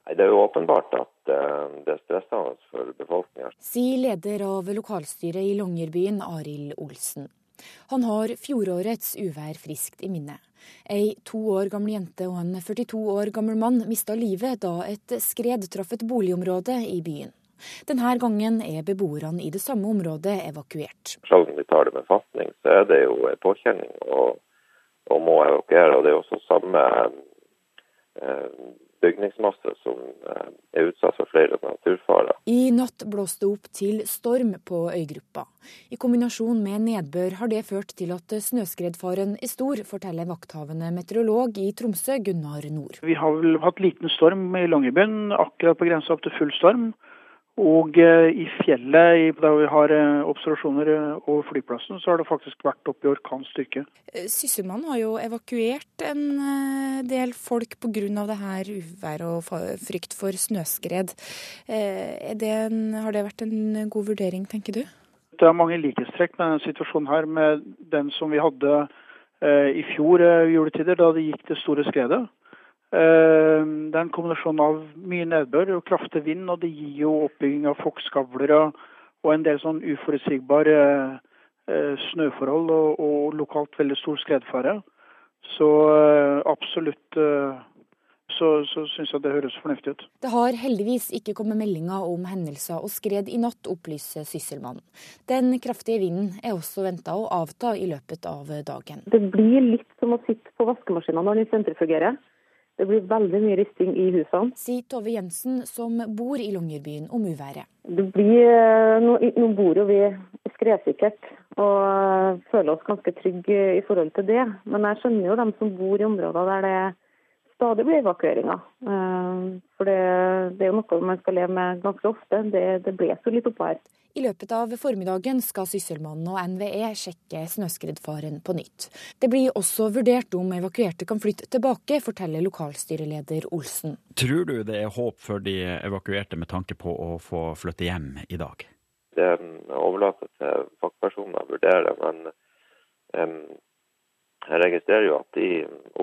Det er jo åpenbart at eh, det er stressende for befolkninga. Sier leder av lokalstyret i Longyearbyen, Arild Olsen. Han har fjorårets uvær friskt i minne. Ei to år gammel jente og en 42 år gammel mann mista livet da et skred traff et boligområde i byen. Denne gangen er beboerne i det samme området evakuert. Selv om vi tar det med fatning, så er det jo en påkjenning og må evakuere. og Det er også samme eh, bygningsmasse som eh, er utsatt for flere naturfarer. I natt blåste det opp til storm på øygruppa. I kombinasjon med nedbør har det ført til at snøskredfaren er stor, forteller vakthavende meteorolog i Tromsø, Gunnar Nord. Vi har vel hatt liten storm i Longyearbyen, akkurat på grensa opp til full storm. Og eh, i fjellet, der vi har eh, observasjoner eh, over flyplassen, så har det faktisk vært oppe i orkanstyrke. Sysselmannen har jo evakuert en del folk pga. det her uværet og frykt for snøskred. Det en, har det vært en god vurdering, tenker du? Det er mange likhetstrekk med denne situasjonen her med den som vi hadde i fjor juletider, da det gikk det store skredet. Eh, det er en kombinasjon av mye nedbør og kraftig vind, og det gir jo oppbygging av fokkskavler og, en del sånn uforutsigbare eh, snøforhold og, og, lokalt veldig stor skredfare. Så eh, absolutt så, så syns jeg det høres fornuftig ut. Det har heldigvis ikke kommet meldinger om hendelser og skred i natt, opplyser sysselmannen. Den kraftige vinden er også venta å avta i løpet av dagen. Det blir litt som å sitte på vaskemaskinen når den sentrifugerer. Det blir veldig mye risting i husene. Sier Tove Jensen, som bor i Longyearbyen, om uværet. Det blir, eh, nå, nå bor jo vi skredsikkert og eh, føler oss ganske trygge i forhold til det. Men jeg skjønner jo dem som bor i områder der det stadig blir evakueringer. Eh, for det, det er jo noe man skal leve med ganske ofte. Det, det blåser jo litt oppå her. I løpet av formiddagen skal Sysselmannen og NVE sjekke snøskredfaren på nytt. Det blir også vurdert om evakuerte kan flytte tilbake, forteller lokalstyreleder Olsen. Tror du det er håp for de evakuerte med tanke på å få flytte hjem i dag? Det overlater til fagpersoner å vurdere, men um, jeg registrerer jo at de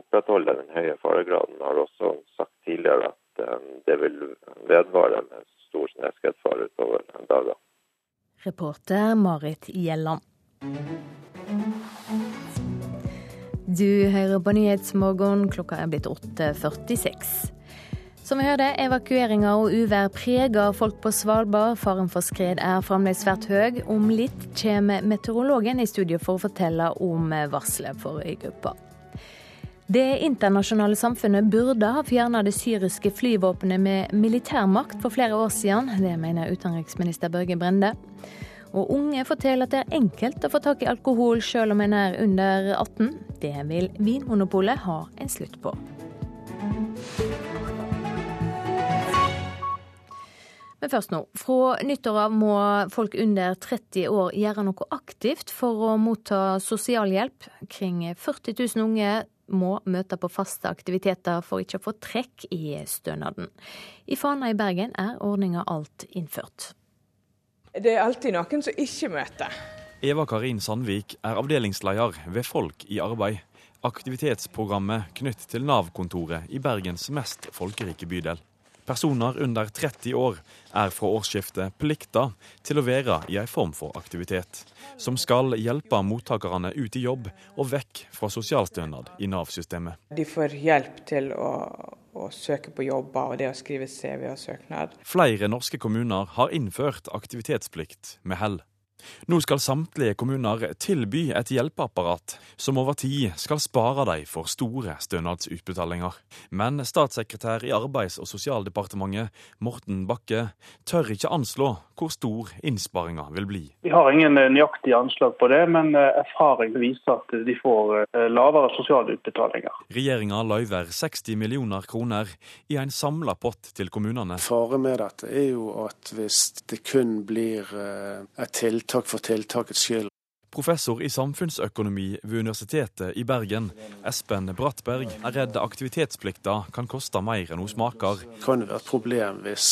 opprettholder den høye faregraden. Har også sagt tidligere at um, det vil vedvare med stor snøskredfare utover dager. Reporter Marit Gjelland. Du hører på Nyhetsmorgen, klokka er blitt 8.46. Som vi hørte, evakueringer og uvær preger folk på Svalbard. Faren for skred er fremdeles svært høy. Om litt kommer meteorologen i studio for å fortelle om varselet for øygruppa. Det internasjonale samfunnet burde ha fjerna det syriske flyvåpenet med militærmakt for flere år siden. Det mener utenriksminister Børge Brende. Og unge forteller at det er enkelt å få tak i alkohol selv om en er under 18. Det vil Vinmonopolet ha en slutt på. Men først nå. Fra nyttår av må folk under 30 år gjøre noe aktivt for å motta sosialhjelp. Kring 40 000 unge må møte på faste aktiviteter for ikke å få trekk i stønaden. I Fana i Bergen er ordninga alt innført. Det er alltid noen som ikke møter. Eva Karin Sandvik er avdelingsleder ved Folk i arbeid. Aktivitetsprogrammet knytt til Nav-kontoret i Bergens mest folkerike bydel. Personer under 30 år er fra årsskiftet plikta til å være i en form for aktivitet, som skal hjelpe mottakerne ut i jobb og vekk fra sosialstønad i Nav-systemet. De får hjelp til å, å søke på jobber og det å skrive CV og søknad. Flere norske kommuner har innført aktivitetsplikt med hell. Nå skal samtlige kommuner tilby et hjelpeapparat som over tid skal spare dem for store stønadsutbetalinger. Men statssekretær i Arbeids- og sosialdepartementet, Morten Bakke, tør ikke anslå hvor stor innsparinga vil bli. Vi har ingen nøyaktige nøyaktig anslag på det, men eh, erfaring viser at de får eh, lavere sosiale utbetalinger. Regjeringa løyver 60 millioner kroner i en samla pott til kommunene. Faren med dette er jo at hvis det kun blir et tiltak for tiltakets skyld, Professor i samfunnsøkonomi ved Universitetet i Bergen, Espen Brattberg, er redd aktivitetsplikta kan koste mer enn hun smaker. Det kan være et problem hvis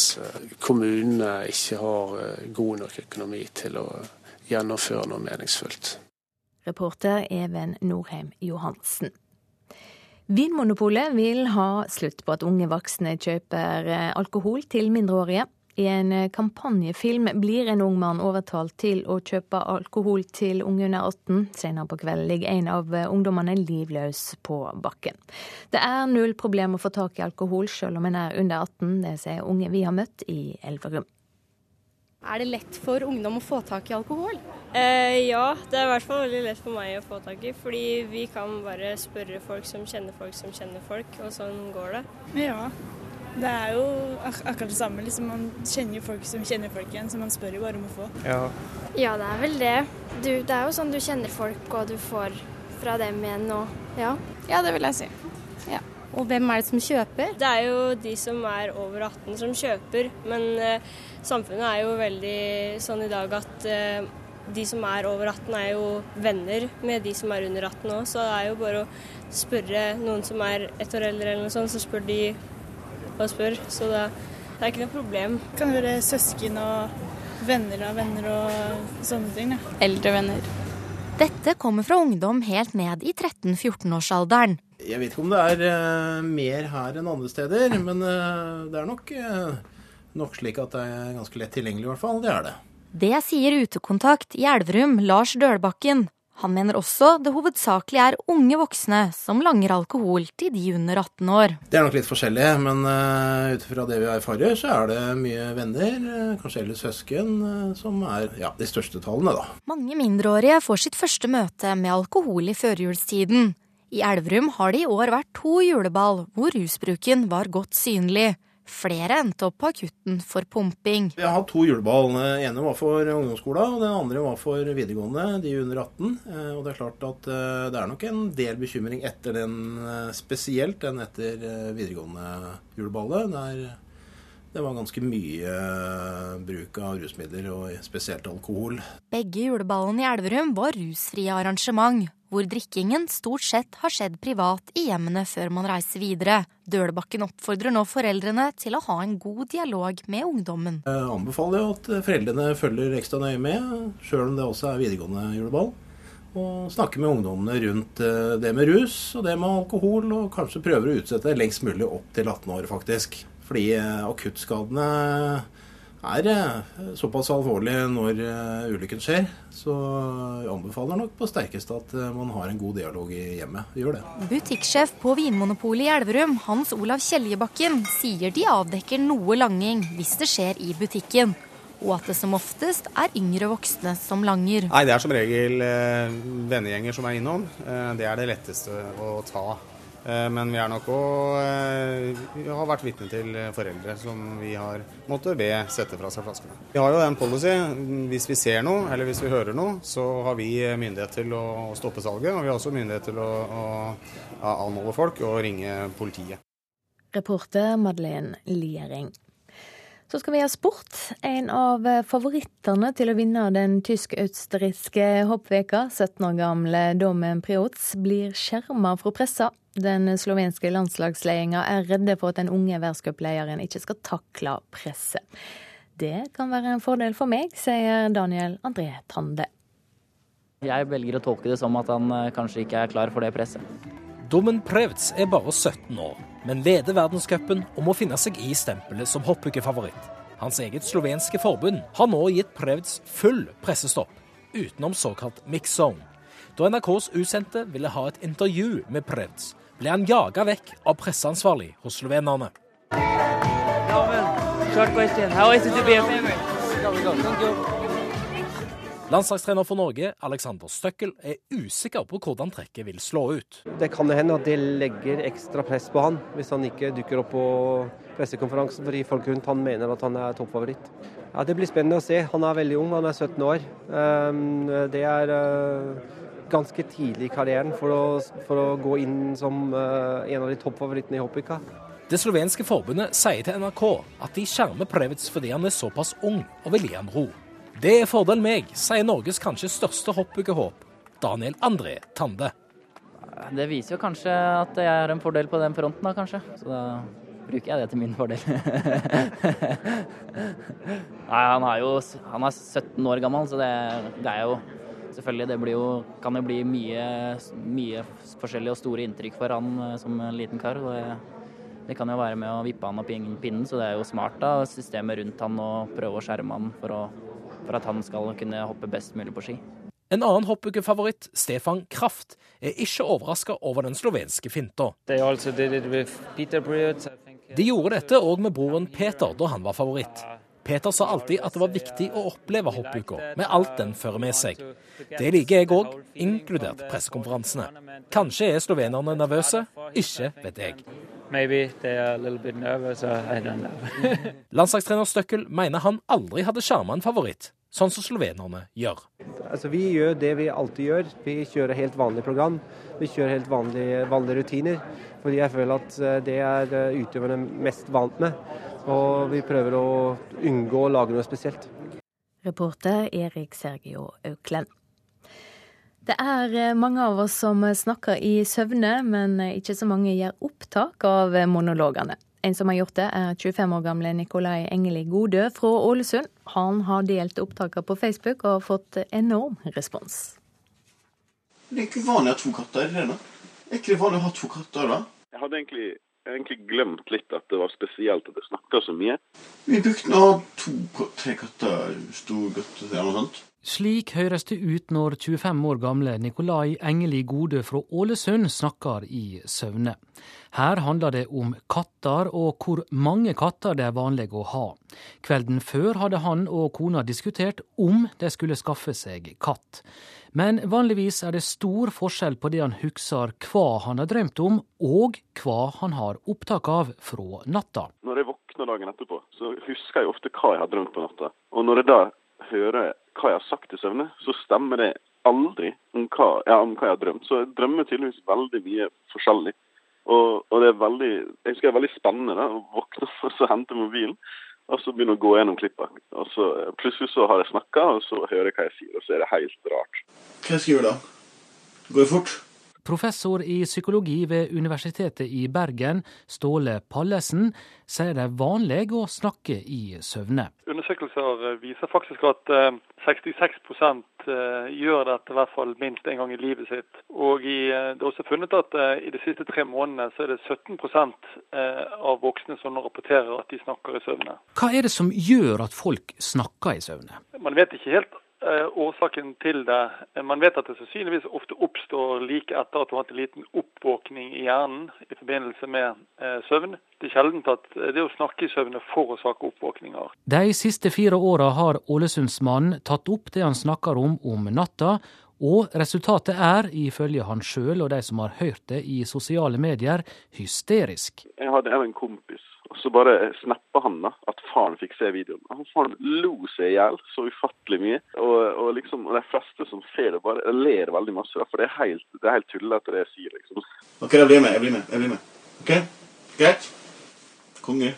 kommunene ikke har god nok økonomi til å gjennomføre noe meningsfullt. Reporter Even Norheim Johansen. Vinmonopolet vil ha slutt på at unge voksne kjøper alkohol til mindreårige. I en kampanjefilm blir en ung mann overtalt til å kjøpe alkohol til unge under 18. Senere på kvelden ligger en av ungdommene livløs på bakken. Det er null problem å få tak i alkohol selv om en er under 18, det sier unge vi har møtt i Elverum. Er det lett for ungdom å få tak i alkohol? Eh, ja, det er i hvert fall veldig lett for meg å få tak i. Fordi vi kan bare spørre folk som kjenner folk som kjenner folk, og sånn går det. Ja, det er jo ak akkurat det samme. Liksom, man kjenner jo folk som kjenner folk igjen, så man spør jo bare om å få. Ja, Ja, det er vel det. Du, det er jo sånn du kjenner folk, og du får fra dem igjen og ja. Ja, det vil jeg si. Ja. Og hvem er det som kjøper? Det er jo de som er over 18 som kjøper, men eh, samfunnet er jo veldig sånn i dag at eh, de som er over 18 er jo venner med de som er under 18 òg, så det er jo bare å spørre noen som er ett år eldre eller noe sånt, så spør de og spør. Så det, det er ikke noe problem. Det kan være søsken og venner av venner og sånne ting. Ja. Eldre venner. Dette kommer fra ungdom helt ned i 13-14-årsalderen. Jeg vet ikke om det er uh, mer her enn andre steder, men uh, det er nok, uh, nok slik at det er ganske lett tilgjengelig, i hvert fall. Det er det. Det sier utekontakt i Elverum, Lars Dølbakken. Han mener også det hovedsakelig er unge voksne som langer alkohol til de under 18 år. Det er nok litt forskjellig, men uh, ut fra det vi erfarer, så er det mye venner, uh, kanskje eldre søsken, uh, som er ja, de største tallene, da. Mange mindreårige får sitt første møte med alkohol i førjulstiden. I Elverum har det i år vært to juleball hvor rusbruken var godt synlig. Flere endte opp på akutten for pumping. Vi har to juleball. Den ene var for ungdomsskolen, og den andre var for videregående, de under 18. Og det er klart at det er nok en del bekymring etter den, spesielt den etter videregående juleballet. Der Det var ganske mye bruk av rusmidler, og spesielt alkohol. Begge juleballene i Elverum var rusfrie arrangement, hvor drikkingen stort sett har skjedd privat i hjemmene før man reiser videre. Dølebakken oppfordrer nå foreldrene til å ha en god dialog med ungdommen. Jeg anbefaler jo at foreldrene følger ekstra nøye med, sjøl om det også er videregående juleball. Og snakke med ungdommene rundt eh, det med rus og det med alkohol, og kanskje prøver å utsette det lengst mulig opp til 18 år, faktisk. Fordi eh, akuttskadene er eh, såpass alvorlige når eh, ulykken skjer. Så jeg anbefaler nok på sterkeste at man har en god dialog i hjemmet. Gjør det. Butikksjef på Vinmonopolet i Elverum, Hans Olav Kjeljebakken, sier de avdekker noe langing hvis det skjer i butikken. Og at det som oftest er yngre voksne som langer. Nei, Det er som regel eh, vennegjenger som er innom. Eh, det er det letteste å ta. Eh, men vi er nok òg eh, har vært vitne til foreldre som vi har måttet be sette fra seg flaskene. Vi har jo en policy. Hvis vi ser noe eller hvis vi hører noe, så har vi myndighet til å stoppe salget. Og vi har også myndighet til å, å anholde folk og ringe politiet. Reporter Madeleine Liering. Så skal vi ha sport. En av favorittene til å vinne den tysk-østerrikske hoppveka, 17 år gamle Domen Priots, blir skjerma fra pressa den slovenske landslagsledelsen er redde for at den unge verdenscuplederen ikke skal takle presset. Det kan være en fordel for meg, sier Daniel André Tande. Jeg velger å tolke det som at han eh, kanskje ikke er klar for det presset. Domen Prevts er bare 17 år, men leder verdenscupen og må finne seg i stempelet som hoppukefavoritt. Hans eget slovenske forbund har nå gitt Prevds full pressestopp, utenom såkalt mix zone. Da NRKs usendte ville ha et intervju med Prevds, ble han jaga vekk av presseansvarlig hos slovenerne. Landslagstrener for Norge, Alexander Støkkel, er usikker på hvordan trekket vil slå ut. Det kan hende at det legger ekstra press på han, hvis han ikke dukker opp på pressekonferansen fordi folk rundt han mener at han er toppfavoritt. Ja, Det blir spennende å se. Han er veldig ung, han er 17 år. Ehm, det er eh, ganske tidlig i karrieren for å, for å gå inn som uh, en av de toppfavorittene i hoppika. Det slovenske forbundet sier til NRK at de skjermer Previts fordi han er såpass ung og vil gi han ro. Det er fordel meg, sier Norges kanskje største hoppukehåp, Daniel André Tande. Det viser jo kanskje at jeg har en fordel på den fronten, da kanskje. Så da bruker jeg det til min fordel. (laughs) Nei, han er jo han er 17 år gammel, så det, det er jo selvfølgelig. Det jo, kan jo bli mye, mye forskjellige og store inntrykk for han eh, som en liten kar. Det, det, kan jo være med å vippe han opp i pinnen, så det er jo smart av systemet rundt han å prøve å skjerme han for, å, for at han skal kunne hoppe best mulig på ski. En annen hoppukefavoritt, Stefan Kraft, er ikke overraska over den slovenske finta. De gjorde dette òg med broren Peter da han var favoritt. Peter sa alltid at det var viktig å oppleve hoppuka, med alt den fører med seg. Det liker jeg òg, inkludert pressekonferansene. Kanskje er slovenerne nervøse, ikke vet jeg. (laughs) Landslagstrener Støkkel mener han aldri hadde sjarma en favoritt, sånn som slovenerne gjør. Altså, vi gjør det vi alltid gjør. Vi kjører helt vanlig program. Vi kjører helt vanlige, vanlige rutiner. Fordi jeg føler at eh, det er eh, utøverne mest vant med. Og vi prøver å unngå å lage noe spesielt. Reporter Erik Sergio Auklend. Det er eh, mange av oss som snakker i søvne, men ikke så mange gjør opptak av monologene. En som har gjort det, er 25 år gamle Nikolai Engeli Godø fra Ålesund. Han har delt opptakene på Facebook og fått enorm respons. Det er ikke vanlig å ha to katter, er det det? Er ikke det vanlig å ha to katter, da? Jeg hadde egentlig jeg har egentlig glemt litt at det var spesielt at jeg snakka så mye. Vi brukte nå to-tre katter store gutter eller noe sånt. Slik høres det ut når 25 år gamle Nikolai Engeli Gode fra Ålesund snakker i søvne. Her handler det om katter og hvor mange katter det er vanlig å ha. Kvelden før hadde han og kona diskutert om de skulle skaffe seg katt. Men vanligvis er det stor forskjell på det han husker hva han har drømt om, og hva han har opptak av fra natta. Når jeg våkner dagen etterpå, så husker jeg ofte hva jeg har drømt på natta. Og når jeg da hører hva jeg har sagt i søvne, så stemmer det aldri om hva, ja, om hva jeg har drømt. Så jeg drømmer tydeligvis veldig mye forskjellig. Og, og, det er veldig jeg husker det er veldig spennende da, å våkne og så hente mobilen. og så begynne å gå gjennom klippa. Og så plutselig så har jeg snakka, og så hører jeg hva jeg sier, og så er det helt rart. Hva jeg gjøre da? Går det fort? Professor i psykologi ved Universitetet i Bergen, Ståle Pallesen, sier det er vanlig å snakke i søvne. Undersøkelser viser faktisk at 66% gjør dette i hvert fall minst en gang i livet sitt. Og det er også funnet at i de siste tre månedene så er det 17% av voksne som rapporterer at de snakker i søvne. Hva er det som gjør at folk snakker i søvne? Man vet ikke helt årsaken til det. Man vet at det sannsynligvis ofte oppstår like etter at du har hatt en liten oppvåkning i hjernen i forbindelse med søvn. Det er sjelden at det å snakke i søvne forårsaker oppvåkninger. De siste fire åra har Ålesundsmannen tatt opp det han snakker om om natta, og resultatet er, ifølge han sjøl og de som har hørt det i sosiale medier, hysterisk. Jeg hadde en kompis og så bare snappa han da, at faren fikk se videoen. Han faren lo seg i hjel så ufattelig mye. Og, og, liksom, og de fleste som ser det, bare ler veldig masse. Da, for det er helt, det er helt tullete det jeg sier, liksom. OK, jeg blir med. Jeg blir med. jeg blir med. OK? Greit? Konge.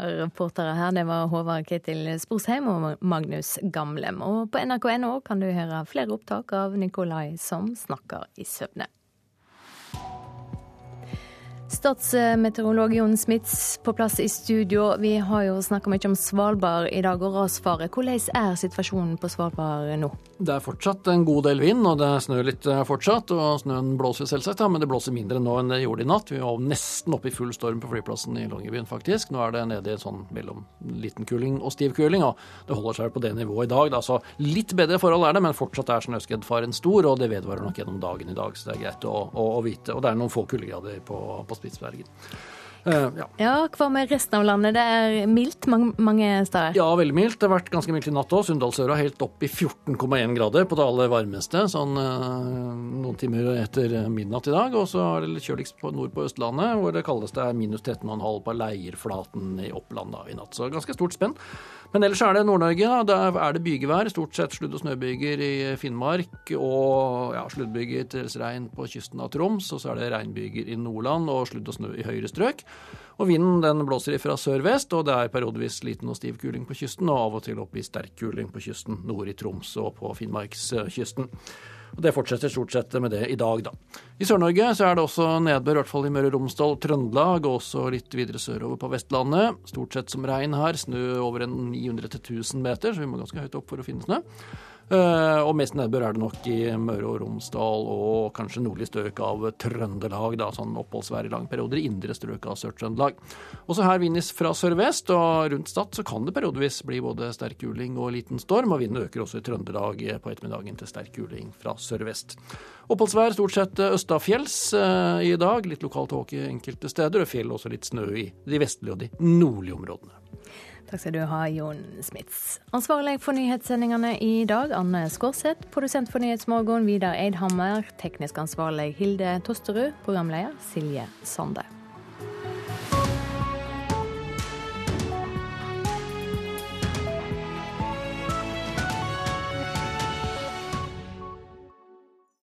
Reportere her det var Håvard Ketil Sporsheim og Magnus Gamlem. Og på nrk.no kan du høre flere opptak av Nikolai som snakker i søvne. Statsmeteorolog Jon Smits på plass i studio. Vi har jo snakka mye om Svalbard i dag og rasfare. Hvordan er situasjonen på Svalbard nå? Det er fortsatt en god del vind, og det snør litt fortsatt. Og snøen blåser selvsagt, ja, men det blåser mindre nå enn det gjorde i natt. Vi var nesten oppe i full storm på flyplassen i Longyearbyen, faktisk. Nå er det nede i sånn mellom liten kuling og stiv kuling, og det holder seg på det nivået i dag. Da. Så litt bedre forhold er det, men fortsatt er snøskredfaren stor, og det vedvarer nok gjennom dagen i dag, så det er greit å, å, å vite. Og det er noen få kuldegrader på, på Spitsbergen. Uh, ja. ja, Hva med resten av landet? Det er mildt mange, mange steder? Ja, veldig mildt. Det har vært ganske mildt i natt òg. Sunndalsøra helt opp i 14,1 grader på det aller varmeste sånn uh, noen timer etter midnatt i dag. Og så er det litt kjøligst på nord på Østlandet, hvor det kaldeste er minus 13,5 på Leirflaten i Oppland da, i natt. Så ganske stort spenn. Men ellers er det Nord-Norge. Der er det bygevær. Stort sett sludd- og snøbyger i Finnmark. Og ja, sluddbyger til regn på kysten av Troms. Og så er det regnbyger i Nordland og sludd og snø i høyere strøk. Og vinden den blåser fra sør-vest, og det er periodevis liten og stiv kuling på kysten. Og av og til opp i sterk kuling på kysten nord i Troms og på Finnmarkskysten. Og Det fortsetter stort sett med det i dag, da. I Sør-Norge så er det også nedbør, i hvert fall i Møre og Romsdal Trøndelag, og også litt videre sørover på Vestlandet. Stort sett som regn her. Snø over en 900-1000 meter, så vi må ganske høyt opp for å finne snø. Uh, og mest nedbør er det nok i Møre og Romsdal og kanskje nordlig strøk av Trøndelag. da, Sånn oppholdsvær i lange perioder. Indre strøk av Sør-Trøndelag. Også her vindes fra sørvest, og rundt Stad så kan det periodevis bli både sterk kuling og liten storm. Og vinden øker også i Trøndelag på ettermiddagen til sterk kuling fra sørvest. Oppholdsvær stort sett østafjells uh, i dag. Litt lokal tåke enkelte steder, og fjell også litt snø i de vestlige og de nordlige områdene. Takk skal du ha, Jon Smits. Ansvarlig for nyhetssendingene i dag, Anne Skårseth. Produsent for Nyhetsmorgen, Vidar Eidhammer. Teknisk ansvarlig, Hilde Tosterud. Programleder, Silje Sande.